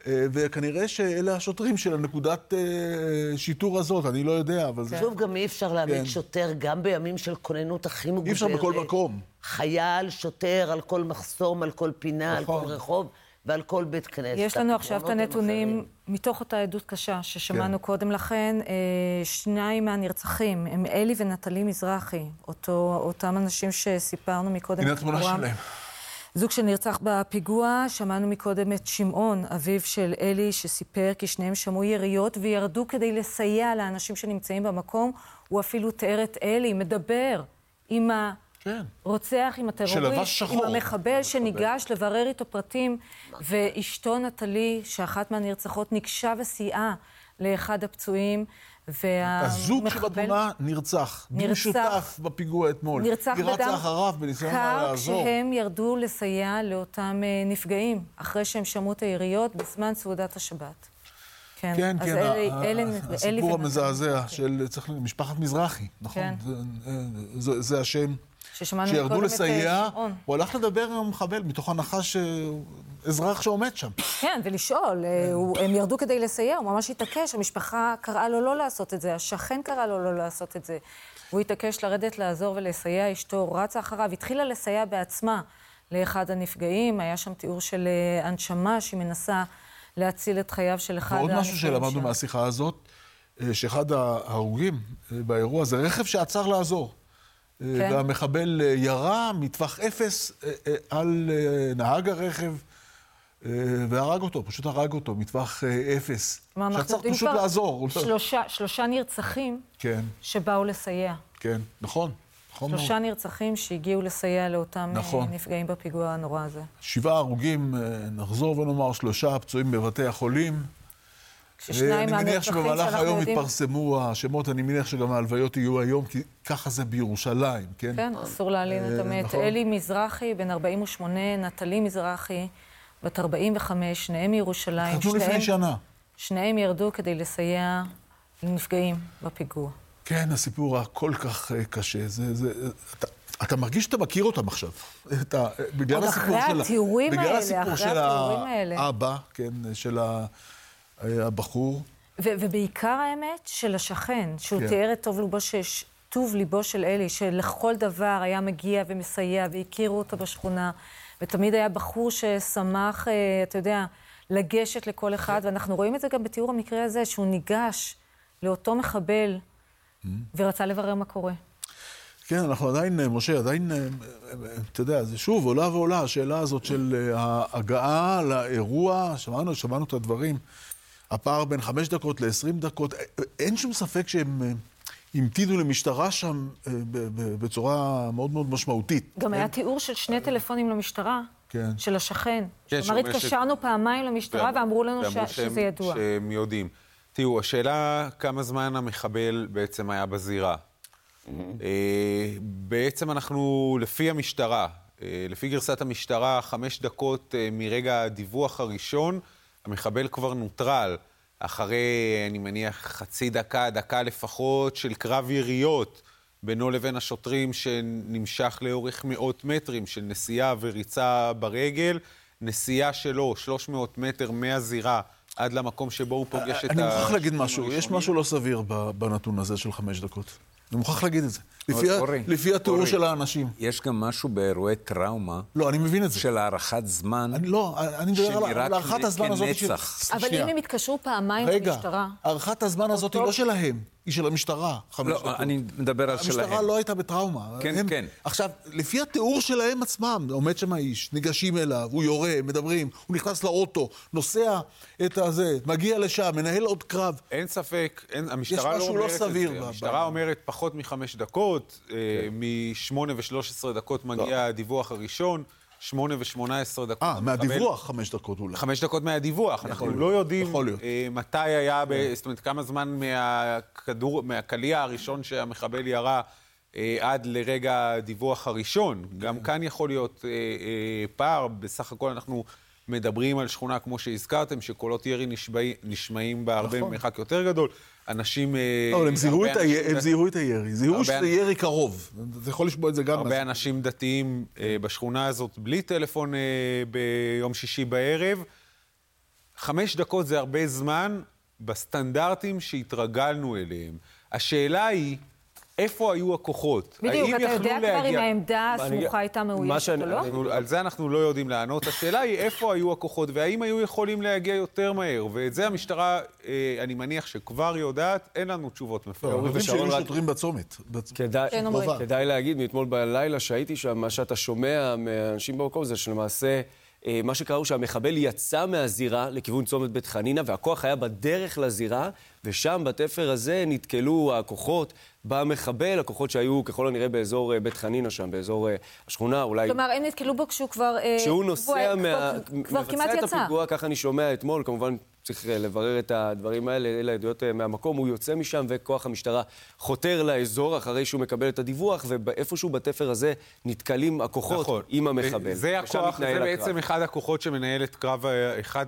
אה, וכנראה שאלה השוטרים של הנקודת אה, שיטור הזאת, אני לא יודע, אבל זה... שוב, גם אי אפשר להעמיד כן. שוטר, גם בימים של כוננות הכי מוגברת. אי אפשר בכל מקום. חייל, שוטר, על כל מחסום, על כל פינה, נכון. על כל רחוב. ועל כל בית כנסת. יש לנו עכשיו את הנתונים מתוך אותה עדות קשה ששמענו כן. קודם לכן. אה, שניים מהנרצחים הם אלי ונטלי מזרחי, אותו, אותם אנשים שסיפרנו מקודם. הנה התמונה שלהם. זוג שנרצח בפיגוע, שמענו מקודם את שמעון, אביו של אלי, שסיפר כי שניהם שמעו יריות וירדו כדי לסייע לאנשים שנמצאים במקום. הוא אפילו תיאר את אלי, מדבר עם הרוצח, עם הטרוריסט, עם המחבל שניגש לברר איתו פרטים, ואשתו נטלי, שאחת מהנרצחות, ניגשה וסייעה לאחד הפצועים. והמחבל... הזוג שבתמונה נרצח. נרצח. במשותף בפיגוע אתמול. נרצח בדם. היא רצה אחריו בניסיון לעזור. כשהם ירדו לסייע לאותם אה, נפגעים, אחרי שהם שמעו את היריות בזמן סעודת השבת. כן, כן, כן אלי, אלי, הסיפור המזעזע כן. של צריך, משפחת מזרחי, נכון? כן. זה, זה, זה השם. שירדו לסייע, הוא הלך לדבר עם המחבל, מתוך הנחה שאזרח שעומד שם. כן, ולשאול. אה, הם ירדו כדי לסייע, הוא ממש התעקש, המשפחה קראה לו לא לעשות את זה, השכן קרא לו לא לעשות את זה. הוא התעקש לרדת לעזור ולסייע, אשתו רצה אחריו, התחילה לסייע בעצמה לאחד הנפגעים, היה שם תיאור של אה, הנשמה שהיא מנסה להציל את חייו של אחד הנפגעים. ועוד משהו שלמדנו מהשיחה הזאת, אה, שאחד ההרוגים באירוע זה רכב שעצר לעזור. כן. והמחבל אה, ירה מטווח אפס אה, אה, על נהג הרכב. והרג אותו, פשוט הרג אותו, מטווח אפס. שצריך פשוט לעזור. לא- שלושה, שלושה נרצחים כן. שבאו לסייע. כן, נכון. נכון שלושה מאוד. נרצחים שהגיעו לסייע לאותם נכון. נפגעים בפיגוע הנורא הזה. שבעה הרוגים, נחזור ונאמר, שלושה פצועים בבתי החולים. ששניים מהנרצחים שאנחנו יודעים... אני מניח שבמהלך היום יתפרסמו השמות, אני מניח שגם ההלוויות יהיו היום, כי ככה זה בירושלים, כן? כן, אסור להעלים את המת. נכון. אלי מזרחי, בן 48, נטלי מזרחי, בת 45, שניהם מירושלים. חתנו לפני שנה. שניהם ירדו כדי לסייע לנפגעים בפיגוע. כן, הסיפור הכל כך אה, קשה. זה, זה, אתה, אתה מרגיש שאתה מכיר אותם עכשיו. אתה, בגלל הסיפור של... עוד אחרי התיאורים האלה, אחרי התיאורים האלה. בגלל הסיפור של האבא, כן, של ה... הבחור. ו- ובעיקר האמת של השכן, שהוא כן. תיאר את טוב ליבו, ש- טוב ליבו של אלי, שלכל דבר היה מגיע ומסייע, והכירו אותו בשכונה, ותמיד היה בחור ששמח, אה, אתה יודע, לגשת לכל אחד, ואנחנו רואים את זה גם בתיאור המקרה הזה, שהוא ניגש לאותו מחבל mm-hmm. ורצה לברר מה קורה. כן, אנחנו עדיין, אה, משה, עדיין, אה, אתה יודע, זה שוב עולה ועולה, השאלה הזאת של ההגעה לאירוע, שמענו, שמענו את הדברים. הפער בין חמש דקות לעשרים דקות, אין שום ספק שהם אה, המתינו למשטרה שם אה, בצורה מאוד מאוד משמעותית. גם היה תיאור של שני טלפונים למשטרה. כן. של השכן. כן, כלומר, התקשרנו פעמיים למשטרה ואמרו לנו שזה ידוע. שהם יודעים. תראו, השאלה כמה זמן המחבל בעצם היה בזירה. אה, בעצם אנחנו, לפי המשטרה, לפי גרסת המשטרה, חמש דקות מרגע הדיווח הראשון, המחבל כבר נוטרל, אחרי, אני מניח, חצי דקה, דקה לפחות, של קרב יריות בינו לבין השוטרים שנמשך לאורך מאות מטרים של נסיעה וריצה ברגל. נסיעה שלו, 300 מטר מהזירה עד למקום שבו הוא פוגש את ה... אני מוכרח להגיד משהו, יש משהו לא סביר בנתון הזה של חמש דקות. אני מוכרח להגיד את זה. לפי, אורי, לפי התיאור אורי, של האנשים. יש גם משהו באירועי טראומה. לא, אני מבין את זה. של הארכת זמן. אני לא, אני מדבר על הארכת הזמן הזאת. אבל אם הם התקשרו פעמיים למשטרה... רגע, הארכת הזמן הזאת היא לא שלהם. היא של המשטרה, חמש לא, דקות. אני מדבר על שלהם. המשטרה לא הייתה בטראומה. כן, הם, כן. עכשיו, לפי התיאור שלהם עצמם, עומד שם האיש, ניגשים אליו, הוא יורה, מדברים, הוא נכנס לאוטו, נוסע את הזה, מגיע לשם, מנהל עוד קרב. אין ספק, אין, המשטרה לא אומרת לא סביר את זה. המשטרה. אומרת פחות מחמש דקות, כן. משמונה ושלוש עשרה דקות מגיע לא. הדיווח הראשון. שמונה ושמונה עשרה דקות. אה, מהדיווח חמש דקות אולי. חמש דקות מהדיווח. אנחנו לא יודעים אה, מתי היה, ב, זאת אומרת, כמה זמן מהכדור, מהקליע הראשון שהמחבל ירה אה, עד לרגע הדיווח הראשון. גם כאן יכול להיות אה, פער. בסך הכל אנחנו מדברים על שכונה, כמו שהזכרתם, שקולות ירי נשמעים, נשמעים בהרבה נכון. מרחק יותר גדול. אנשים... אה, לא, הם זיהו, את, אנשים... הם זיהו את הירי, זיהו שזה ירי קרוב. אתה יכול לשמוע את זה גם. הרבה אנשים דתיים אה, בשכונה הזאת בלי טלפון אה, ביום שישי בערב. חמש דקות זה הרבה זמן בסטנדרטים שהתרגלנו אליהם. השאלה היא... איפה היו הכוחות? בדיוק, אתה יודע להגיע... כבר אם העמדה הסמוכה הייתה מאוישת או לא? אנחנו, על זה אנחנו לא יודעים לענות. השאלה היא איפה היו הכוחות והאם היו יכולים להגיע יותר מהר. ואת זה המשטרה, אה, אני מניח שכבר יודעת, אין לנו תשובות מפורטות. אומרים שהיו שוטרים בצומת. כדאי, כן, כדאי להגיד, מאתמול בלילה שהייתי שם, מה שאתה שומע מאנשים במקום זה שלמעשה... אה, מה שקרה הוא שהמחבל יצא מהזירה לכיוון צומת בית חנינא, והכוח היה בדרך לזירה, ושם, בתפר הזה, נתקלו הכוחות במחבל, הכוחות שהיו ככל הנראה באזור אה, בית חנינא שם, באזור אה, השכונה, אולי... כלומר, הם נתקלו בו כשהוא כבר... כשהוא נוסע מה... כבר כמעט יצא. מבצע את הפיגוע, ככה אני שומע אתמול, כמובן צריך לברר את הדברים האלה, אלה עדויות מהמקום, הוא יוצא משם וכוח המשטרה חותר לאזור אחרי שהוא מקבל את הדיווח, ואיפשהו בתפר הזה נתקלים הכוחות נכון. עם המחבל. זה הכוח, זה בעצם אחד הכוחות שמנהל את קרב, אחד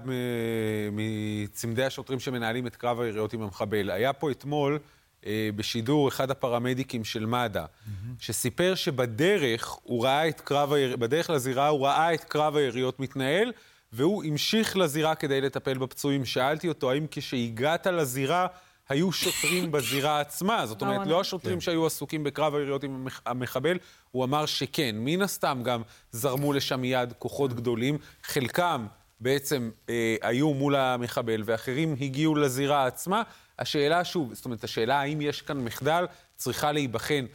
מצמדי השוטרים שמנהלים את קרב היריות עם המחבל. היה פה אתמול... אה, בשידור אחד הפרמדיקים של מד"א, mm-hmm. שסיפר שבדרך הוא ראה את קרב היריות, בדרך לזירה הוא ראה את קרב היריות מתנהל, והוא המשיך לזירה כדי לטפל בפצועים. שאלתי אותו, האם כשהגעת לזירה היו שוטרים בזירה עצמה? זאת אומרת, לא השוטרים כן. שהיו עסוקים בקרב היריות עם המחבל, הוא אמר שכן. מן הסתם גם זרמו לשם מיד כוחות גדולים, חלקם בעצם אה, היו מול המחבל, ואחרים הגיעו לזירה עצמה. השאלה, שוב, זאת אומרת, השאלה האם יש כאן מחדל, צריכה להיבחן.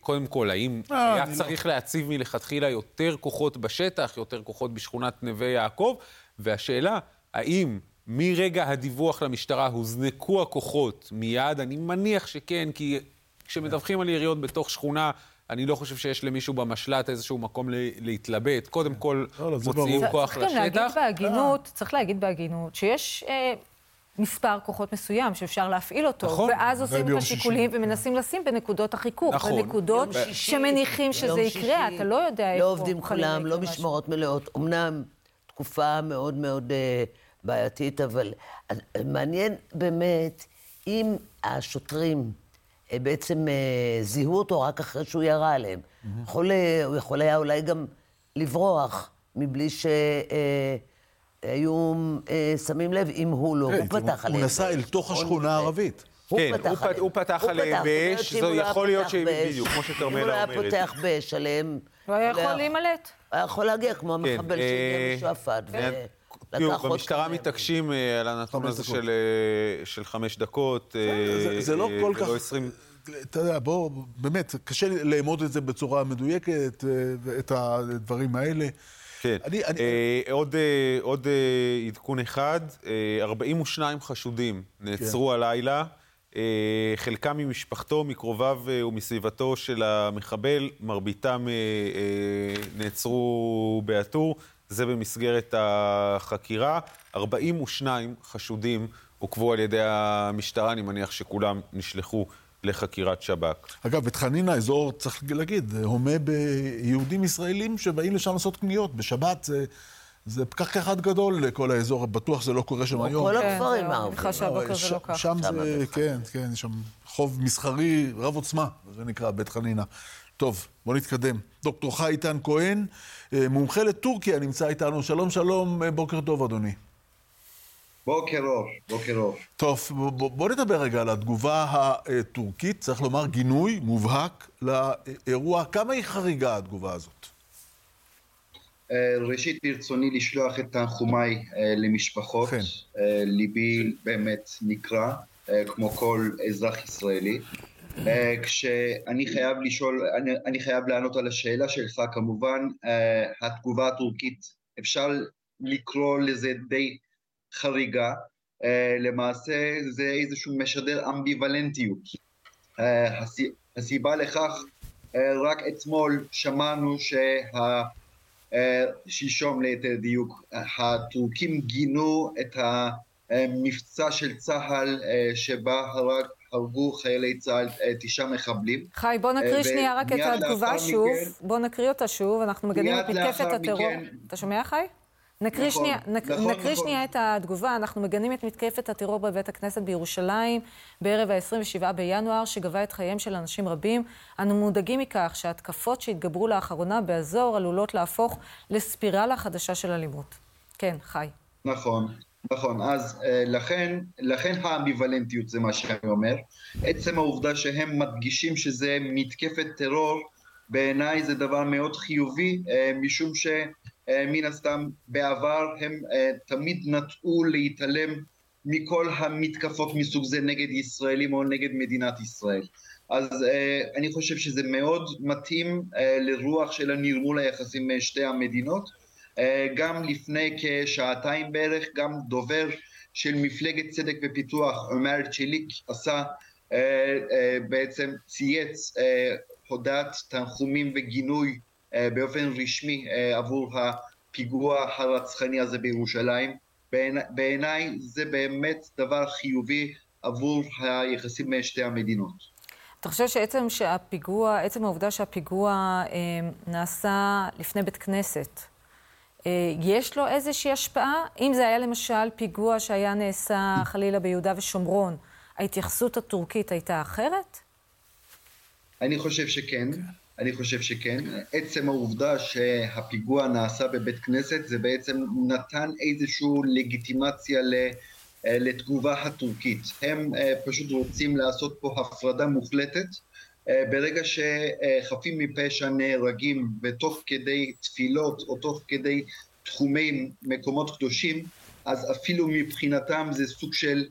קודם כל, האם אה, היה צריך לא... להציב מלכתחילה יותר כוחות בשטח, יותר כוחות בשכונת נווה יעקב? והשאלה, האם מרגע הדיווח למשטרה הוזנקו הכוחות מיד? אני מניח שכן, כי כשמדווחים על יריות בתוך שכונה, אני לא חושב שיש למישהו במשל"ט איזשהו מקום להתלבט. קודם כל, לא, לא, מוציאים כוח לשטח. צריך להגיד בהגינות, צריך להגיד בהגינות, שיש... אה, מספר כוחות מסוים שאפשר להפעיל אותו. נכון. ואז עושים את השיקולים ומנסים לשים בנקודות החיכוך. נכון. בנקודות שמניחים שזה יקרה, אתה לא יודע איפה... לא עובדים כולם, לא משמרות מלאות. אמנם תקופה מאוד מאוד uh, בעייתית, אבל uh, מעניין באמת אם השוטרים uh, בעצם uh, זיהו אותו רק אחרי שהוא ירה עליהם. Mm-hmm. יכול, הוא יכול היה אולי גם לברוח מבלי ש... Uh, היו אה, שמים לב אם הוא לא, הוא פתח עליהם. הוא נסע אל תוך השכונה הערבית. כן, הוא פתח עליהם באש, זה יכול להיות שהם בדיוק, כמו שכרמלה אומרת. אם הוא היה פותח באש עליהם... הוא היה יכול להימלט. היה יכול להגיע כמו כן, המחבל שהגיע משועפאט. תראו, במשטרה מתעקשים אה, על הנתון הזה של חמש דקות. זה לא כל כך... אתה יודע, בוא, באמת, קשה לאמוד את זה בצורה מדויקת, את הדברים האלה. כן. אני, אני... אה, עוד, אה, עוד אה, עדכון אחד, אה, 42 חשודים נעצרו כן. הלילה, אה, חלקם ממשפחתו, מקרוביו אה, ומסביבתו של המחבל, מרביתם אה, אה, נעצרו בעטור, זה במסגרת החקירה. 42 חשודים עוכבו על ידי המשטרה, אני מניח שכולם נשלחו לחקירת שב"כ. אגב, בית חנינא, אזור, צריך להגיד, הומה ביהודים ישראלים שבאים לשם לעשות קניות. בשבת זה... זה פקק אחד גדול לכל האזור, בטוח זה לא קורה שם היום. כל הכפרים הערבים. כן, שהבוקר זה לא. שם זה, כן, כן, יש שם חוב מסחרי רב עוצמה, זה נקרא בית חנינא. טוב, בוא נתקדם. דוקטור חי איתן כהן, אה, מומחה לטורקיה, נמצא איתנו. שלום, שלום, אה, בוקר טוב, אדוני. בוקר אור, בוקר אור. טוב, בוא, בוא נדבר רגע על התגובה הטורקית, צריך לומר גינוי מובהק לאירוע. כמה היא חריגה התגובה הזאת? ראשית ברצוני לשלוח את תנחומיי למשפחות. כן. ליבי באמת נקרע, כמו כל אזרח ישראלי. כשאני חייב לשאול, אני, אני חייב לענות על השאלה שלך, כמובן התגובה הטורקית, אפשר לקרוא לזה די חריגה, למעשה זה איזשהו משדר אמביוולנטיות. הסיבה לכך, רק אתמול שמענו שה... שלשום ליתר דיוק, הטורקים גינו את המבצע של צה"ל שבה הרג הרגו חיילי צה"ל תשעה מחבלים. חי, בוא נקריא שנייה רק את התגובה שוב. בוא נקריא אותה שוב, אנחנו מגנים את מתקפת הטרור. אתה שומע, חי? נקריא נכון, שנייה, נק, נכון, נקריא נכון. שנייה את התגובה. אנחנו מגנים את מתקפת הטרור בבית הכנסת בירושלים בערב ה-27 בינואר, שגבה את חייהם של אנשים רבים. אנו מודאגים מכך שההתקפות שהתגברו לאחרונה באזור עלולות להפוך לספירלה חדשה של אלימות. כן, חי. נכון. נכון, אז לכן, לכן האמביוולנטיות זה מה שאני אומר. עצם העובדה שהם מדגישים שזה מתקפת טרור, בעיניי זה דבר מאוד חיובי, משום ש... מן הסתם בעבר הם תמיד נטו להתעלם מכל המתקפות מסוג זה נגד ישראלים או נגד מדינת ישראל. אז אני חושב שזה מאוד מתאים לרוח של הנרמול היחסים שתי המדינות. גם לפני כשעתיים בערך, גם דובר של מפלגת צדק ופיתוח, עומר צ'ליק, עשה, בעצם צייץ הודעת תנחומים וגינוי באופן רשמי עבור הפיגוע הרצחני הזה בירושלים. בעיניי זה באמת דבר חיובי עבור היחסים בין שתי המדינות. אתה חושב שעצם שהפיגוע, עצם העובדה שהפיגוע אה, נעשה לפני בית כנסת, אה, יש לו איזושהי השפעה? אם זה היה למשל פיגוע שהיה נעשה חלילה ביהודה ושומרון, ההתייחסות הטורקית הייתה אחרת? אני חושב שכן. אני חושב שכן. עצם העובדה שהפיגוע נעשה בבית כנסת זה בעצם נתן איזושהי לגיטימציה לתגובה הטורקית. הם פשוט רוצים לעשות פה הפרדה מוחלטת. ברגע שחפים מפשע נהרגים ותוך כדי תפילות או תוך כדי תחומי מקומות קדושים, אז אפילו מבחינתם זה סוג של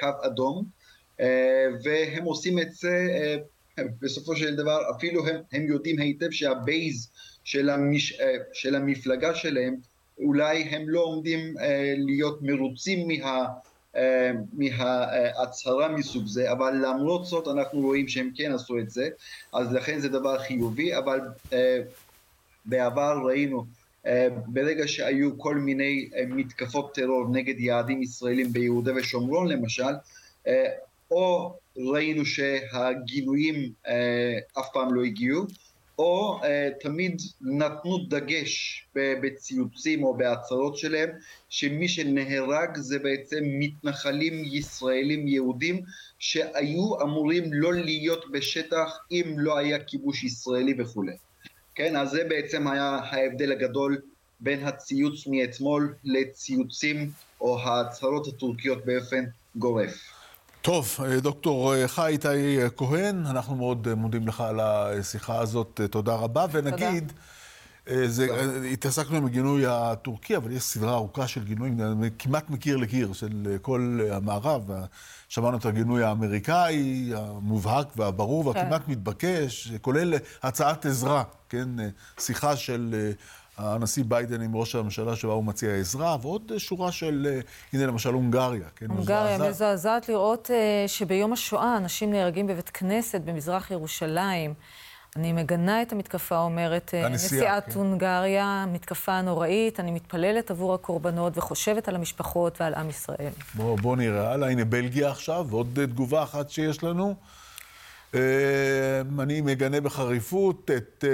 קו אדום, והם עושים את זה בסופו של דבר אפילו הם, הם יודעים היטב שהבייז של, המש, של המפלגה שלהם אולי הם לא עומדים להיות מרוצים מה, מההצהרה מסוג זה, אבל למרות זאת אנחנו רואים שהם כן עשו את זה, אז לכן זה דבר חיובי, אבל בעבר ראינו ברגע שהיו כל מיני מתקפות טרור נגד יעדים ישראלים ביהודה ושומרון למשל, או ראינו שהגינויים אה, אף פעם לא הגיעו, או אה, תמיד נתנו דגש בציוצים או בהצהרות שלהם, שמי שנהרג זה בעצם מתנחלים ישראלים יהודים שהיו אמורים לא להיות בשטח אם לא היה כיבוש ישראלי וכולי. כן, אז זה בעצם היה ההבדל הגדול בין הציוץ מאתמול לציוצים או ההצהרות הטורקיות באופן גורף. טוב, דוקטור חי איתי כהן, אנחנו מאוד מודים לך על השיחה הזאת, תודה רבה. ונגיד, זה, התעסקנו עם הגינוי הטורקי, אבל יש סדרה ארוכה של גינויים, כמעט מקיר לקיר, של כל המערב. שמענו את הגינוי האמריקאי, המובהק והברור והכמעט מתבקש, כולל הצעת עזרה, כן? שיחה של הנשיא ביידן עם ראש הממשלה שבה הוא מציע עזרה, ועוד שורה של, הנה למשל הונגריה. כן, הונגריה מזעזעת לראות שביום השואה אנשים נהרגים בבית כנסת במזרח ירושלים. אני מגנה את המתקפה, אומרת נשיאת כן. הונגריה, מתקפה נוראית, אני מתפללת עבור הקורבנות וחושבת על המשפחות ועל עם ישראל. בואו בוא נראה, הלאה, הנה בלגיה עכשיו, ועוד תגובה אחת שיש לנו. אני מגנה בחריפות את,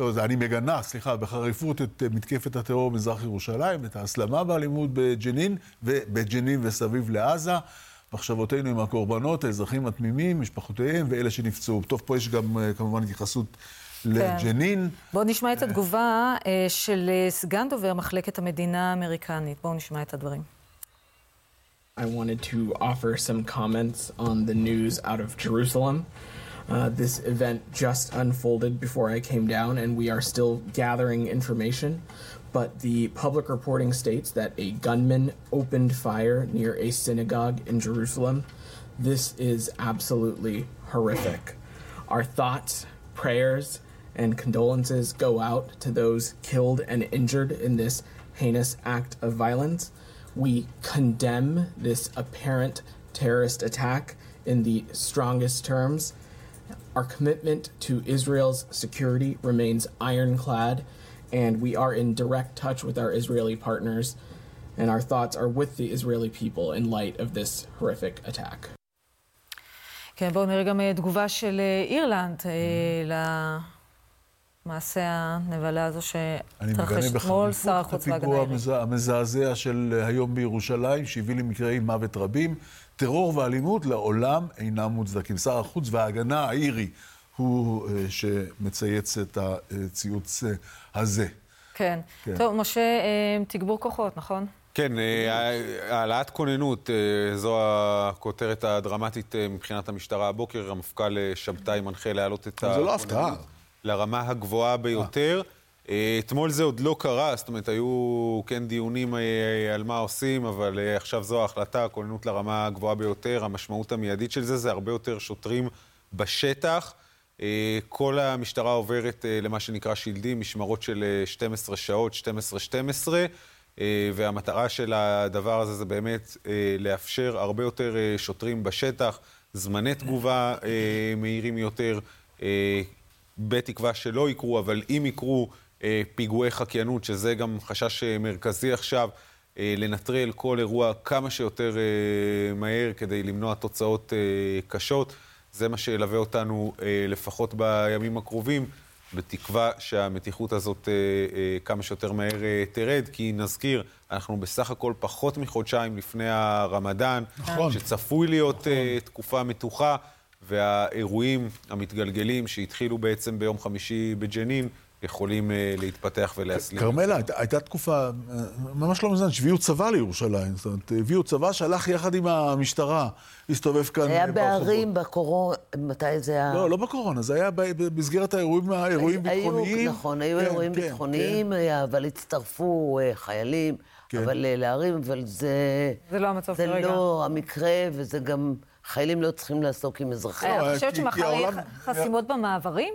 לא, זה אני מגנה, סליחה, בחריפות את מתקפת הטרור במזרח ירושלים, את ההסלמה באלימות בג'נין, ובג'נין וסביב לעזה. מחשבותינו עם הקורבנות, האזרחים התמימים, משפחותיהם ואלה שנפצעו. טוב, פה יש גם כמובן התייחסות לג'נין. כן. בואו נשמע את התגובה של סגן דובר מחלקת המדינה האמריקנית. בואו נשמע את הדברים. I wanted to offer some comments on the news out of Jerusalem. Uh, this event just unfolded before I came down, and we are still gathering information. But the public reporting states that a gunman opened fire near a synagogue in Jerusalem. This is absolutely horrific. Our thoughts, prayers, and condolences go out to those killed and injured in this heinous act of violence. We condemn this apparent terrorist attack in the strongest terms. Our commitment to Israel's security remains ironclad, and we are in direct touch with our Israeli partners, and our thoughts are with the Israeli people in light of this horrific attack. כן, בואו נראה גם תגובה של אירלנד למעשה הנבלה הזו שהתרחש אתמול, שר החוץ והגנה העברית. הפיגוע המזעזע של היום בירושלים, שהביא למקרי מוות רבים. טרור ואלימות לעולם אינם מוצדקים. שר החוץ וההגנה האירי הוא שמצייץ את הציוץ הזה. כן. כן. טוב, משה, תגבור כוחות, נכון? כן, העלאת כוננות, זו הכותרת הדרמטית מבחינת המשטרה הבוקר. המפכ"ל שבתאי מנחה להעלות את הכוננות. זה לא הפתעה. לרמה הגבוהה ביותר. אתמול זה עוד לא קרה, זאת אומרת, היו כן דיונים על מה עושים, אבל עכשיו זו ההחלטה, הכוננות לרמה הגבוהה ביותר. המשמעות המיידית של זה זה הרבה יותר שוטרים בשטח. כל המשטרה עוברת למה שנקרא שילדים, משמרות של 12 שעות, 12-12, והמטרה של הדבר הזה זה באמת לאפשר הרבה יותר שוטרים בשטח, זמני תגובה מהירים יותר, בתקווה שלא יקרו, אבל אם יקרו פיגועי חקיינות, שזה גם חשש מרכזי עכשיו, לנטרל כל אירוע כמה שיותר מהר כדי למנוע תוצאות קשות. זה מה שילווה אותנו לפחות בימים הקרובים, בתקווה שהמתיחות הזאת כמה שיותר מהר תרד, כי נזכיר, אנחנו בסך הכל פחות מחודשיים לפני הרמדאן, נכון. שצפוי להיות נכון. תקופה מתוחה, והאירועים המתגלגלים שהתחילו בעצם ביום חמישי בג'נין, יכולים uh, להתפתח ולהסלים. כרמלה, היית, הייתה תקופה ממש לא מזמן, שהביאו צבא לירושלים. זאת אומרת, הביאו צבא שהלך יחד עם המשטרה, הסתובב כאן היה בערים בקורונה, מתי זה היה? לא, לא בקורונה, זה היה במסגרת האירועים, האירועים ביטחוניים. נכון, היו כן, אירועים כן, ביטחוניים, כן. אבל הצטרפו חיילים, כן. אבל לערים, אבל זה... זה לא המצב כרגע. זה לא המקרה, וזה גם... חיילים לא צריכים לעסוק עם אזרחים. אני חושבת שמחר יהיה חסימות במעברים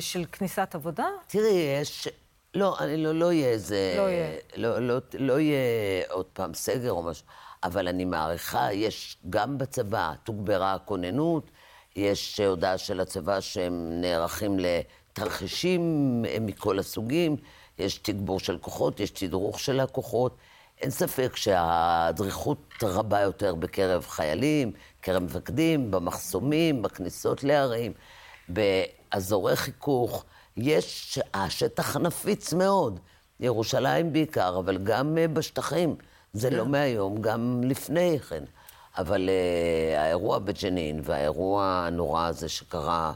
של כניסת עבודה? תראי, יש... לא, אני לא, לא יהיה איזה... לא יהיה. לא, לא, לא יהיה עוד פעם סגר או משהו, אבל אני מעריכה, יש גם בצבא, תוגברה הכוננות, יש הודעה של הצבא שהם נערכים לתרחישים מכל הסוגים, יש תגבור של כוחות, יש תדרוך של הכוחות. אין ספק שהדריכות רבה יותר בקרב חיילים, בקרב מפקדים, במחסומים, בכניסות לערים, באזורי חיכוך. יש, השטח נפיץ מאוד, ירושלים בעיקר, אבל גם בשטחים. זה לא כן. מהיום, גם לפני כן. אבל uh, האירוע בג'נין והאירוע הנורא הזה שקרה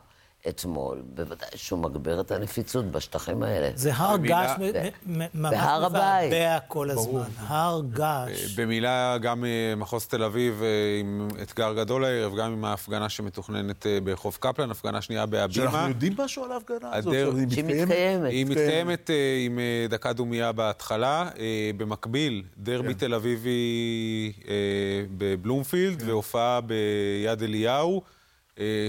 אתמול, בוודאי שהוא מגביר את הנפיצות בשטחים האלה. זה הר געש ממש מבעבע כל הזמן. הר געש. במילה, גם מחוז תל אביב עם אתגר גדול הערב, גם עם ההפגנה שמתוכננת ברחוב קפלן, הפגנה שנייה בהבימה. שאנחנו יודעים משהו על ההפגנה הזאת? שהיא מתקיימת. היא מתקיימת עם דקה דומייה בהתחלה. במקביל, דרבי תל אביבי בבלומפילד, והופעה ביד אליהו.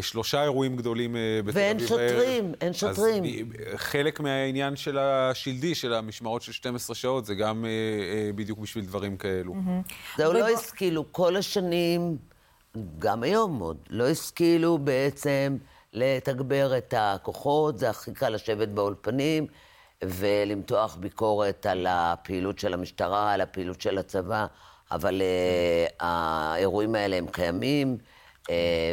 שלושה אירועים גדולים בתל אביב. ואין שוטרים, אין שוטרים. אז חלק מהעניין של השלדי, של המשמרות של 12 שעות, זה גם בדיוק בשביל דברים כאלו. זהו, לא השכילו כל השנים, גם היום עוד, לא השכילו בעצם לתגבר את הכוחות, זה הכי קל לשבת באולפנים. ולמתוח ביקורת על הפעילות של המשטרה, על הפעילות של הצבא, אבל uh, האירועים האלה הם קיימים.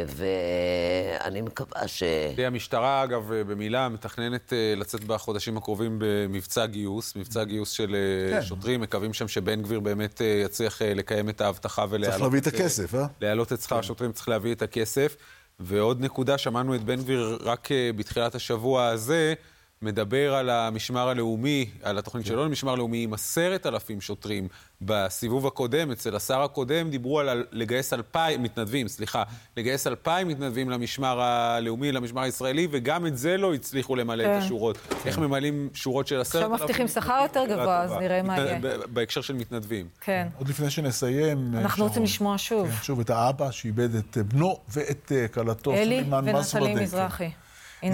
ואני מקווה ש... המשטרה, אגב, במילה, מתכננת לצאת בחודשים הקרובים במבצע גיוס, מבצע גיוס של כן. שוטרים, מקווים שם שבן גביר באמת יצליח לקיים את ההבטחה ולהעלות... צריך להביא את הכסף, אה? להעלות את שכר כן. השוטרים, צריך להביא את הכסף. ועוד נקודה, שמענו את בן גביר רק בתחילת השבוע הזה, מדבר על המשמר הלאומי, על התוכנית שלו למשמר לאומי עם עשרת אלפים שוטרים. בסיבוב הקודם, אצל השר הקודם, דיברו על לגייס אלפיים, מתנדבים, סליחה, לגייס אלפיים מתנדבים למשמר הלאומי, למשמר הישראלי, וגם את זה לא הצליחו למלא כן. את השורות. איך ממלאים שורות של עשרת עכשיו אלפים? מבטיחים שכר יותר גבוה, אז נראה מה יהיה. בהקשר של מתנדבים. כן. עוד לפני שנסיים... אנחנו שרון, רוצים לשמוע שוב. כן, שוב את האבא שאיבד את בנו ואת אה, כלתו, אלי ונטלי. מזרחי.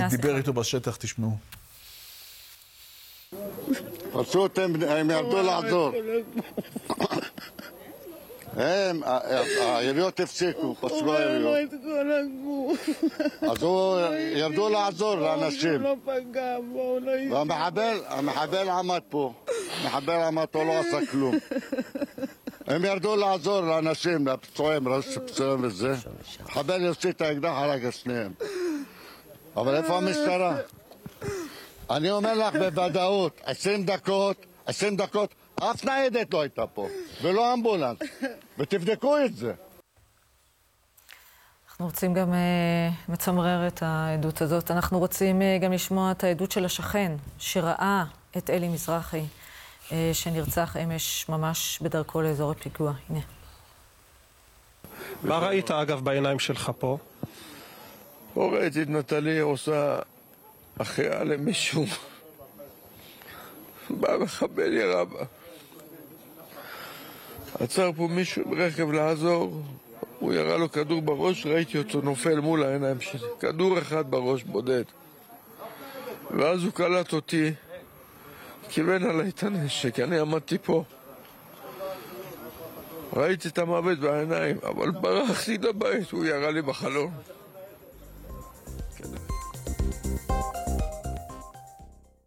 דיבר איתו בשטח, תשמעו. פשוט הם, ירדו לעזור. הם, העיריות הפסיקו, פסלו העיריות. אז הוא, ירדו לעזור לאנשים. לא לא. והמחבל, המחבל עמד פה. המחבל עמד פה, לא עשה כלום. הם ירדו לעזור לאנשים, לפצועים, לפצועים וזה. המחבל יוציא את האקדח, הרג את שניהם. אבל איפה המשטרה? אני אומר לך בוודאות, עשרים דקות, עשרים דקות, אף ניידת לא הייתה פה, ולא אמבולנס. ותבדקו את זה. אנחנו רוצים גם אה, מצמרר את העדות הזאת. אנחנו רוצים אה, גם לשמוע את העדות של השכן, שראה את אלי מזרחי, אה, שנרצח אמש ממש בדרכו לאזור הפיגוע. הנה. מה ראית, אגב, בעיניים שלך פה? פה ראיתי את נטלי עושה החייאה למישהו. בא מחבל ירה בה. עצר פה מישהו עם רכב לעזור, הוא ירה לו כדור בראש, ראיתי אותו נופל מול העיניים שלי. כדור אחד בראש בודד. ואז הוא קלט אותי, כיוון עליי את הנשק, אני עמדתי פה. ראיתי את המוות בעיניים, אבל ברחתי לבית, הוא ירה לי בחלום.